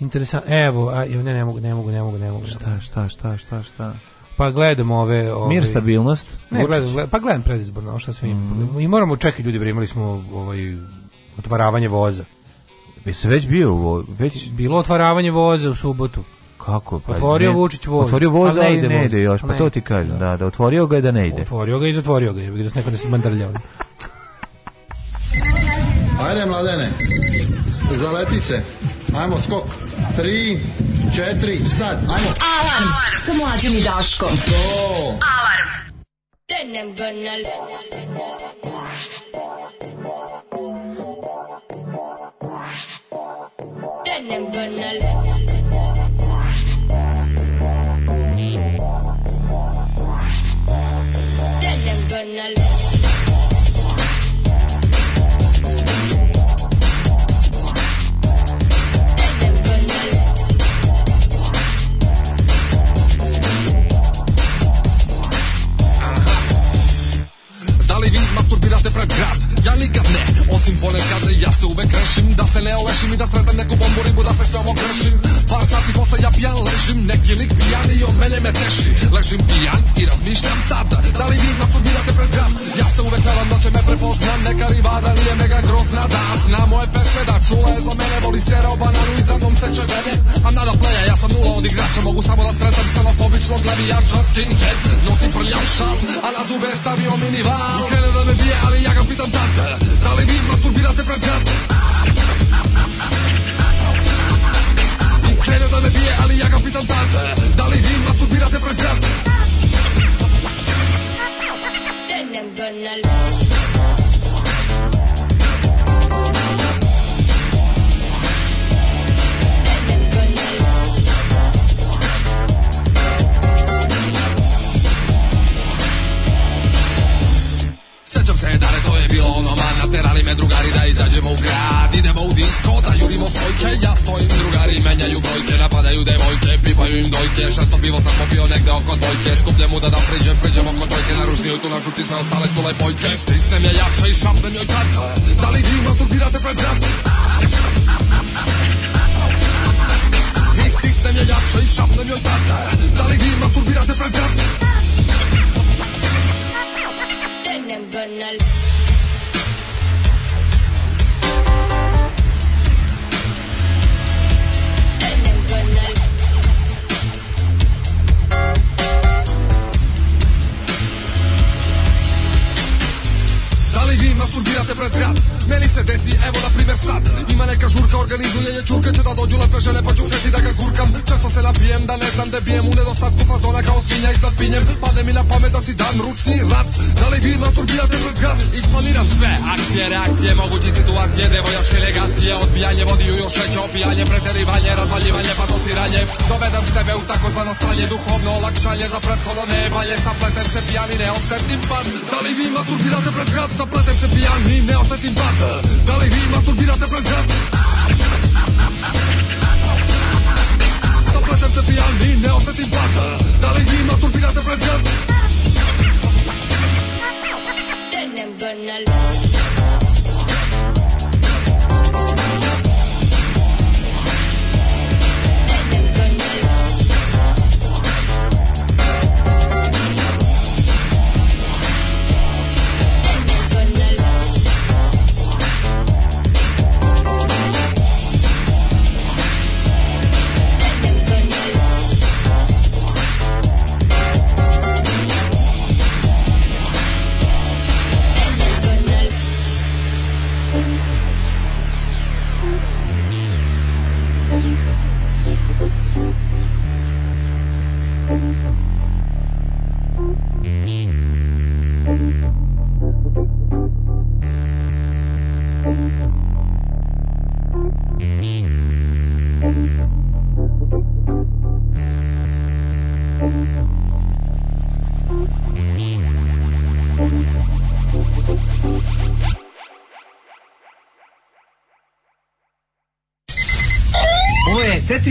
Interesant. Evo, a ne, ne mogu, ne mogu, ne mogu, ne mogu. Šta, šta, šta, šta, šta? Pa gledamo ove... ove Mir, stabilnost. Ne, gledam, gledam, pa gledam predizborno, ono šta sve mm. I moramo čekati ljudi, bre, imali smo ovaj, otvaravanje voza. Se već bio, već... Bilo otvaravanje voza u subotu. Kako? Pa otvorio ne, Vučić voz. Otvorio voz, ali ne, ne ide, još, pa to ti kažem, da, da otvorio ga je da ne ide. Otvorio ga i zatvorio ga, je, da se neko ne se mandrljao. Ajde, mladene, zaleti Ajmo, skok. Tri, četiri, sad. Ajmo. Alarm sa mlađim i Daškom. Go! Alarm. Then I'm gonna... Then I'm gonna... Then I'm gonna... Osim ponekad ja se uvek rešim, Da se ne olešim i da sretem neku bombu ribu Da se s ovo krešim. Par sati posle ja pijan ležim Neki lik pijan i od mene me teši Ležim pijan i razmišljam tada Da li vi masturbirate pred gram Ja se uvek nadam da će me prepoznam Neka rivada nije mega grozna Da zna moje pesme da čula je za mene Voli stjerao bananu i za mnom seče vene A nada pleja ja sam nula od igrača Mogu samo da samo Ja navijača Skinhead nosim prljav šal A na zube je stavio minival Krene da me bije ali ja ga pitam tada Da li vi masturbirate francate Krenuo da me bije, ali ja ga pitam tate Da li vi masturbirate francate Then Sećam se da ono mana terali me drugari da izađemo u grad Idemo u disco da jurimo svojke Ja stojim drugari, menjaju brojke Napadaju devojke, pipaju im dojke Šesto pivo sam popio negde oko dojke Skupnem mu da da priđem, priđem oko dojke Naružnijoj tu našu ti sve ostale su lepojke Stisnem je jače i šapnem joj tata Da li vi masturbirate pre brat? I stisnem je jače i šapnem joj tata Da li vi masturbirate pre brat? Then I'm gonna leave. turbirat te Meni se desi, evo na primjer sad Ima neka žurka, organizuje je čurke Če da dođu lepe žene pa ću da ga gurkam Često se napijem da ne znam da bijem U nedostatku fazona kao svinja iznad pinjem Padne mi na pamet da si dam ručni rap Da li vi masturbirate pred gram Isplaniram sve, akcije, reakcije, mogući situacije Devojačke legacije, odbijanje vodiju još veće Opijanje, preterivanje, razvaljivanje, pa siranje Dovedem sebe u takozvano stanje Duhovno olakšanje za prethodno nevalje Sapletem se pijani, ne osetim pan Da li vi masturbirate pred gram Sapletem se pijani, ne osetim pan dată Dalej mi ma tulbina te plângeam Să plătem să fie al mine, o să te bată Dalej mi ma tulbina te plângeam Then I'm gonna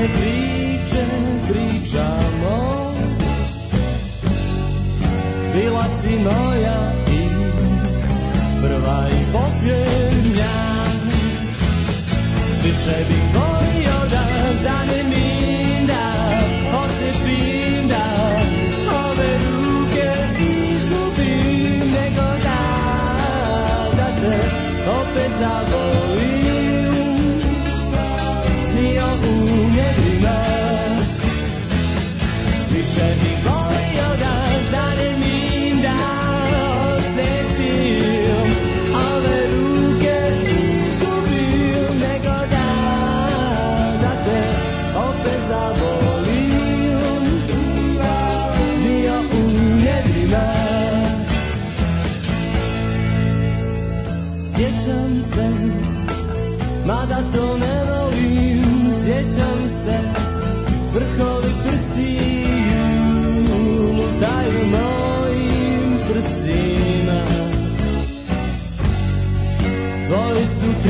Slatke priče pričamo Bila si moja i prva i posljednja Više bih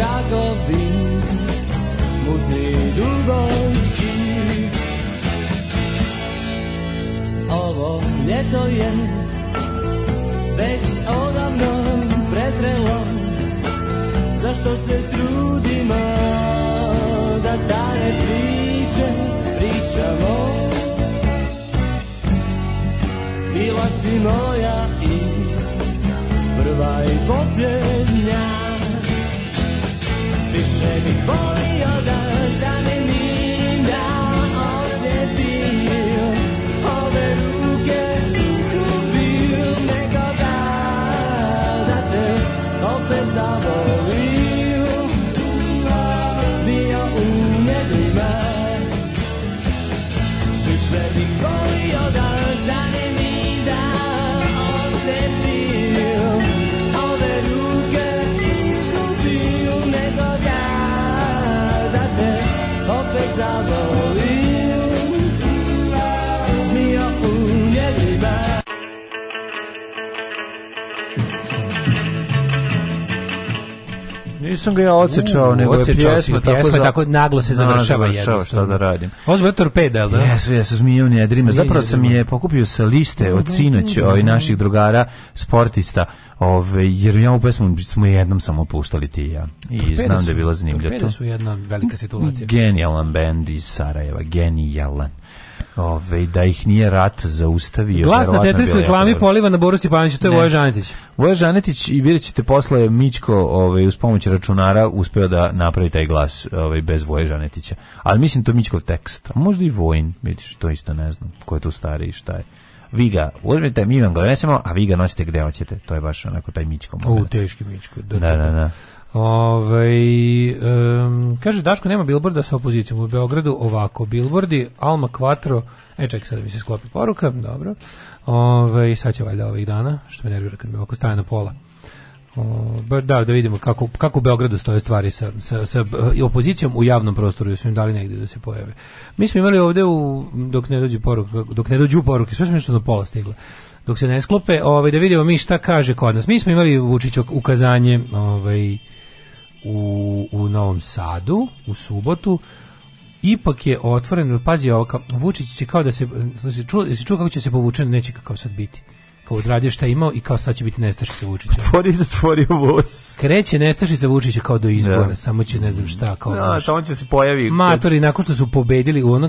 tragovi mutni dugovki Ovo ljeto je već odavno pretrelo Zašto se trudimo da stare priče pričamo Bila si moja i prva i posljednja više bi volio da Nisam ga ja odsečao, nego je pjesma, pjesma tako, tako naglo se završava jednostavno. Šta da radim. Ovo torpeda, da? Jesu, jesu, zmije u njedrima. Zapravo sam je pokupio sa liste od sinoć i ovaj, naših drugara sportista. Ove, ovaj, jer ja ovu pesmu smo jednom samo puštali ti i ja. I znam su, da je bila zanimljiva. Torpede su jedna velika situacija. Genijalan band iz Sarajeva, genijalan. Ove, da ih nije rat zaustavio. Glas na Tetris reklami poliva na Borusti to je Voja Žanetić. Voja Žanetić i vidjet ćete posle Mičko uz pomoć računara uspio da napravi taj glas ovaj, bez Voja Žanetića. Ali mislim to Mičkov tekst. A možda i Vojn, vidiš, to isto ne znam. Ko je tu stari i šta je vi ga uzmite mi vam ga a vi ga nosite gde hoćete. To je baš onako taj mičko. U, teški mičko. Da, da, da. da. Ove, ovaj, um, kaže Daško nema bilborda sa opozicijom u Beogradu ovako bilbordi Alma Quattro e čekaj sad da mi se sklopi poruka dobro Ove, ovaj, sad će valjda ovih dana što me nervira kad mi ovako staje na pola da, da vidimo kako, kako u Beogradu stoje stvari sa, sa, sa opozicijom u javnom prostoru, su im dali negdje da se pojave. Mi smo imali ovdje u, dok ne dođu poruka, dok ne dođu poruke, sve smo nešto do pola stigle dok se ne sklope, ovaj, da vidimo mi šta kaže kod nas. Mi smo imali Vučić ukazanje ovaj, u, u Novom Sadu u subotu ipak je otvoren, pazi ovo, kao, Vučić će kao da se, znači, jesi čuo kako će se povučen, neće kao sad biti. Kao odradio šta je imao i kao sad će biti nestašica Vučića. Otvorio zatvorio voz. Kreće nestašica Vučića kao do izbora, samo će ne znam šta. Kao, da, no, on će se pojavi. Matori, nakon što su pobedili u,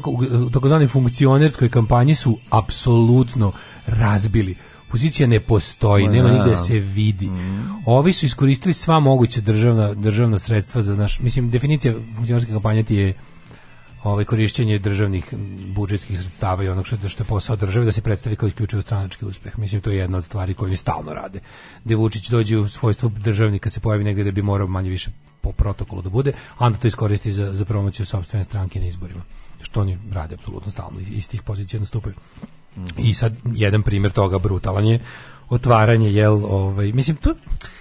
takozvani u funkcionerskoj kampanji su apsolutno razbili pozicija ne postoji, nema nigde se vidi. Mhm. Ovi su iskoristili sva moguća državna, državna sredstva za naš, mislim, definicija funkcionarske kampanje ti je ovaj korišćenje državnih budžetskih sredstava i onog što, što je posao države da se predstavi kao isključivo stranački uspeh. Mislim to je jedna od stvari koje oni stalno rade. Da Vučić dođe u svojstvu državnika se pojavi negdje da bi morao manje više po protokolu da bude, a onda to iskoristi za, za promociju sobstvene stranke na izborima. Što oni rade apsolutno stalno iz tih pozicija nastupaju. I sad jedan primjer toga brutalan je otvaranje jel ovaj mislim tu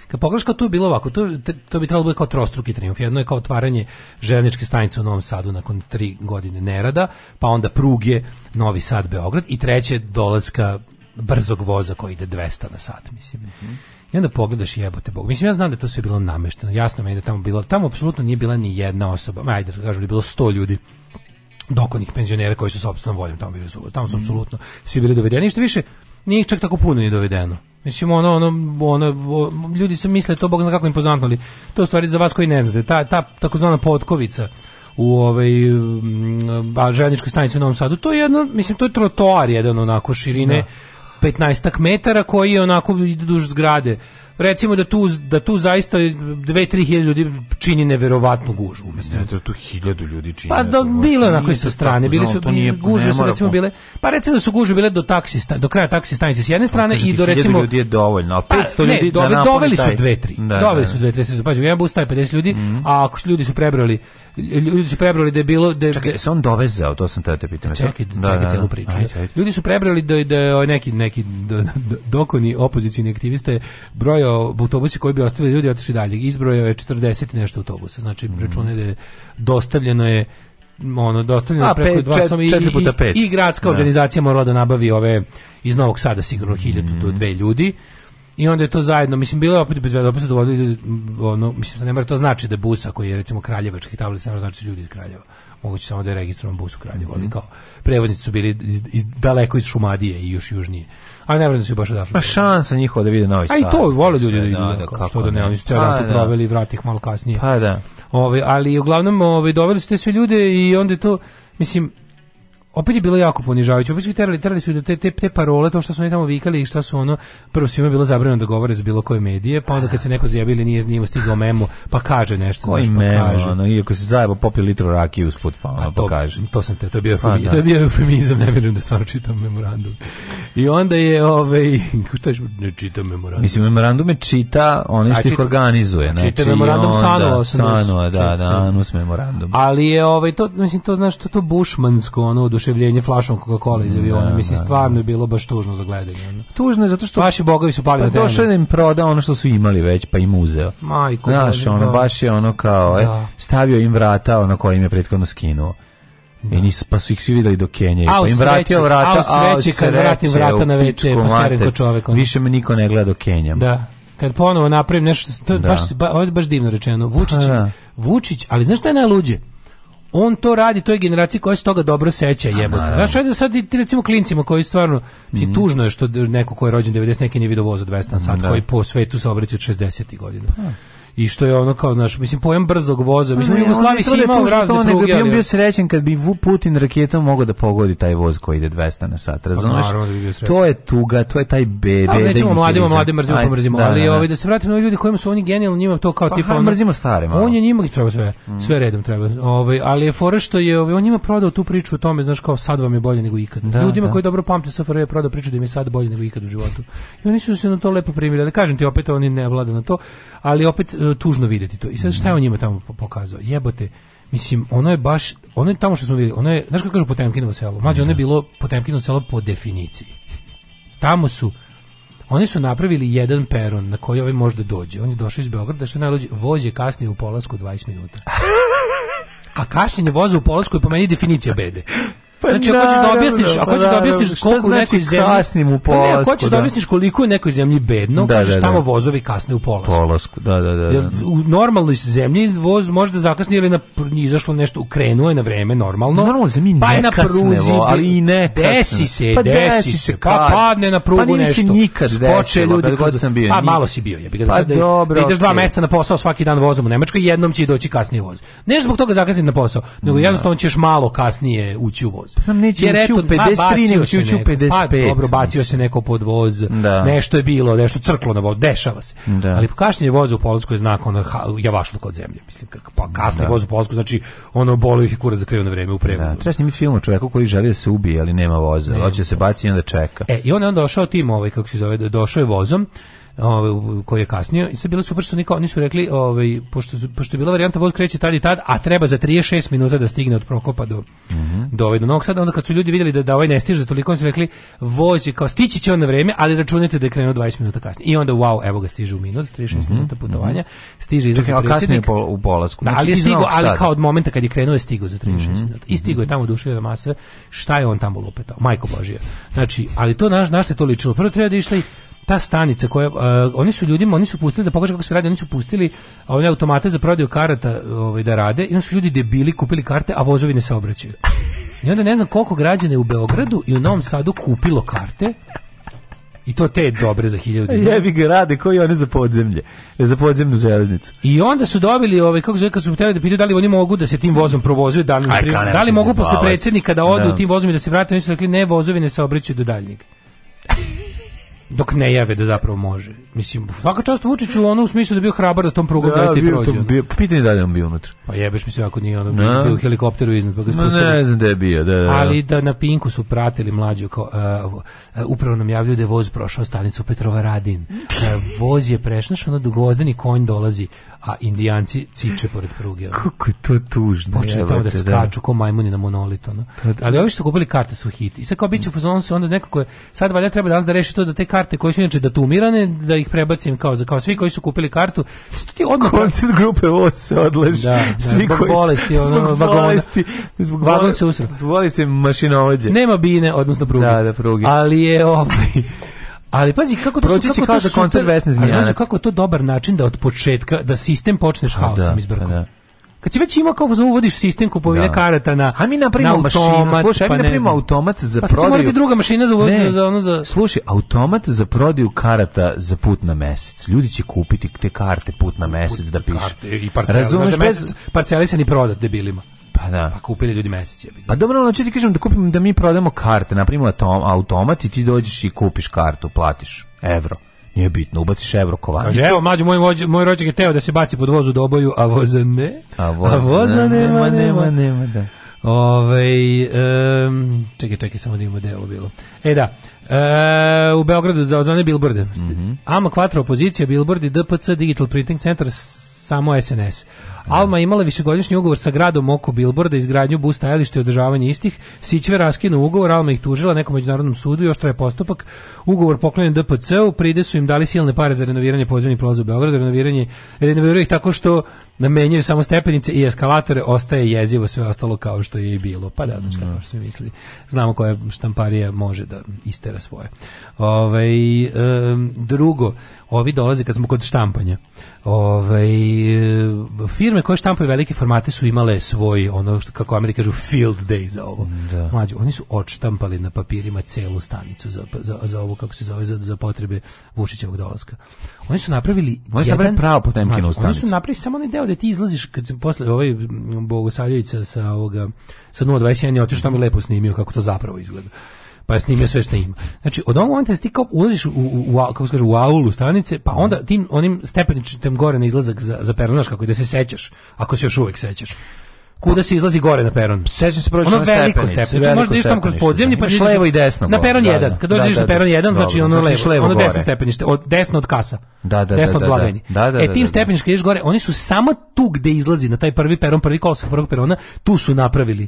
kad pogledaš kao tu je bilo ovako to, to bi trebalo biti kao trostruki trijumf jedno je kao otvaranje željezničke stanice u Novom Sadu nakon tri godine nerada pa onda pruge Novi Sad Beograd i treće dolaska brzog voza koji ide 200 na sat mislim mm -hmm. I onda pogledaš jebote Bog. Mislim, ja znam da to sve bilo namešteno. Jasno je da tamo bilo, tamo apsolutno nije bila ni jedna osoba. Ajde, kažu da je bilo sto ljudi dokonih penzionera koji su sobstvenom voljom tamo bili tamo su mhm. apsolutno svi bili dovedeni ništa više nije čak tako puno ni dovedeno Mislim, ono, ono, ono, ljudi se misle to, bog zna kako impozantno, ali to stvari za vas koji ne znate, ta, ta takozvana potkovica u ovaj, mm, željezničkoj stanici u Novom Sadu, to je jedno, mislim, to je trotoar jedan onako širine, da. 15 metara koji je onako duž zgrade recimo da tu, da tu zaista 2-3 hiljade ljudi čini neverovatnu gužu. Mislim. Ne, tu hiljadu ljudi čini. Pa da, bilo na kojoj sa strane, bili su, gužve nije, guže su recimo bile, pa recimo da su gužve bile do taksi, do kraja taksi stanice s jedne pa strane i do recimo... ljudi je dovoljno, a pa, 500 ljudi da napuni Doveli su dve, tri. Doveli su dve, tri. Pa, jedan bus taj 50 ljudi, mhm. a ako ljudi su prebrali, ljudi su prebrali da je bilo... Da, čekaj, se on dovezao, to sam tada te pitao. Čekaj, čekaj celu priču. Ljudi su prebrali da je ovaj neki, neki dokoni opozicijni aktiviste brojao izbrojao autobuse koji bi ostavili ljudi otišli dalje. Izbrojao je 40 i nešto autobusa. Znači, mm. računaj da je dostavljeno je ono dostavljeno A, preko 2 i, i, i, gradska ne. organizacija morala da nabavi ove iz Novog Sada sigurno 1000 mm. do 2 ljudi. I onda je to zajedno, mislim, bilo je opet bez opet se dovodili, ono, mislim, ne mora to znači da busa koji je, recimo, kraljevački tablic ne znači ljudi iz Kraljeva. Moguće samo da je registrovan bus u Kraljevu, mm -hmm. ali kao prevoznici su bili iz, iz, daleko iz Šumadije i još južnije. A ne vjerujem da baš Pa šansa njihova da vide Novi Sad. A i to vole ljudi da idu, što da ne, oni su tu pa proveli i vrati ih malo kasnije. Pa da. ali uglavnom doveli su te sve ljude i onda je to, mislim, opet je bilo jako ponižavajuće. Opet su terali, terali su da te, te, te parole, to što su oni tamo vikali i što su ono, prvo svima je bilo zabranjeno da govore za bilo koje medije, pa onda kad se neko zjavili nije, nije mu stigao memu, pa kaže nešto. Koji znaš, pa memo, kaže. ono, iako se zajebo popio litru rakije usput, pa ono, pa pa to, pa kaže. To sam te, to je bio pa eufemizam, to je bio eufemizam, ne vjerujem da stvarno čitam memorandum. I onda je, ovaj, šta je, ne čitam memorandum. Mislim, memorandum je čita onaj što ih organizuje. Znači, čita memorandum Sanova. Sanova, da, da, anus memorandum. Ali je, ovaj, to, mislim, to znaš, to, to bušmansko, ono, oduševljenje flašom Coca-Cola iz aviona. Mislim, stvarno je bilo baš tužno za gledanje. Ono. Tužno je zato što... Vaši bogovi su pali pa na Došao im proda ono što su imali već, pa im uzeo. Majko. Znaš, ono, baš je ono kao, e, stavio im vrata ono koje im je prethodno skinuo. Da. I pa su ih svi videli do Kenije. Pa im vratio vrata, a u sreće, kad vratim vrata na WC, pa seren ko čovek. Ono. Više me niko ne gleda do Kenije Da kad ponovo napravim nešto to da. baš ba, ovo je baš divno rečeno Vučić pa da. Vučić ali znaš šta je najluđe on to radi toj generaciji koja se toga dobro seća jebote. Znaš, ajde sad ti recimo klincima koji stvarno, mm. tužno je što neko ko je rođen 90 neki nije vidio voza 200 na sat, da. koji po svetu saobraća od 60. godina. Da. Pa i što je ono kao znaš mislim pojem brzog voza mislim u Jugoslaviji imao razne pruge bi bio srećan kad bi Putin raketom mogao da pogodi taj voz koji ide 200 na sat pa razumeš to je tuga to je taj bebe ali pa nećemo mladima mladim mrzimo Aj, da, ali da, Ovaj, da se vratimo ljudi kojima su oni genijalni njima to kao pa, tipa on mrzimo stare malo. on je njima treba sve sve redom treba ovaj ali je fora što je ovaj, on njima prodao tu priču o tome znaš kao sad vam je bolje nego ikad ljudima koji dobro pamte SFRJ je prodao priču da im je sad bolje nego ikad u životu i oni su se na to lepo primili ali kažem ti opet oni ne vlada na to ali opet E, tužno videti to. I sad šta je on njima tamo pokazao? Jebote, Mislim, ono je baš, ono je tamo što smo vidjeli, ono je, znaš kako kažu Potemkinovo selo? mađe ono je bilo Potemkinovo selo po definiciji. Tamo su, oni su napravili jedan peron na koji ovaj možda dođe. On je došao iz Beograda, što najlođe, voz je kasnije u Polasku 20 minuta. A kašnjenje voza u Polasku je po meni definicija bede. Pa znači, ako hoćeš da objasniš, ako hoćeš da pa objasniš koliko znači u nekoj zemlji kasnim u polasku, ne, ako hoćeš da, objasniš koliko je nekoj zemlji bedno, da, kažeš da, da. tamo vozovi kasne u polasku. Polasku, da, da, da. Jer u normalnoj zemlji voz može da zakasni ili na izašlo nešto, ukrenuo je na vreme normalno. Normalno zemlji pa ne na pruzi, ali i ne Desi se, pa desi se, kad pa- padne na prugu nešto. Pa nisi nikad Skoče ljudi, da sam bio. Pa malo si bio, jebi ga. Pa dobro, ideš dva meseca na posao svaki dan vozom u Nemačkoj, jednom će doći kasnije voz. Ne zbog toga zakasniti na posao, nego jednostavno ćeš malo kasnije ući u voz voz. Pa znam, neće pa ući u 53, neće ući u 55. Pa, dobro, bacio se neko pod voz, da. nešto je bilo, nešto crklo na voz, dešava se. Da. Ali je voza u Polskoj je znak ono vašlo kod zemlje. Mislim, pa kasni voz u Polskoj, znači ono bolio ih kura za krivo na vreme u prevodu. Da, treba snimiti film o čoveku koji želi da se ubije, ali nema voza. Hoće se baci i onda čeka. E, i on je onda došao tim, ovaj, kako se zove, došao je vozom, ovaj, koji je kasnio i sve bilo super što niko, oni su rekli ovaj, pošto, pošto je bila varijanta voz kreće tad i tad a treba za 36 minuta da stigne od Prokopa do, mm -hmm. do, ovaj, do Novog Sada onda kad su ljudi vidjeli da, da ovaj ne stiže za toliko oni su rekli vozi kao stići će on na vreme ali računajte da je krenuo 20 minuta kasnije i onda wow evo ga stiže u minut 36 mm -hmm. minuta mhm. putovanja stiže iz kasnije po, u polasku ali znači, je stigo, ali kao od momenta kad je krenuo je stigo za 36 mm -hmm. minuta i stigo je mhm. tamo dušio na mase šta je on tamo lupetao majko božija znači ali to naš naš se to ličilo prvo treba da išli ta stanica koja e, oni su ljudima oni su pustili da pokažu kako se radi oni su pustili one automate za prodaju karata ovaj da rade i onda su ljudi debili kupili karte a vozovi ne saobraćaju i onda ne znam koliko građana je u Beogradu i u Novom Sadu kupilo karte i to te dobre za 1000 dinara. Jebi ga rade koji oni za podzemlje, za podzemnu železnicu. I onda su dobili ovaj kako zove kad su da pitaju da li oni mogu da se tim vozom provozuju, da li, da li mogu posle predsjednika da odu tim vozom i da se vrate, oni su rekli ne, vozovi ne saobraćaju do daljnjeg dok ne jave da zapravo može. Mislim, svaka čast Vučiću u u smislu da je bio hrabar da tom prugom zaista i prođe. Da, ono. bio, pa pitanje da li on bio unutra. Pa jebeš mi se ako nije ono, no. bio helikopteru iznad, pa ga No, ne znam da je bio, da, da, Ali da na Pinku su pratili mlađu, kao, uh, uh, upravo nam javljaju da je voz prošao stanicu Petrova Radin. Uh, voz je prešnaš, ono dugozdeni konj dolazi, a indijanci ciče pored pruge. Ono. Kako je to tužno. Počne tamo da skaču ko majmuni na monolit. Ono. Pa Ali ovi su kupili karte su hit. I sad kao bit će onda nekako, sad valjda treba danas da reši to da te karte koje su inače datumirane, da ih prebacim kao za kao svi koji su kupili kartu. Što ti odmah koncert grupe voz se odlaže. Da, da, svi zbog koji bolesti, ono, zbog vagona, bolesti, zbog vagon se usre. Zbog bolesti mašinovođe. Nema bine, odnosno pruge. Da, da, pruge. Ali je ovaj Ali pazi kako to Proći su, kako kao to koncert Vesne Zmijanac. kako je to dobar način da od početka da sistem počneš haosom Da, izbrkom. Pa kad ti već ima kao uvodiš sistem kupovine da. karata na a mi napravimo na automat, slušaj, pa mi napravimo automat za pa prodaju. Pa druga mašina za uvoditi za ono za Slušaj, automat za prodaju karata za put na mesec. Ljudi će kupiti te karte put na mesec put, da piše. I da mesec, se ni prodat debilima. Pa da. Pa kupili ljudi mesec je. Pa dobro, znači ti kažem da kupim da mi prodamo karte, napravimo automat i ti dođeš i kupiš kartu, platiš evro. Nije bitno, ubaciš evro kovanicu. Kaže, evo, mađu, moj, moj rođak je teo da se baci pod vozu doboju, a voza ne. A voza, a voza nema, nema, nema, nema, nema da. Ovej, um, čekaj, čekaj, samo da imamo delo bilo. E da, e, u Beogradu za ozvane bilborde. Mm -hmm. Ama kvatro opozicija, bilbordi, DPC, Digital Printing Center, samo SNS. Alma imala višegodišnji ugovor sa gradom oko Bilborda, izgradnju bus stajališta i održavanje istih. Sićve raskinu ugovor, Alma ih tužila nekom međunarodnom sudu i traje postupak. Ugovor poklonjen DPC-u, pride su im dali silne pare za renoviranje pozivnih plaza u Beogradu, renoviranje, renoviraju ih tako što menjaju samo stepenice i eskalatore, ostaje jezivo sve ostalo kao što je i bilo. Pa da, šta se misli. Znamo koja štamparija može da istera svoje. Ove, ovaj, drugo, ovi dolaze kad smo kod štampanja. Ove, ovaj, firme koje štampaju velike formate su imale svoj, ono što, kako Ameri kažu, field day za ovo. Da. oni su odštampali na papirima celu stanicu za, za, za ovo, kako se zove, za, za potrebe Vušićevog dolaska. Oni su napravili Oni su napravili pravo temkinu u stanicu. Oni su napravili samo onaj deo da ti izlaziš kad se posle ovaj Bogosavljević sa ovoga sa 021 je otišao tamo lepo snimio kako to zapravo izgleda pa je snimio sve što ima. Znači, od ovog momenta ti kao ulaziš u, u, u kako se u aulu stanice, pa onda tim onim stepeničitem gore na izlazak za, za peronaš, kako da se sećaš, ako se još uvek sećaš kuda se izlazi gore na peron. Sećam se prošle ono Ono veliko stepenicu. Znači, možda isto tamo kroz podzemlje pa ideš levo i desno. Na peron 1. Kad dođeš na peron 1, znači ono znači levo, levo ono desno stepenište, od desno od kasa. Da, da, da. desno od blagajni. E tim stepeništima ideš gore, oni su samo tu gde izlazi na taj prvi peron, prvi kolosek prvog perona, tu su napravili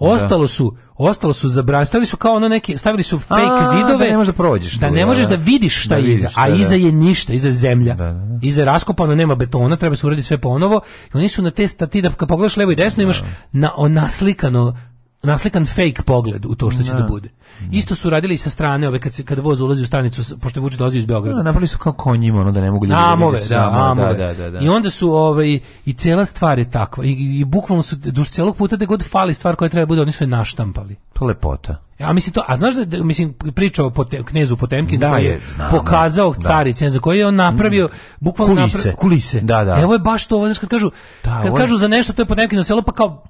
Ostalo su, ostalo su zabranili, su kao ono neki stavili su fake zidove. Da ne možeš da prođeš. Da ne možeš da vidiš šta je iza, a iza je ništa, iza je zemlja. Iza raskopano, nema betona, treba se uraditi sve ponovo. I oni su na te stati da pogledaš levo i desno imaš na, onaslikano naslikan fake pogled u to što će da, bude. Isto su radili i sa strane, ove kad se kad voz ulazi u stanicu pošto vuče dozi iz Beograda. napravili su kao konjima, ono da ne mogu ljudi amove, da, Da, I onda su ovaj i cela stvar je takva i, i, bukvalno su duž celog puta da god fali stvar koja treba bude, oni su je naštampali. To lepota. Ja mislim to, a znaš da mislim pričao o knezu Potemkin da, je pokazao da. ne za koji je on napravio mm. bukvalno kulise. kulise. Da, da. Evo je baš to, znaš kad kažu, kad kažu za nešto to je na selo pa kao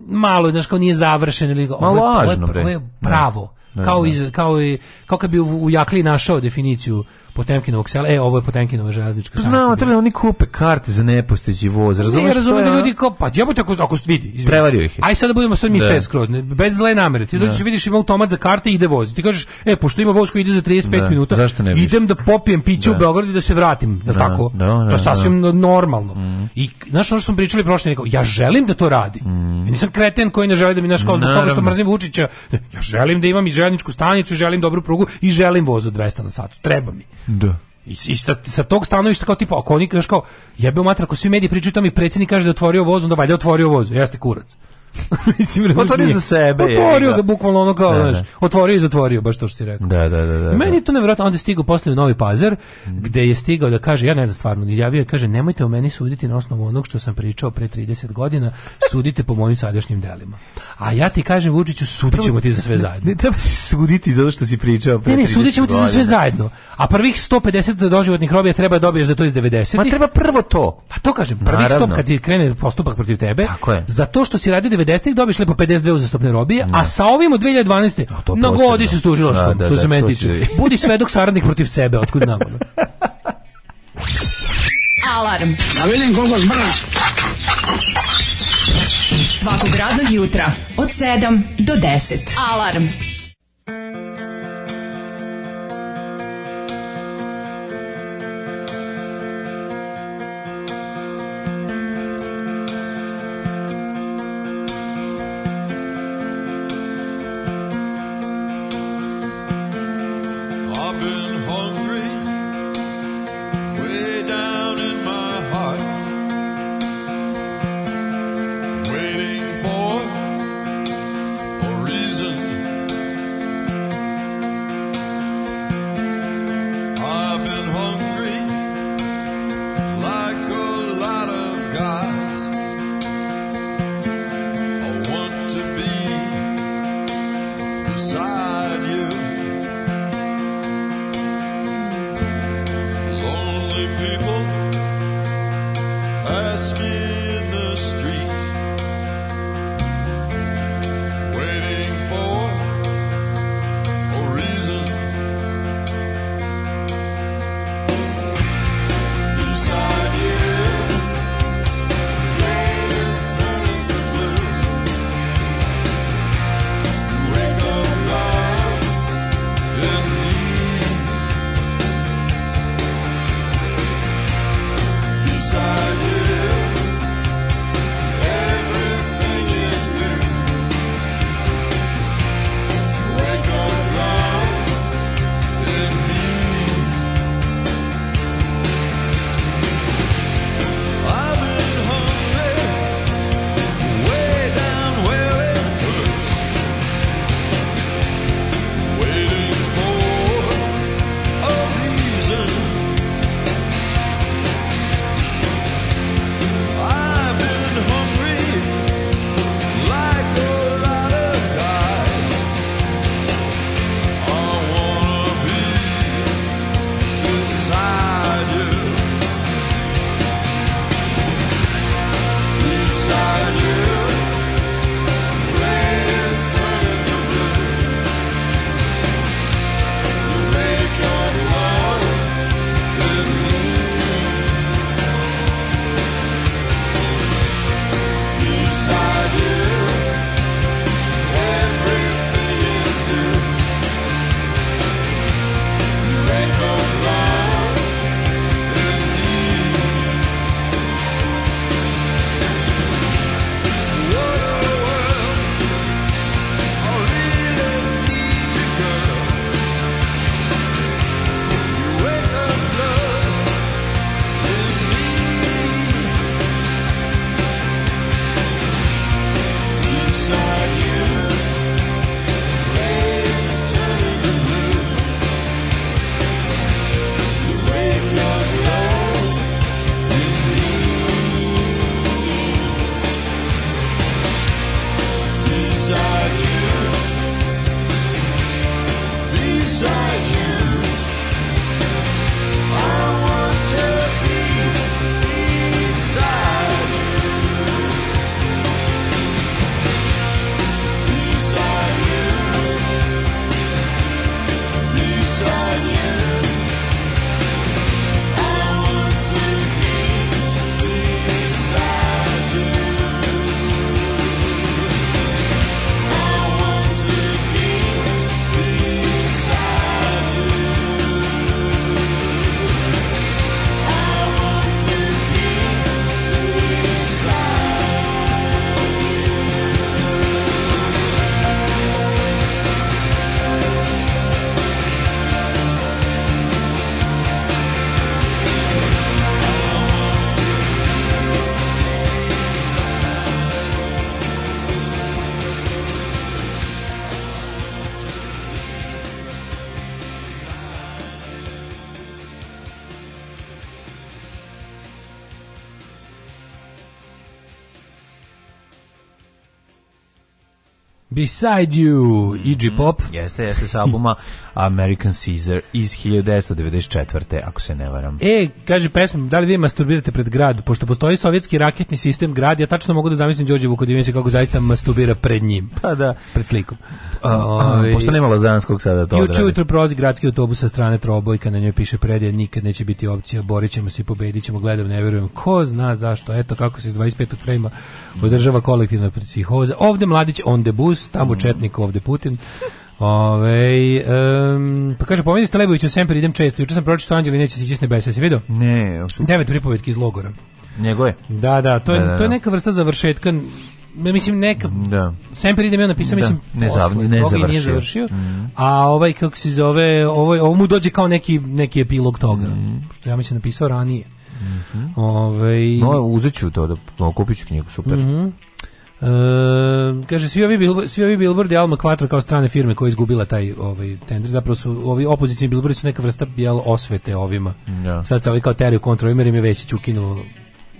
malo, znaš, kao nije završen ili ovo, je, pravo. kao, iz, kao, i, kako bi u, u Jakli našao definiciju Potemkinovog sela. E, ovo je Potemkinova železnička stanica. Znao, treba oni kupe karte za nepostojeći voz. Razumeš? Ne, razumem da ljudi ono? kao, pa jebote ako ako vidi. izvinite. Prevario ih. Aj sad da budemo sve mi fair skroz, ne, bez zle namere. Ti dođeš vidiš ima automat za karte i ide voz. Ti kažeš, e, pošto ima voz koji ide za 35 da, minuta, idem da popijem piće u Beogradu i da se vratim, da, tako. Da, to je sasvim normalno. Mm. I znaš ono što smo pričali prošle neko, ja želim da to radi. Mm. Ja nisam kreten koji ne želi da mi naš kao zbog toga što mrzim Vučića. Ja želim da imam i željezničku stanicu, želim dobru prugu i želim voz od 200 na sat. Treba mi. Da. I, i sa, tog stanovišta kao tipa, ako oni, znaš kao, jebe u matra, ako svi mediji pričaju to mi predsjednik kaže da otvorio voz, onda valjda otvorio voz. Jeste kurac. Mislim, pa za sebe. Otvorio ga bukvalno ono kao, znaš, otvorio i zatvorio, baš to što si rekao. Da, da, da. da Meni je to nevjerojatno, onda je stigao poslije u Novi Pazar, gde je stigao da kaže, ja ne znam stvarno, izjavio je, kaže, nemojte o meni suditi na osnovu onog što sam pričao pre 30 godina, sudite po mojim sadašnjim delima. A ja ti kažem, Vučiću, sudit ćemo ti za sve zajedno. Ne, ne treba suditi zato što si pričao pre Ne, ne, sudit ćemo ti za sve zajedno. A prvih 150 doživotnih robija treba dobiješ za to iz 90 Ma treba prvo to. Pa to kažem, prvih 100 kad ti krene postupak protiv tebe, za to što si radio 90-ih dobiješ lepo 52 uzastopne robije, a sa ovim od 2012. na godi se stužilo što, da, da, što se meni tiče. Budi svedok saradnik protiv sebe, otkud znamo. Ono. Alarm. Da vidim koliko zbrna. Svakog radnog jutra od 7 do 10. Alarm. Beside You, E.G. mm, Pop. Jeste, jeste s albuma American Caesar iz 1994. ako se ne varam. E, kaže pesma, da li vi masturbirate pred grad? Pošto postoji sovjetski raketni sistem grad, ja tačno mogu da zamislim Đorđe Vukodinovića kako zaista masturbira pred njim. Pa da. Pred slikom. Ovi, ovaj, pošto nema Lazanskog sada to. Juče ujutro prolazi gradski autobus sa strane trobojka, na njoj piše predje nikad neće biti opcija, borit ćemo se i pobedit ćemo, gledam, ne verujem. Ko zna zašto? Eto kako se iz 25. frejma održava kolektivna psihoza. Ovde mladić on the bus, tamo mm. četnik, ovde Putin. Ove, um, pa kaže, pomeni ste Lebovića Semper, idem često. Juče sam pročito Anđeli neće se ići s nebesa, si vidio? Ne. osu. Devet pripovetki iz logora. Njegove? Da, da, to je, da, da, da. To je neka vrsta završetka mislim neka da. Sam ide mi napisao da. mislim ne, završio. Nije završio mm. A ovaj kako se zove, ovaj ovo mu dođe kao neki neki epilog toga, što ja mislim napisao ranije. Mm no, uzet to, da, no, kupit ću knjigu, super. Mm -hmm. kaže svi ovi bilbo, svi ovi billboardi Alma Quattro kao strane firme koja je izgubila taj ovaj tender zapravo su ovi opozicioni bilbordi su neka vrsta bijel osvete ovima. Ja. Sad se ovi kao teriju kontrol, im je Vesić ukinuo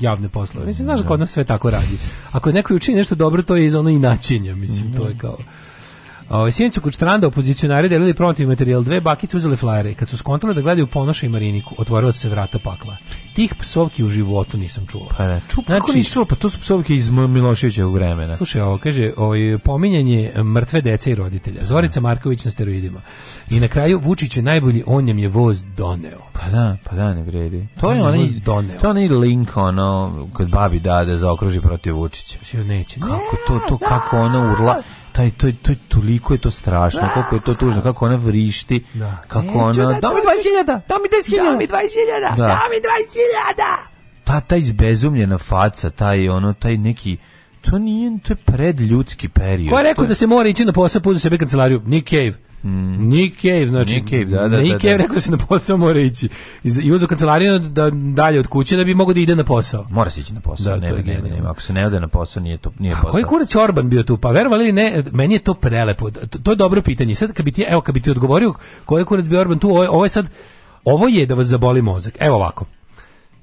javne poslove. Mislim, znaš da kod nas sve tako radi. Ako neko učini nešto dobro, to je iz ono inačenja, mislim, to je kao Ovaj sinoć kod stranda opozicionari delili promotivni materijal, dve bakice uzele flajere kad su skontale da gledaju Ponoša i Mariniku, otvorila se vrata pakla. Tih psovki u životu nisam čuo Pa ne, ču, znači, nisi pa to su psovke iz Miloševićevog vremena. Slušaj, ovo kaže, ovaj pominjanje mrtve dece i roditelja. Zorica Marković na steroidima. I na kraju Vučić je najbolji, on je voz doneo. Pa da, pa da ne vredi. To je onaj doneo. To link ono kad babi dade zaokruži protiv Vučića. neće. Kako to to kako ona urla taj to to toliko je to strašno, kako je to tužno, kako ona vrišti, kako ona da mi 20.000, da mi 10.000, da mi 20.000, da mi 20.000. Pa taj izbezumljena faca, taj ono taj neki to nije, to je ljudski period. Ko je rekao da se mora ići na posao, puza sebe kancelariju? Nick Cave. Mm. Nick Cave, znači Nick Cave, da, da, da, da, rekao se na posao mora ići. I uzeo kancelariju da dalje od kuće da bi mogao da ide na posao. Mora se ići na posao, ne, ne, ako se ne ode na posao nije to nije A posao. A koji kurac Orban bio tu? Pa verovali ne, meni je to prelepo. To, je dobro pitanje. Sad kad bi ti evo kad bi ti odgovorio koji kurac bio Orban tu, ovo, ovo je sad ovo je da vas zaboli mozak. Evo ovako.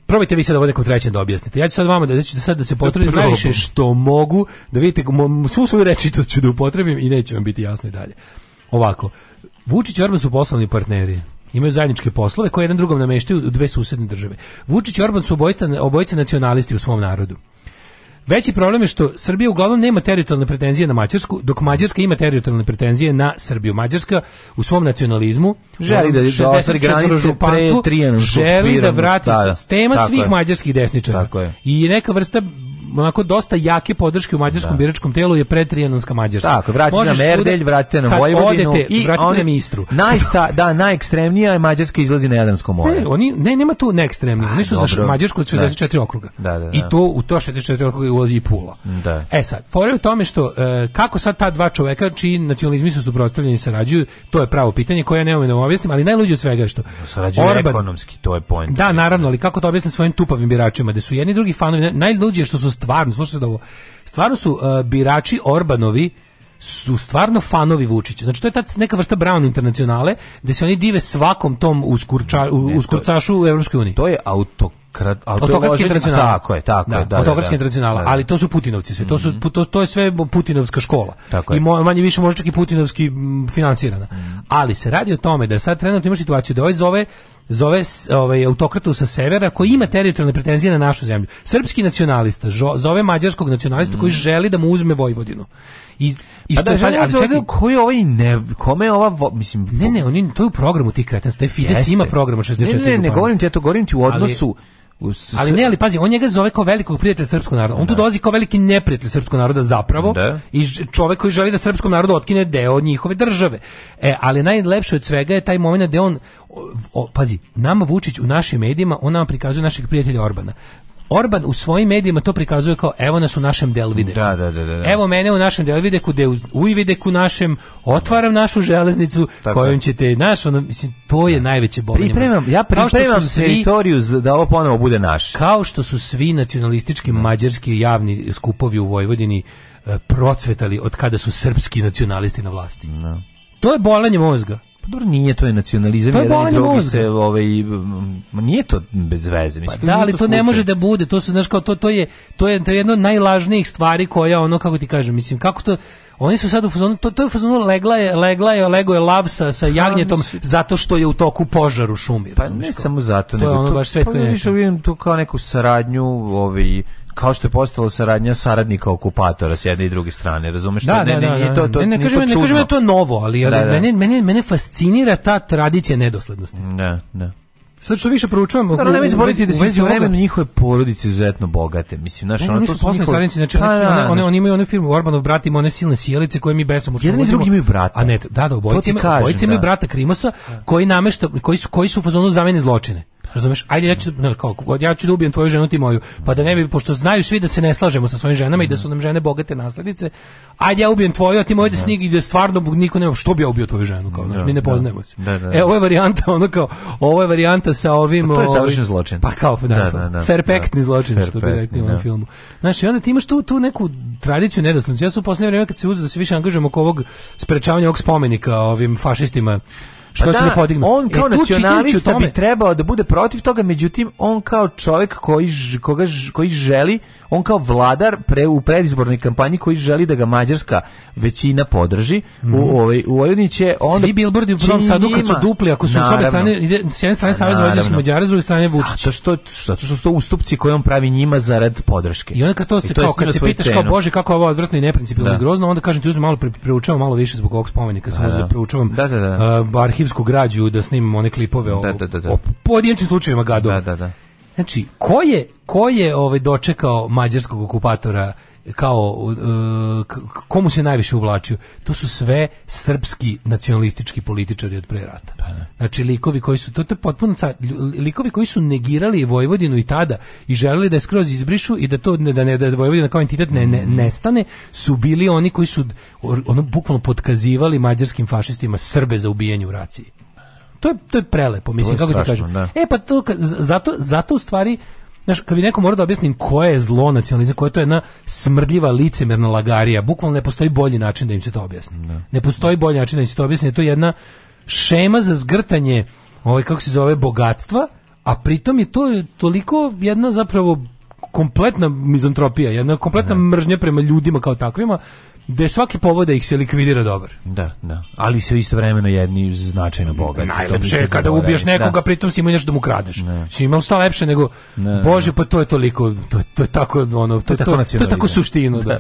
Probajte vi sad ovo nekom trećem da objasnite. Ja ću sad vama da, da sad da se potrudim najviše što mogu, da vidite svu svoju rečitost ću da upotrebim i neće vam biti jasno i dalje ovako, Vučić i Orban su poslovni partneri imaju zajedničke poslove koje jedan drugom nameštaju u dve susedne države. Vučić i Orban su obojice nacionalisti u svom narodu. Veći problem je što Srbija uglavnom nema teritorijalne pretenzije na Mađarsku, dok Mađarska ima teritorijalne pretenzije na Srbiju. Mađarska u svom nacionalizmu želi da trijanom, želi da vrati tema svih mađarskih desničara. I neka vrsta onako dosta jake podrške u mađarskom da. biračkom telu je pretrijanonska Mađarska. Tako, vratite Možeš na vratite na Vojvodinu i vratite oni, na Istru. Najsta, da, najekstremnija je Mađarska izlazi na Jadransko more. Ne, oni, ne, nema tu neekstremnije. Oni su za Mađarsku 64 okruga. Da, da, I to u to 64 okruga ulazi i Pula. Da. E sad, je u tome što e, kako sad ta dva čoveka čiji nacionalizmi su suprotstavljeni sarađuju, to je pravo pitanje koje ja nemam da objasnim, ali najluđe od svega je što sarađuju ekonomski, to je point. Da, naravno, ali kako to objasnim svojim tupavim biračima, da su jedni drugi fanovi, najluđe što su stvarno, slušajte ovo, stvarno su uh, birači Orbanovi su stvarno fanovi Vučića. Znači to je ta neka vrsta Brown internacionale gdje se oni dive svakom tom uskurča, uskurcašu u Evropskoj uniji. To je auto Krat, autokratski Tako je, tako je. Da, ali to su Putinovci sve. To, su, mhm. to, to je sve Putinovska škola. Tako I manje više možda čak i Putinovski finansirana. Mhm. Ali se radi o tome da sad trenutno imaš situaciju da ovaj zove zove ovaj, autokratu sa severa koji ima teritorijalne pretenzije na našu zemlju. Srpski nacionalista zove mađarskog nacionalista koji mhm. želi da mu uzme Vojvodinu. I, i pa što da, pa- koji ovaj ne, kome ova, mislim... Ne, ne, oni, to je u programu tih kretanstva, Fides ima program 64 Ne, ne, ne, ne govorim ti, to govorim ti u odnosu ali ne, ali pazi, on njega zove kao velikog prijatelja srpskog naroda. On tu dolazi kao veliki neprijatelj srpskog naroda zapravo i čovjek koji želi da srpskom narodu otkine deo od njihove države. E, ali najlepše od svega je taj moment gdje on pazi, nama Vučić u našim medijima, on nam prikazuje našeg prijatelja Orbana. Orban u svojim medijima to prikazuje kao evo nas u našem Delvideku. Da, da, da, da. Evo mene u našem Delvideku, de u ivideku našem, otvaram našu železnicu Tako. kojom ćete, naš, ono, mislim, to je najveće bolje. Pripremam, ja pripremam svi, teritoriju da ovo ponovo bude naš. Kao što su svi nacionalistički mađarski javni skupovi u Vojvodini e, procvetali od kada su srpski nacionalisti na vlasti. To je bolanje mozga. Pa dobro, nije to je nacionalizam, jedan i drugi se, ovaj, nije to bez veze. Mislim, pa da, ali to, to ne može da bude, to su, znaš, kao, to, to, je, to, je, to je jedno od najlažnijih stvari koja, ono, kako ti kažem, mislim, kako to, oni su sad u fazonu, to, to je u fazonu legla je, legla je, lego je lav sa, sa pa jagnjetom ha, zato što je u toku požar u šumi. Pa ne, samo zato, to nego je ono to, baš svet pa, nešto. Vidim tu kao neku saradnju, ovaj, kao što je postala saradnja saradnika okupatora s jedne i druge strane, razumeš? Da, ne, da, ne, da, to, ne, kažem, to ne to novo, ali, da, da. Mene, mene, fascinira ta tradicija nedoslednosti. Da, da. Sad što više proučavam, da, ne mislim boriti da u vremenu njihove porodice izuzetno bogate. Mislim, znaš, ono to su posle njihove... znači pa ono, oni da, one, one, one imaju one firme, Orbanov brat ima one silne sjelice koje mi besom Jedan i drugi imaju brata. A ne, da, da, obojice imaju brata Krimosa koji namešta koji su koji su u fazonu zamene zločine. Razumeš? Ajde ja ću ja ću da ubijem tvoju ženu ti moju. Pa da ne bi pošto znaju svi da se ne slažemo sa svojim ženama i da su nam žene bogate naslednice. Ajde ja ubijem tvoju, a ti moju da i da stvarno niko nema što bi ja ubio tvoju ženu kao, znaš, mi ne poznajemo se. E, ovo je varijanta ono kao, ovo je varijanta sa ovim, pa to je savršen ovaj- zločin. Pa kao, da, da, da, da zločin što bi rekli u filmu. Znaš, i onda ti imaš tu tu neku tradiciju nedoslednosti. Ja sam u poslednje vreme kad se uzeo da se više angažujem oko ovog sprečavanja ovog spomenika ovim fašistima pa On e, kao e, nacionalista bi trebao da bude protiv toga, međutim on kao čovjek koji koga koji želi on kao vladar pre, u predizbornoj kampanji koji želi da ga mađarska većina podrži mm. u ovaj u Vojvodini će svi bilbordi u prvom sadu kad su dupli ako su naravno, s obe strane ide s jedne strane pa Savez Vojvodinskih Mađara s druge strane Vučića zato što što su to ustupci koje on pravi njima zarad podrške i onda kad to se to kao kad se pitaš kao bože kako je ovo odvratno i neprincipijelno i grozno onda kažem ti uzmi malo preučavam malo više zbog ovog spomenika samo da preučavam arhivsku građu da snimimo one klipove o, da, slučajevima gado da, da Znači, ko je, ko je ovaj, dočekao mađarskog okupatora kao e, komu se najviše uvlačio to su sve srpski nacionalistički političari od pre rata pa znači likovi koji su to, je potpuno likovi koji su negirali Vojvodinu i tada i željeli da je skroz izbrišu i da to da ne da Vojvodina kao entitet ne, mm. nestane su bili oni koji su ono bukvalno podkazivali mađarskim fašistima Srbe za ubijanje u raciji to je, to je prelepo, mislim, kako strašno, ti kažem. E, pa to, zato, zato u stvari, Znaš, kad bi neko morao da objasnim koje je zlo nacionalizam, koja je to jedna smrdljiva licemerna lagarija, bukvalno ne postoji bolji način da im se to objasni. Ne, postoji bolji način da im se to objasni, to je jedna šema za zgrtanje, ovaj, kako se zove, bogatstva, a pritom je to toliko jedna zapravo kompletna mizantropija, jedna kompletna ne. mržnja prema ljudima kao takvima, da svaki povod da ih se likvidira dobar. Da, da. Ali se istovremeno jedni značajno bogati. Najlepše je kada ubiješ nekoga, da. pritom si mu nešto da mu kradeš. Ne. Si imao lepše nego, bože, pa to je toliko, to, to je tako, ono, to, to, je, tako to, to je tako suštino, da. da.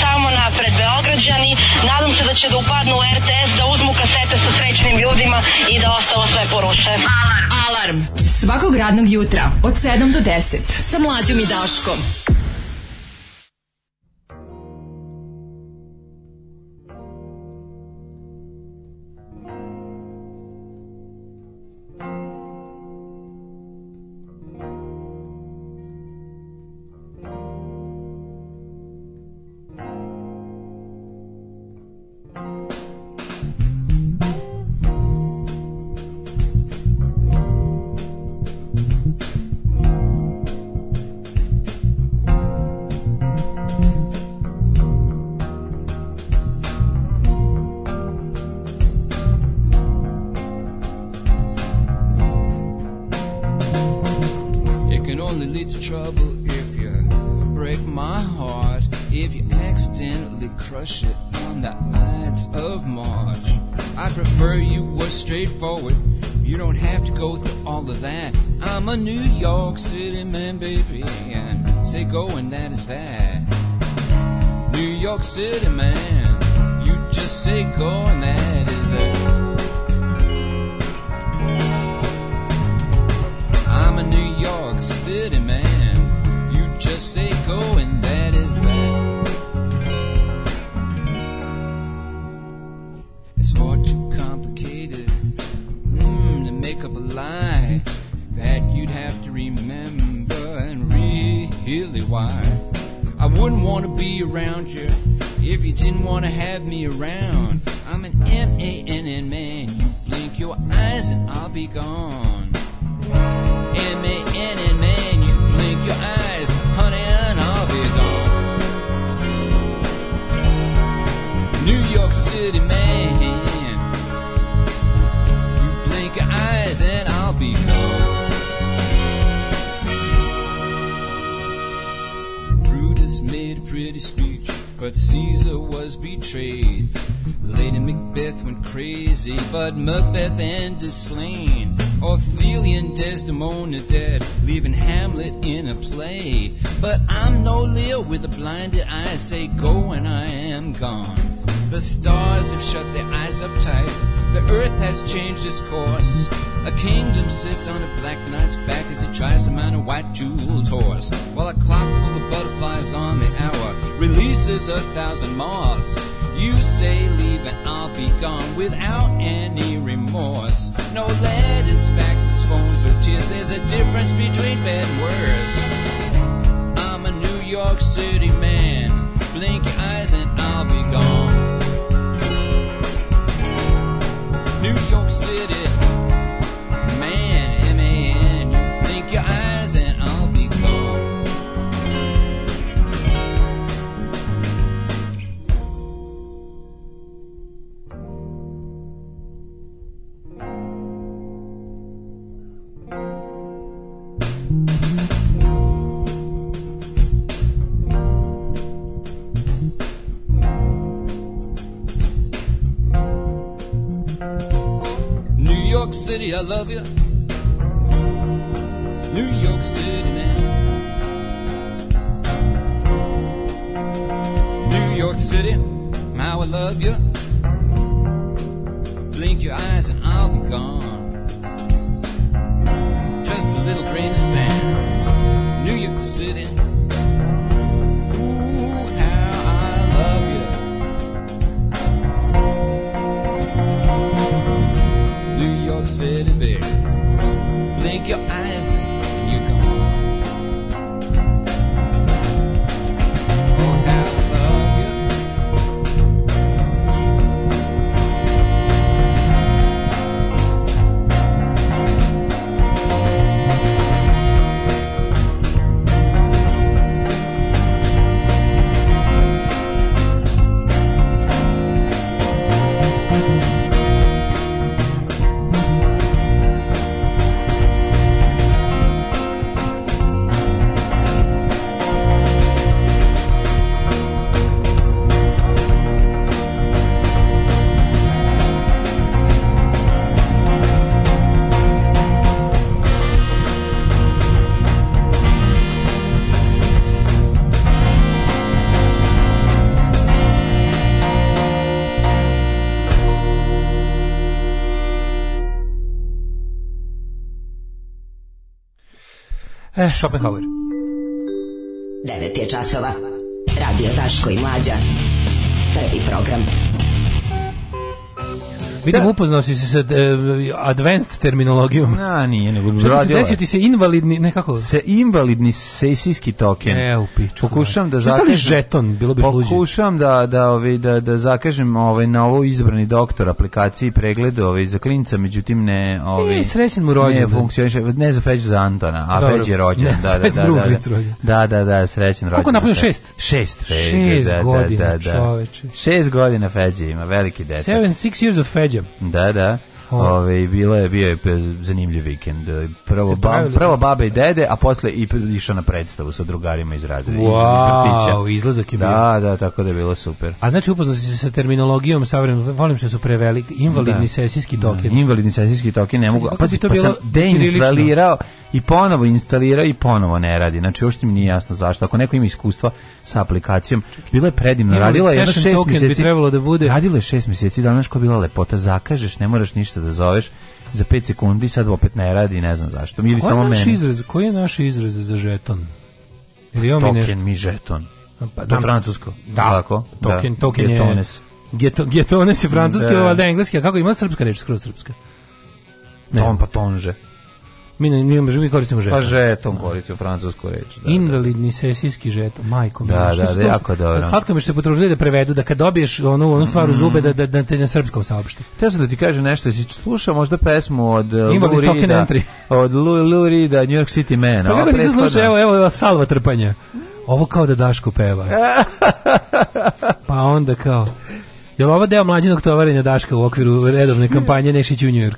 Samo napred Beograđani, nadam se da će da upadnu u RTS, da uzmu kasete sa srećnim ljudima i da ostalo sve poruše. Alarm! Alarm! Svakog radnog jutra od 7 do 10 sa mlađom i Daškom. city man. has changed its course. A kingdom sits on a black knight's back as he tries to mount a white jeweled horse. While a clock full of butterflies on the hour releases a thousand moths. You say leave and I'll be gone without any remorse. No letters, faxes, phones, or tears. There's a difference E, Schopenhauer. 9 je časova. Radio Taško i Mlađa. Prvi program. Vidim, upoznao si se sa e, advanced terminologijom. Na, nije, nego bi radio. Desio ovaj. ti se invalidni, nekako... Se invalidni sesijski token. E, u piču. Pokušam da zakažem... žeton, bilo bi luđe. Pokušavam da, da, ovaj, da, da zakažem ovaj, na ovo izbrani doktor aplikaciji pregled ovaj, za klinca, međutim ne... Ovaj, e, srećen mu rođen. Ne, funkcioniše, ne za Feđu za Antona, a Feđ je rođen. Ne, da, da, da, da, da, da, srećen rođen. Koliko napunio šest? Šest, Feđ. Šest godina, čoveče. Šest godina Feđe ima, veliki dečak. Seven, six years of da, da. Ove, bilo je bio je zanimljiv vikend. Prvo ba, prvo babe i dede, a posle i išao na predstavu sa drugarima iz razreda. Wow, iz izlazak je bio. Da, da, tako da je bilo super. A znači upoznao si se sa terminologijom savremen, volim što su preveliki, invalidni da. sesijski token. Da, invalidni sesijski token ne znači, mogu. Pazi, pa, to pa bilo sam i ponovo instalira i ponovo ne radi. Znači uopšte mi nije jasno zašto. Ako neko ima iskustva sa aplikacijom, bilo je predivno, radila je jedno šest mjeseci. da bude. Radila je šest mjeseci, danas ko bila lepota, zakažeš, ne moraš ništa da zoveš za pet sekundi sad opet ne radi, ne znam zašto. Ili samo Izraz, koji je naš izraz za žeton? Ili je token mi nešto? mi žeton. Pa, to je francusko. Da, Token, token Getones. je... Geto, getones je francuski, engleski, a kako ima srpska reč, skroz srpska? Ne. pa tonže. Mi, ne, mi, mi koristimo žeton. Pa žeton u francusku reč. Da, Invalidni sesijski žeton, majko. Da, da, da, jako dobro. Slatko mi se potrudili da prevedu, da kad dobiješ onu, onu stvar u zube, da, da, te na srpskom saopšti. Teo sam da ti kaže nešto, jesi slušao možda pesmu od uh, Lou Rida, od lurida Rida, New York City Man. Pa kako evo, evo, evo, salva trpanja. Ovo kao da Daško peva. pa onda kao... Jel ovo deo mlađenog tovarenja Daška u okviru redovne kampanje Nešić u New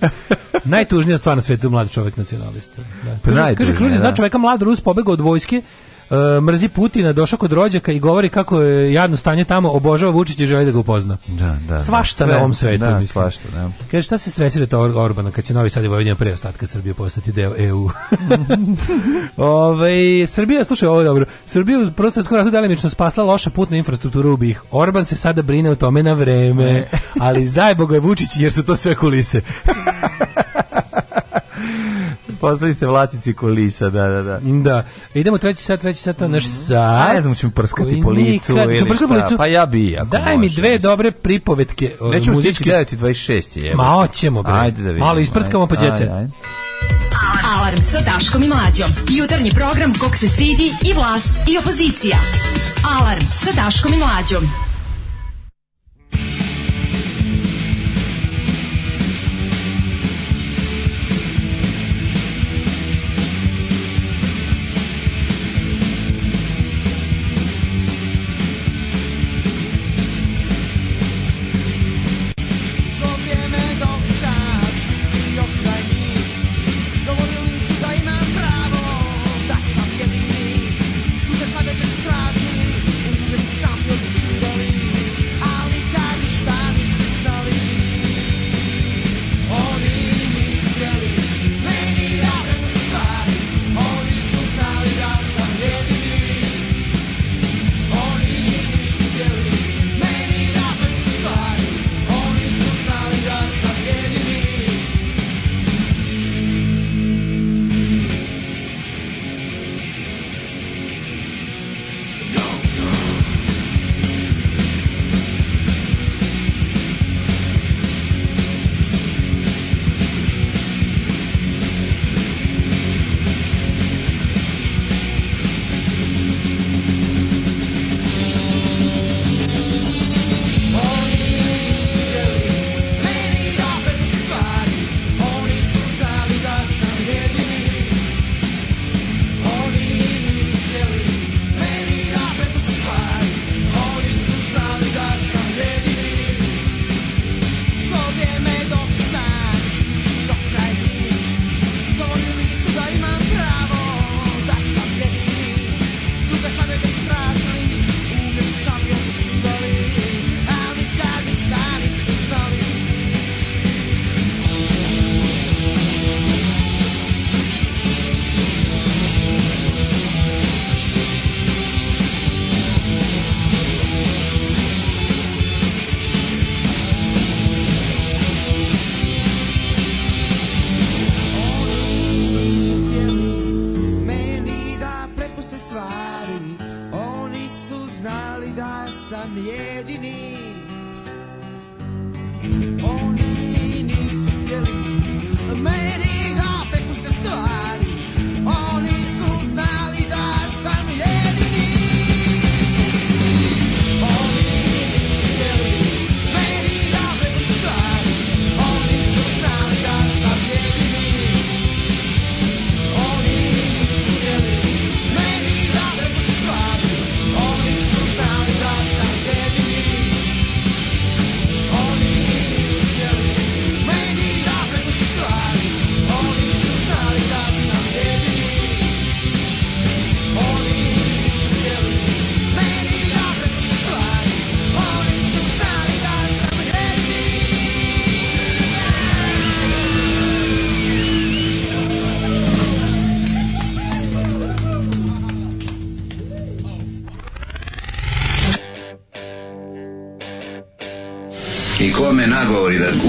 Najtužnija stvar na svetu mladi čovjek nacionalista. Pa da. kaže, kaže Krulj Rus od vojske Uh, mrzi Putina, došao kod rođaka i govori kako je jadno stanje tamo, obožava Vučić i želi da ga upozna. Da, da. Svašta na ovom svetu. Da, svašta, da. Kaže, šta se stresirate Orbana kad će Novi Sad i Vojvodina pre ostatka Srbije postati deo EU? Ove, Srbija, slušaj, ovo je dobro. Srbiju u svetsko ratu delimično spasla loša putna infrastruktura u BiH. Orban se sada brine o tome na vreme, ali zajbo je Vučić jer su to sve kulise. Poslali ste vlacici kulisa, da, da, da. Da. Idemo treći sat, treći sat, to naš sat. Mhm. ne znam, ćemo prskati po licu ili šta. Policu. Pa ja bi, ako Daj mi dve dobre pripovetke Nećemo ovaj, muzički. Nećemo stići 26. Je. Ma oćemo, bre. Ajde da vidimo. Malo isprskamo pa djece. Ajde, ajde. Alarm sa Daškom i Mlađom. Jutarnji program kog se stidi i vlast i opozicija. Alarm sa Daškom i Mlađom.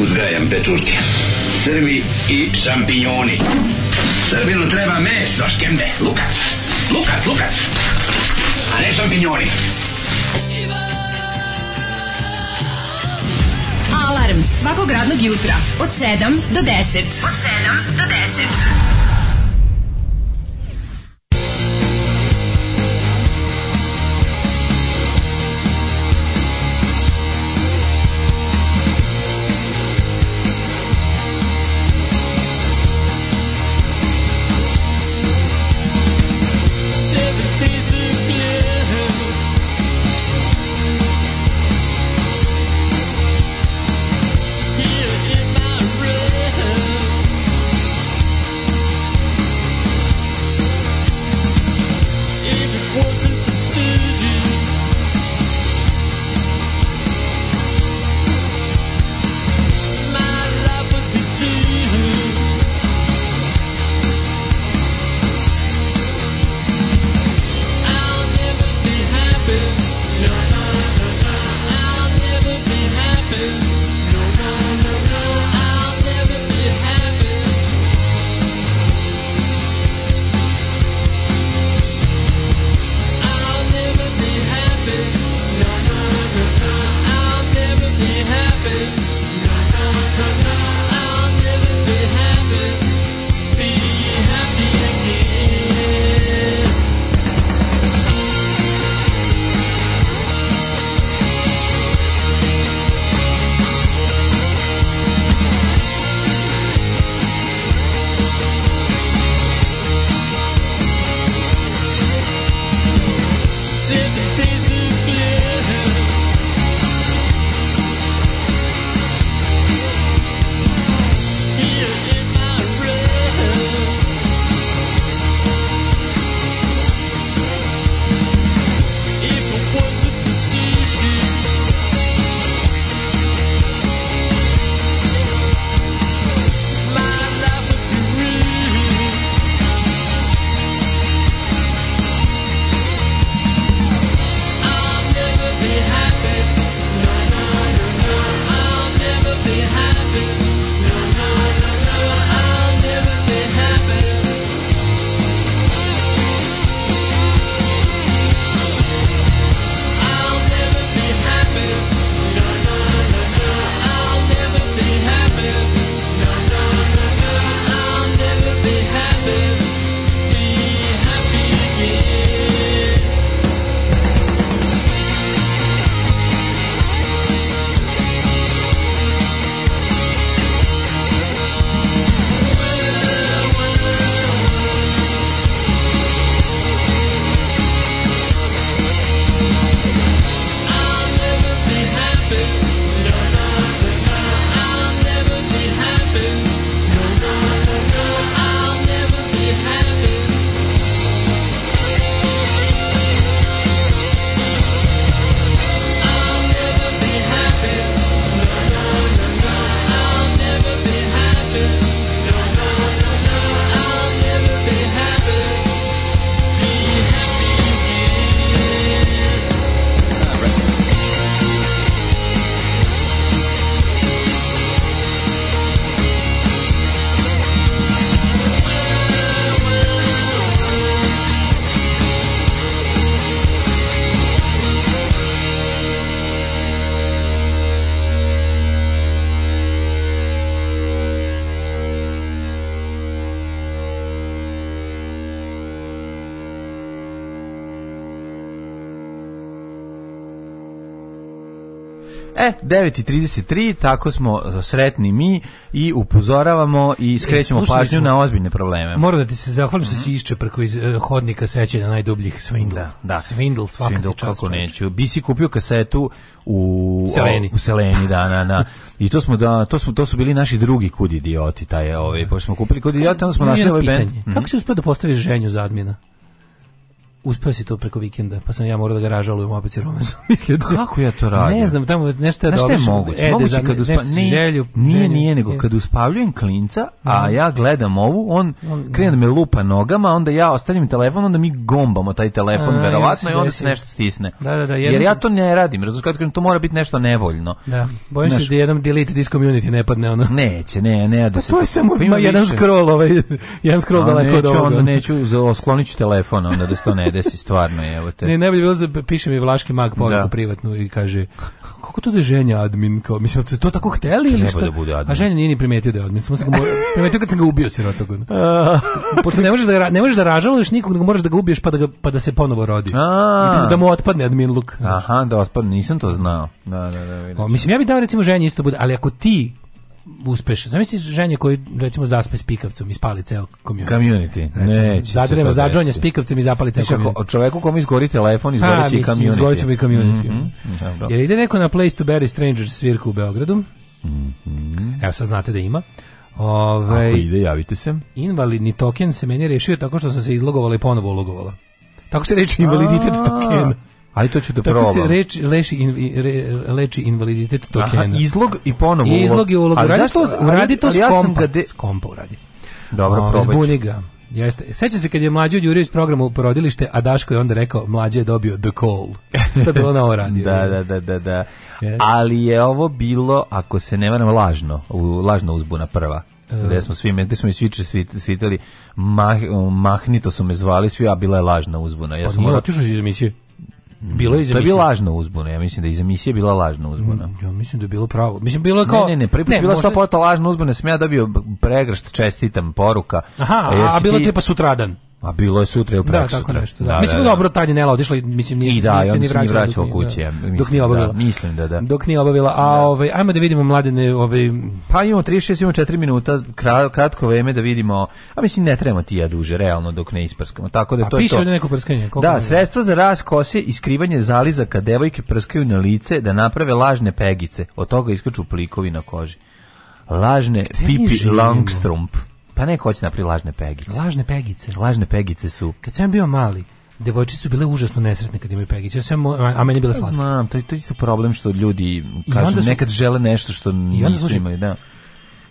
uzgajam pečurke. Srbi i šampinjoni. Srbinu treba meso, škemde, lukac. Lukac, lukac. A ne šampinjoni. Alarm svakog radnog jutra od 7 do 10. Od 7 do 10. E, 9.33, tako smo e, sretni mi i upozoravamo i e, skrećemo e, pažnju na ozbiljne probleme. Moram da ti se zahvalim što si mhm. išče preko iz, uh, hodnika sećanja najdubljih svindla. Da, da. Svindl svakati svindl, kako neću. Bisi kupio kasetu u Seleni. u Seleni, da, na, na. I to smo da to smo to su bili naši drugi kud idioti taj ovaj, pošto smo kupili kod onda smo našli ovaj bend. Kako mhm. si uspeo da postaviš ženju za uspeo si to preko vikenda, pa sam ja morao da ga ražalujem opet jer ono sam mislio da... Kako ja to radim? Ne znam, tamo nešto je dobro. Znaš je moguće? Ede, moguće kad uspa... nije, želju, nije, želju, nije, nego kad uspavljujem klinca, a ja gledam ovu, on, on krene da me lupa nogama, onda ja ostavim telefon, onda mi gombamo taj telefon, a, verovatno, i onda se nešto stisne. Da, da, da, jer ja to ne radim, kažem, to mora biti nešto nevoljno. Da, bojim se da jednom delete this community ne padne ono. Neće, ne, ne, da pa se... Pa to je samo pa jedan scroll, ovaj, jedan scroll daleko od ovoga. Neću, onda neću, telefon, onda da se to ne desi, stvarno je. Evo te. Ne, najbolje bilo, da piše mi Vlaški mag poruku privatnu i kaže, kako to da je ženja admin? Kao, mislim, ste to tako hteli ili šta? Da bude admin. A ženja nije ni primetio da je admin, samo se primetio kad sam ga ubio sirotog. Ono. Pošto ne možeš da ne možeš da ražaluješ nikog, nego moraš da ga ubiješ pa da, ga, pa da se ponovo rodi. A -a. I da mu otpadne admin look. Aha, da otpadne, nisam to znao. Da, da, da, o, mislim, ja bih dao recimo ženji isto bude, ali ako ti uspeš. Zamisli ženje koji recimo zaspe s pikavcom i spali ceo community. Community. Znači, Neće. Zadrema s pikavcem i zapali ceo community community. čoveku kom izgori telefon, pa, izgori će i community. Izgori će i community. Jer ide neko na Place to Bury Strangers svirku u Beogradu. Mhm. Evo sad znate da ima. Ove, Ako ovaj, ide, javite se. Invalidni token se meni rešio tako što sam se izlogovala i ponovo ulogovala. Tako se reče invaliditet token. Aj to ću da probam. Tako se reč, leči, in, re, leči invaliditet tokena. izlog i ponovo I Izlog i ulog. Uradi to, uradi to ja sam ga de... s kompa uradi. Dobro, o, probaj. Zbuni ga. Jeste. Sećam se kad je mlađi Đurio iz programa u porodilište, a Daško je onda rekao mlađi je dobio the call. To je bilo na ovo radio. da, da, da, da, da. Yes. Ali je ovo bilo, ako se ne varam, lažno, lažna uzbuna prva. Uh, gde smo svi, gde smo i svi svitali, mah, mahnito su me zvali svi, a bila je lažna uzbuna. Ja pa sam nije otišao iz emisije. Bilo je iz To je bila lažna uzbuna, ja mislim da iz emisije bila lažna uzbuna. Mm, ja mislim da je bilo pravo. Mislim bilo je kao Ne, ne, ne, prvi put bila lažna uzbuna, sam ja dobio pregršt čestitam poruka. Aha, a, e, a bilo ti pa sutradan. A bilo je sutra ili u da, tako nešto. Da. Da, mislim, da, dobro, tad je Nela otišla, mislim, nije, I da, nije se ni vraćala, vraćala kući. Ja, mislim, dok nije obavila. Da, mislim da, da. Dok nije obavila. A ovaj, ajmo da vidimo mladine Ovaj... Pa imamo 36, imamo 4 minuta, kratko vreme da vidimo... A mislim, ne trebamo ti ja duže, realno, dok ne isprskamo. Tako da A pa to piše ovdje neko prskanje. Da, sredstva za ras kose i skrivanje zalizaka devojke prskaju na lice da naprave lažne pegice. Od toga iskaču plikovi na koži. Lažne Gde pipi langstrump. Pa neko hoće na lažne pegice. Lažne pegice. Lažne pegice su... Kad sam bio mali, devojčice su bile užasno nesretne kad imaju pegice, ja a, meni je bila pa slatka. Znam, to, to je problem što ljudi, kažu, su, nekad žele nešto što nisu imali. Da.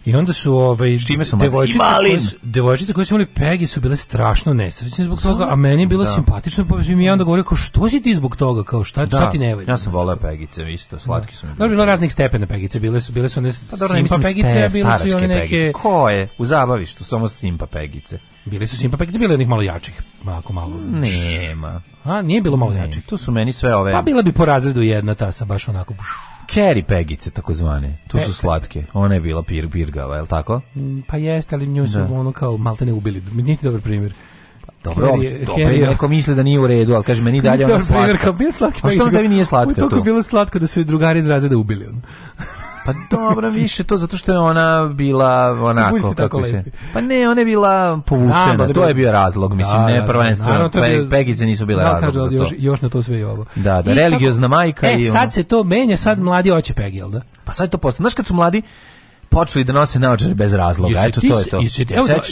I onda su ovaj čime su devojčice, koje su, devojčice koje su imali pegi su bile strašno nesrećne zbog toga, a meni je bilo da. simpatično pa mi je onda govorio kao što si ti zbog toga, kao šta, da. šta ti ne valja. Ja sam voleo pegice isto, slatki su mi. Dobro, bilo raznih stepena pegice, bile su bile su one pa dobro, simpa pegice, bile su i one neke pegice. ko je u zabavištu samo simpa pegice. Bili su simpa pegice, bile onih malo jačih, malo malo. Nema. A nije bilo malo jačih. Tu su meni sve ove. Pa bila bi po razredu jedna ta sa baš onako. Kerry pegice, zvane. Tu su e, slatke. Ona je bila pir, pirgava, je li tako? Mm, pa jeste, ali nju su ono kao malte ne ubili. Nije ti dobar primjer. Dobro, Harry, dobro, neko misli da nije u redu, ali kaže meni dalje ona slatka. Primjer, kao, A što da mi nije slatka? U toku bilo slatko da su drugari iz razreda ubili. Ono. Pa dobro, više to zato što je ona bila onako kako se. Pa ne, ona je bila povučena. to je bio razlog, mislim, da, ne prvenstveno. pegice nisu bile da, razlog za to. Još, još na to sve i ovo. Da, da, I religiozna kako, majka e, i sad ono- se to menja, sad mladi hoće pegi, jel da? Pa sad to postane. Znaš kad su mladi počeli da nose naočare bez razloga. Eto to je to. Jesi,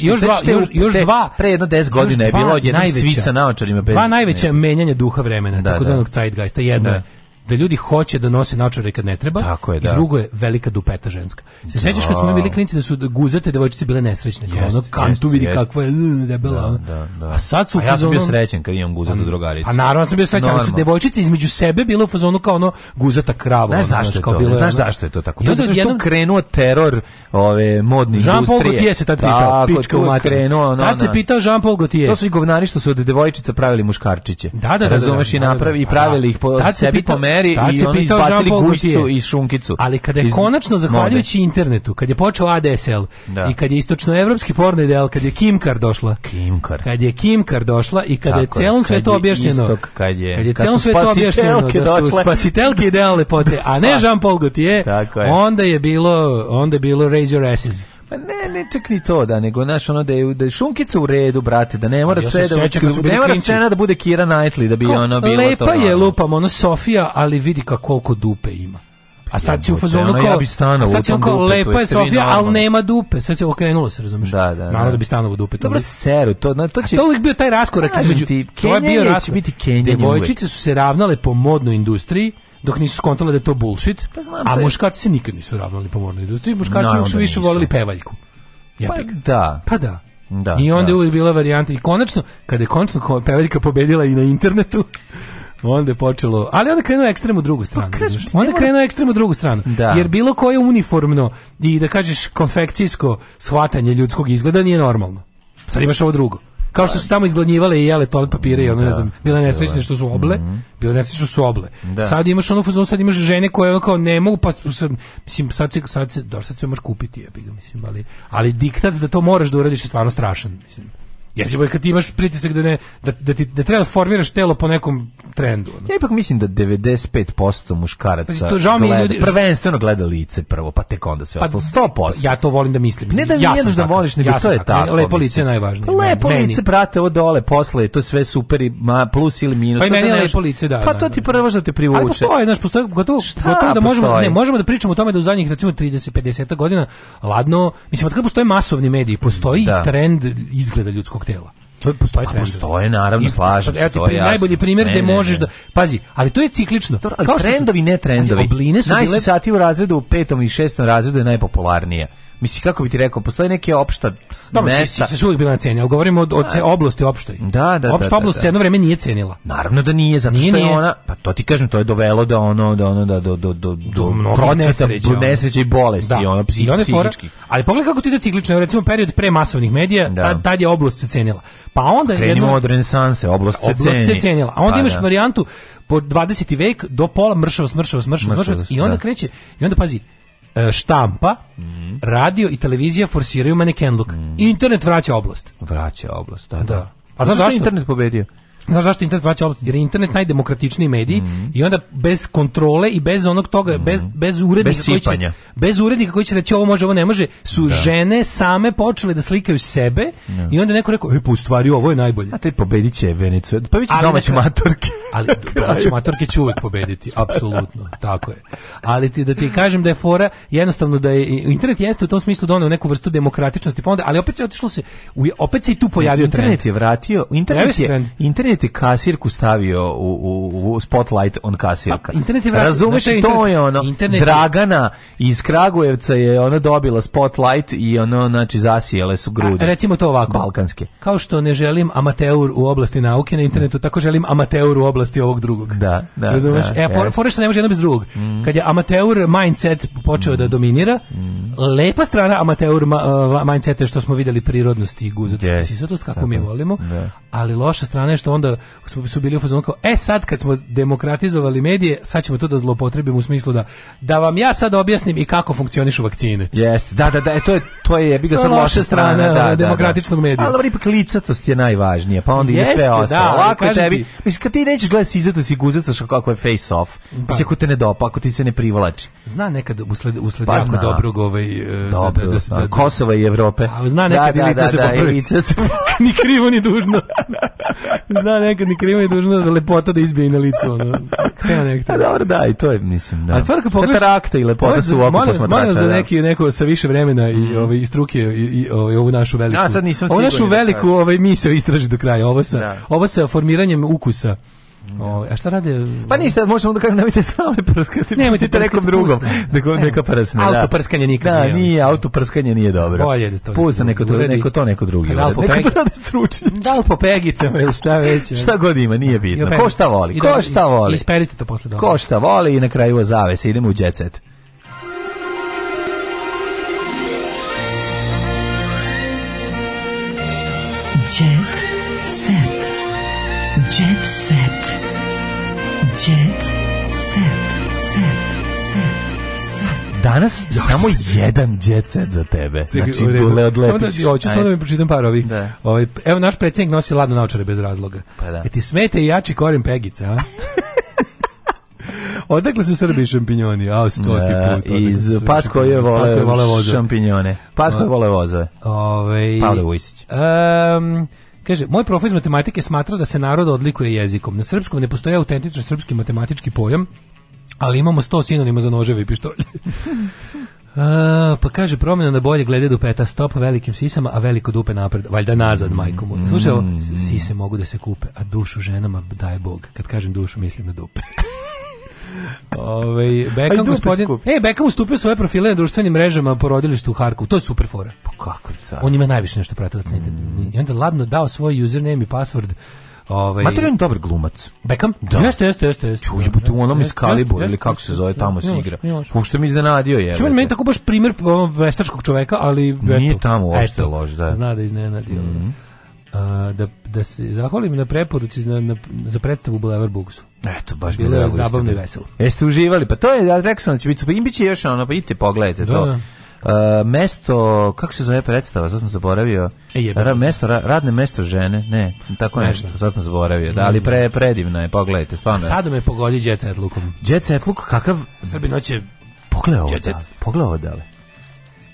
još, dva, još, dva pre jedno 10 godina je bilo jedan svi sa naočarima bez. Dva najveća menjanja duha vremena, takozvanog zeitgeista. Jedno je da ljudi hoće da nose naočare kad ne treba. Tako je, da. I drugo je velika dupeta ženska. Se sećaš kad smo bili klinci da su guzate devojčice bile nesrećne. kao ono kantu vidi kakva je debela. Ono. A sad su A ja sam bio srećen kad imam guzatu pa drugaricu. A pa naravno sam bio srećen, ali su devojčice između sebe bilo u fazonu kao ono guzata krava. Znaš ono, zašto je to? Znaš ono. zašto je to tako? To je što krenuo teror ove modne industrije. Jean-Paul se tad pitao, krenuo. Jean-Paul To su i govnari što su od devojčica pravili muškarčiće. Da, da, i napravi i pravili ih po sebi po penzioneri i oni izbacili i šunkicu. Ali kada je konačno, zahvaljujući internetu, kad je počeo ADSL da. i kad je istočnoevropski porno ideal, kad je Kimkar došla. Kimkar. Kad je Kimkar došla i kada je celom svetu objašnjeno. Istok, kad je, kad je celom svetu objašnjeno da su spasitelke idealne pote, a ne Jean Paul Gaultier, onda je bilo, onda je bilo Raise Your pa ne, ne čak ni to, da, nego naš ono da je, da je šunkica u redu, brate, da ne mora ja sve da, ne mora scena da bude Kira Knightley, da bi Ko, ono bilo to. Lepa je, ono. lupam, ono Sofija, ali vidi kako koliko dupe ima. A sad si u fazonu ono, kao, ja bi sad si ono kao lepa je Sofija, ali nema dupe. sve se okrenulo se, razumiješ? Da, da, da. Naravno da bi stanovo dupe. Dobro, seru, to, na, to će... A to uvijek bio taj raskorak između... Ti, to je bio raskorak. Biti Devojčice su se ravnale po modnoj industriji, dok nisu skontali da je to bullshit. Pa znam, a muškarci se nikad nisu ravnali po mornoj industriji, muškarci no, su više volili pevaljku. Pa da. Pa da. Da, I onda je uvijek bila varijanta i konačno, kada je konačno pevaljka pobedila i na internetu, onda je počelo, ali onda krenuo ekstrem u drugu pa stranu. Pa, je onda krenuo ekstrem u drugu stranu. Jer bilo koje uniformno i da kažeš konfekcijsko shvatanje ljudskog izgleda nije normalno. Sad imaš ovo drugo. Kao što su tamo izgladnjivale i jele toalet papire i ono, ne znam, mhm. bile nesrećne što su oble, bilo nesrećne što su oble. Sad imaš ono sad imaš žene koje ono kao ne mogu, pa mislim, sad se, sad se, sad sve možeš kupiti, ja bih mislim, ali, ali diktat da to moraš da uradiš je stvarno strašan, mislim. Jezivo je kad imaš pritisak da ne da, da ti da treba formiraš telo po nekom trendu. Ono. Ja ipak mislim da 95% muškaraca pa, mi gleda, ljudi, prvenstveno gleda lice prvo, pa tek onda sve pa, ostalo. 100%. Ja to volim da mislim. Ne da ja da voliš, nego ja to je tako. lepo lice je najvažnije. Pa, lepo meni. lice prate od dole, posle je to sve super i ma, plus ili minus. Pa i meni je lepo lice, da. Pa to ti prvo što te privuče. Ali postoje, gotovo, Šta gotovo da možemo, ne, možemo da pričamo o tome da u zadnjih recimo 30 50 godina ladno, mislim od kad postoje masovni mediji, postoji trend izgleda ljudskog tela. To je, postoje trendovi. Postoje, naravno, slažem se, to je Najbolji primjer gdje možeš da... Pazi, ali to je ciklično. To, ali trendovi, ne trendovi. Obline su bile... sati u razredu, u petom i šestom razredu je najpopularnije. Mislim, kako bi ti rekao, postoje neke opšta Dobro, mesta. se, se uvijek bila na ceni, ali govorimo od od oblasti opštoj. Da, da, da, Opšta oblast jedno vreme nije cenila. Naravno da nije, zato što je ona, pa to ti kažem, to je dovelo da ono, da ono, da, do, do, do, do proneta nesreće ono. i bolesti, ono, psihički. ali pogledaj kako ti ide ciklično, recimo period pre masovnih medija, tad je oblast se cenila. Pa onda... je jedno, od renesanse, oblast se cijenila. cenila. A onda pa imaš varijantu po 20. vek do pola mršavo mršavost, smršavo i onda kreće, i onda pazi, E, štampa, mm radio i televizija forsiraju manekenluk. Mm -hmm. Internet vraća oblast. Vraća oblast, da. da. A znaš zašto? internet pobedio? Znaš zašto internet vraća Jer je internet najdemokratičniji mediji i onda bez kontrole i bez onog toga, bez, mhm. bez urednika bez koji bez urednika koji će reći ovo može, ovo ne može, su žene same počele da slikaju sebe i onda neko rekao, e, pa u stvari ovo je najbolje. A te pobedit će Venicu, pa vi će domaće ali domaće matorke će uvek pobediti, apsolutno, tako je. Ali ti, da ti kažem da je fora, jednostavno da je, internet jeste u tom smislu donio neku vrstu demokratičnosti, pa onda, ali opet se otišlo se, opet se i tu pojavio internet Internet je vratio, internet je, internet internet je kasirku stavio u, u, u spotlight on kasirka. Pa, internet je Razumeš, znači, to je ono, internet Dragana iz Kragujevca je ona dobila spotlight i ono, znači, zasijele su grudi. A, recimo to ovako. Balkanske. Kao što ne želim amateur u oblasti nauke na internetu, tako želim amateur u oblasti ovog drugog. Da, da. Razumeš? Da, e, for, for što ne može jedno bez drugog. Mm. Kad je amateur mindset počeo da dominira, mm. lepa strana amateur ma, uh, je što smo vidjeli prirodnost i guzatost yes. i kako mi volimo, ali loša strana je što on onda su, su bili u fazonu kao, e sad kad smo demokratizovali medije, sad ćemo to da zlopotrebimo u smislu da da vam ja sad objasnim i kako funkcionišu vakcine. Jeste, da, da, da, e, to je, to je, bi ga sad loša strana, ono, da, da, demokratičnog da, medija. Ali ipak licatost je najvažnija, pa onda Jeste, sve ostalo. je tebi, mislim, kad ti nećeš gledati sizatost i guzatost kako je face off, pa. ako te ne dopa, ako ti se ne privlači. Zna nekad usled, usled pa, jako ovaj, e, Dobro, Kosova i Evrope. A, zna nekad da, Ni krivo, ni dužno. zna nekad ni krivo i dužna da lepota da izbije na licu. Ono. Kao nekto. A pa dobro, da, i to je, mislim, da. A stvarno kad pogledaš... Katarakta i lepota su oko posmatrača. Molim vas da neki, neko sa više vremena i, mhm. ove, ovaj, i struke i, i ove, ovaj, ovu našu veliku... A sad nisam Ovu našu veliku ovaj, misao istraži do kraja. Ovo sa, ovo sa formiranjem ukusa. O, ovaj, a šta rade? Eh, pa ništa, možemo da kažem, nemojte same prskati. Nemojte te nekom drugom. Da neka prsne, da. Autoprskanje nikad da, nije. Da, nije, autoprskanje nije dobro. Bolje da to. Pusta neko to, neko to neko drugi. Da, neko to rade Da li po pegicama ili šta već. šta god ima, nije bitno. Ko šta voli? Ko šta voli? Isperite to posle dobro. Ko šta voli i na kraju zavese, idemo u džecet. Jet Danas samo jedan jet set za tebe. Znači, dule od Samo da, samo da mi pročitam par ovih. Ovaj, evo, naš predsjednik nosi ladno naočare bez razloga. Pa E ti smete i jači korim pegica, a? Odakle su Srbi šampinjoni? A, stoti put. Iz pas koje vole, vole šampinjone. Pas vole Ove, ovaj, Pavle Vujsić. Um, Kaže, moj profesor matematike smatra da se narod odlikuje jezikom. Na srpskom ne postoji autentičan srpski matematički pojam, ali imamo sto sinonima za noževe i pištolje. Uh, pa kaže promjena na bolje glede do peta stop velikim sisama, a veliko dupe napred, valjda nazad majko mu. Slušaj, mm. sise mogu da se kupe, a dušu ženama daj Bog. Kad kažem dušu, mislim na dupe. ovaj Beckham gospodin, e, Beckham ustupio svoje profile na društvenim mrežama rodilištu u harku To je super fora. Pa kako car. On ima najviše nešto pratilac mm. I onda ladno dao svoj username i password Ovaj Mater je dobar glumac. Beckham? Da. Jeste, jeste, jeste, jeste. Čuje bu u onom iz ili kako se zove tamo se igra. Pošto mi iznenadio je. Čujem meni tako baš primer veštačkog čoveka, ali Nije tamo uopšte loš, da. Zna da iznenadio. Mhm. da, da se zahvalim na preporuci na, na, za predstavu Bulevar Buksu. Eto, baš bilo je zabavno i veselo. Jeste uživali, pa to je, ja rekao sam da će biti, super. im biće još ono, pa idite pogledajte da, to. Da. E, mesto, kako se zove predstava, sad sam zaboravio. E, ra, mesto, ra, radne mesto žene, ne, tako nešto, nešto. sad sam zaboravio, da, ali pre, predivna je, pogledajte, stvarno. A sad me pogodi Jet Set Lukom. Jet Set Luk, kakav... Srbi će... Pogledaj ovo, da, pogledaj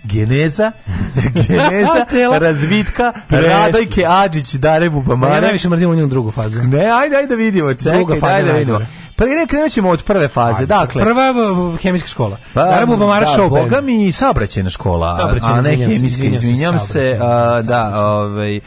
geneza, geneza razvitka Radojke Adžić Dare Bubamara. Ja najviše mrzim u njom drugu fazu. Ne, ajde, ajde da vidimo, čekaj, ajde da vidimo. Pa krenut ćemo od prve faze. dakle, prva hemijska škola. Pa, Darabu Bamara da, Showband. Boga mi saobraćajna škola, a ne hemijska, izvinjam se. da, ovaj,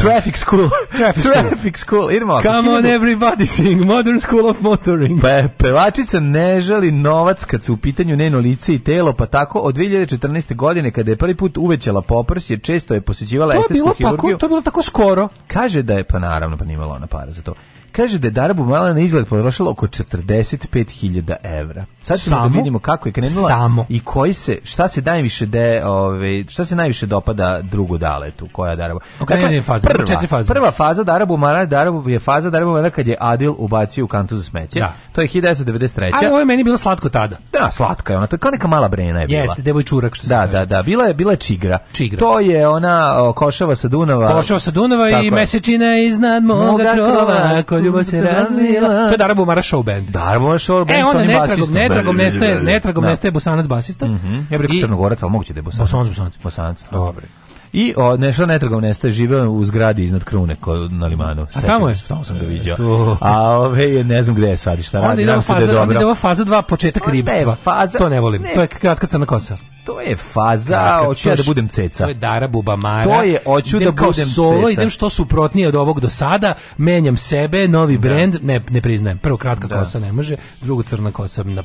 traffic school. traffic school. traffic school. Idemo Come on everybody sing Modern School of Motoring. Pa, e, pevačica ne želi novac kad su u pitanju njeno lice i telo, pa tako od 2014. godine kada je prvi put uvećala poprs jer često je posjećivala estetsku hirurgiju. To je bilo tako skoro. Kaže da je, pa naravno, pa nije ona para za to. Kaže da je Darabu Mala na izgled potrošila oko 45.000 evra. Sad ćemo Samo? da vidimo kako je krenula Samo. i koji se, šta se najviše de, ove, šta se najviše dopada drugu daletu, koja Dara okay, dakle, faza, prva, četiri faze. prva faza Darabu Mala Darabu je faza Darabu Mala kad je Adil ubacio u kantu za smeće. Da. To je 1993. Ali ovo je meni bilo slatko tada. Da, slatka je ona, to je kao neka mala brena je bila. Jeste, devojčurak što se Da, da, da, bila je, bila je čigra. čigra. To je ona o, košava sa Dunava. Košava sa Dunava i mesečina iznad moga, moga krova, ljubav se razvila. To je Dara show band. Dara Bumara show e, band. E, onda netragom, netragom nestaje, netragom nestaje Bosanac basista. Mhm. Ja bih rekao Crnogorac, ali moguće da je Bosanac. Bosanac, Bosanac. Dobro. I o, nešto netragom nestaje, žive u zgradi iznad Krune ko, na limanu. A tamo je? Tamo sam ga e, vidio. A ove, ne znam gde je sad i šta radi. Onda faza, da je faza dva početak pa ribstva. Faza, to ne volim. To je kratka crna kosa. To je faza, hoću ja da budem ceca. To je Dara Bubamara. To je, hoću da budem solo, ceca. idem što suprotnije od ovog do sada, menjam sebe, novi brand. ne, ne priznajem. Prvo kratka da. kosa ne može, drugo crna kosa na,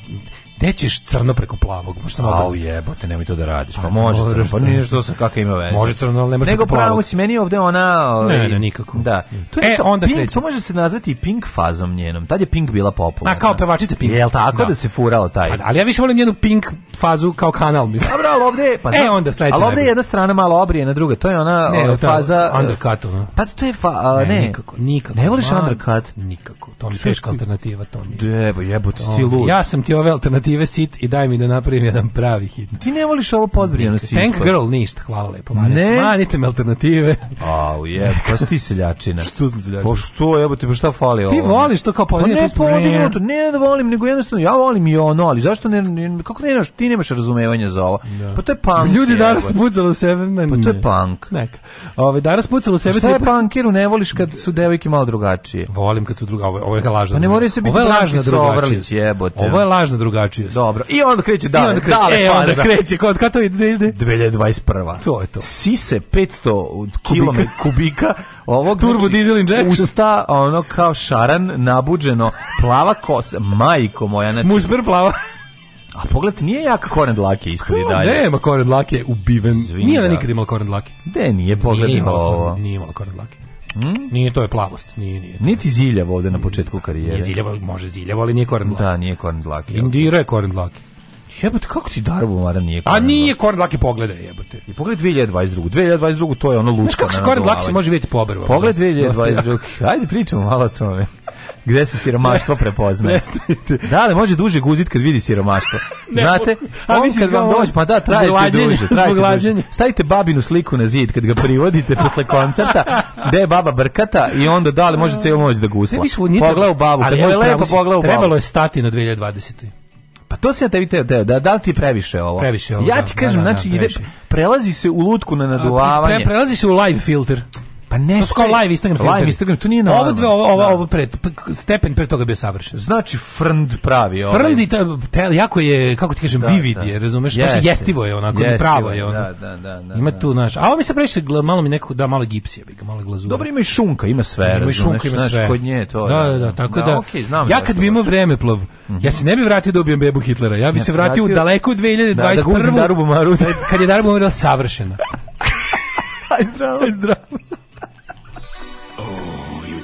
gde ćeš crno preko plavog? Možda samo Au jebote, nemoj to da radiš. Pa, pa može, pa nije što sa kakve ima veze. Može crno, ali ne može Nego pravo si meni ovde ona... Ovaj, ne, ne, nikako. Da. To je e, onda pink, to može se nazvati pink fazom njenom. Tad je pink bila popularna. A kao pevačica pink. Jel tako da, da se furalo taj? Pa, ali ja više volim njenu pink fazu kao kanal, mislim. Dobro, ali ovde... Pa, e, onda sledeće. Al ovde je jedna strana malo obrije na druga. To je ona ne, o, ono, faza... Undercut, no. Pa to je... Fa, ne, ne, nikako, nikako. Ne voliš undercut? Nikako. To mi je alternativa, to mi jebote, stilu. Ovaj, ja sam ti ove alternative sit i daj mi da napravim jedan pravi hit. Ti ne voliš ovo podbrijano si. Tank Girl ništa, hvala lepo. Manite, ne. manite me alternative. Au je, pa si ti seljačina. što si seljačina? Pa što, evo ti pa šta fali ovo? Ti voliš to kao pa podbrijeno. Pa ne ne da volim, nego jednostavno ja volim i ono, ali zašto ne, ne kako ne, nemaš, ti nemaš razumevanja za ovo? Da. Pa to je punk. Ljudi danas pucalo u sebe. Ne, pa to je punk. Neka. Ove, danas pucalo u sebe. Pa šta je punkiru, ne voliš kad su devojke malo drugačije? Volim kad su druga, ovo, ovo je lažna. Pa ne moraju se biti lažna Ovo je lažna drugačije dobro. I onda kreće dalje. I onda kreće, dale, e, onda kreće, kod kada to ide, 2021. To je to. Sise 500 kubika. kubika ovog turbo znači, diesel injection. Usta ono kao šaran nabuđeno, plava kosa, majko moja, znači. plava. A pogledajte, nije jaka koren dlake ispred i dalje. Nema koren dlake, ubiven. Zvinda. Nije da nikad imala koren dlake. De, nije pogledala ovo. Nije imala koren dlake. Mm? Nije, to je plavost. Nije, nije. Niti ziljavo ovde na početku karijere. Nije ziljavo, može ziljavo, ali nije korn Da, nije korn dlaki. Indira je korn dlaki. Jebote, kako ti Darbo Bumara nije A nije korn Laki pogledaj, jebote. I pogledaj 2022. 2022 to je ono lučka. Znaš kako se Koren se može vidjeti po obrvu? Pogled 2022. Ajde pričamo malo o tome gde se siromaštvo prepoznaje. da li može duže guzit kad vidi siromaštvo? Znate, a on kad vam dođe, pa da, traje duže. Traje Stavite babinu sliku na zid kad ga privodite posle koncerta, da je baba brkata i onda da li može cijelo moći da gusla. u babu, u babu. Trebalo je stati na 2020. Pa to se ja tebi da, da, li ti previše ovo? Previše ovo, Ja ti kažem, znači, ide, prelazi se u lutku na naduvavanje. prelazi se u live filter. Pa ne, to kao live Instagram filter. Live Instagram, to nije na. Ovo dve, ovo, ovo, ovo pre, stepen pre toga bio savršen. Znači frnd pravi, ovaj. Frnd i ta, jako je, kako ti kažem, da, vivid da. je, razumeš? Yes, znači jestivo je onako, yes, ono, pravo je ono. Da, da, da, da, Ima tu, znaš. A ovo mi se previše malo mi nekako da malo gipsije, ga malo glazura. Dobro ima i šunka, ima sve, ima razumeš, šunka, ima sve. kod nje to. Da, da, da, tako da. da okay, znam ja kad bi imao vremeplov, mhm. ja se ne bih vratio da ubijem bebu Hitlera. Ja bih se vratio u daleku 2021. Kad je Darbu savršena. Aj zdravo, zdravo.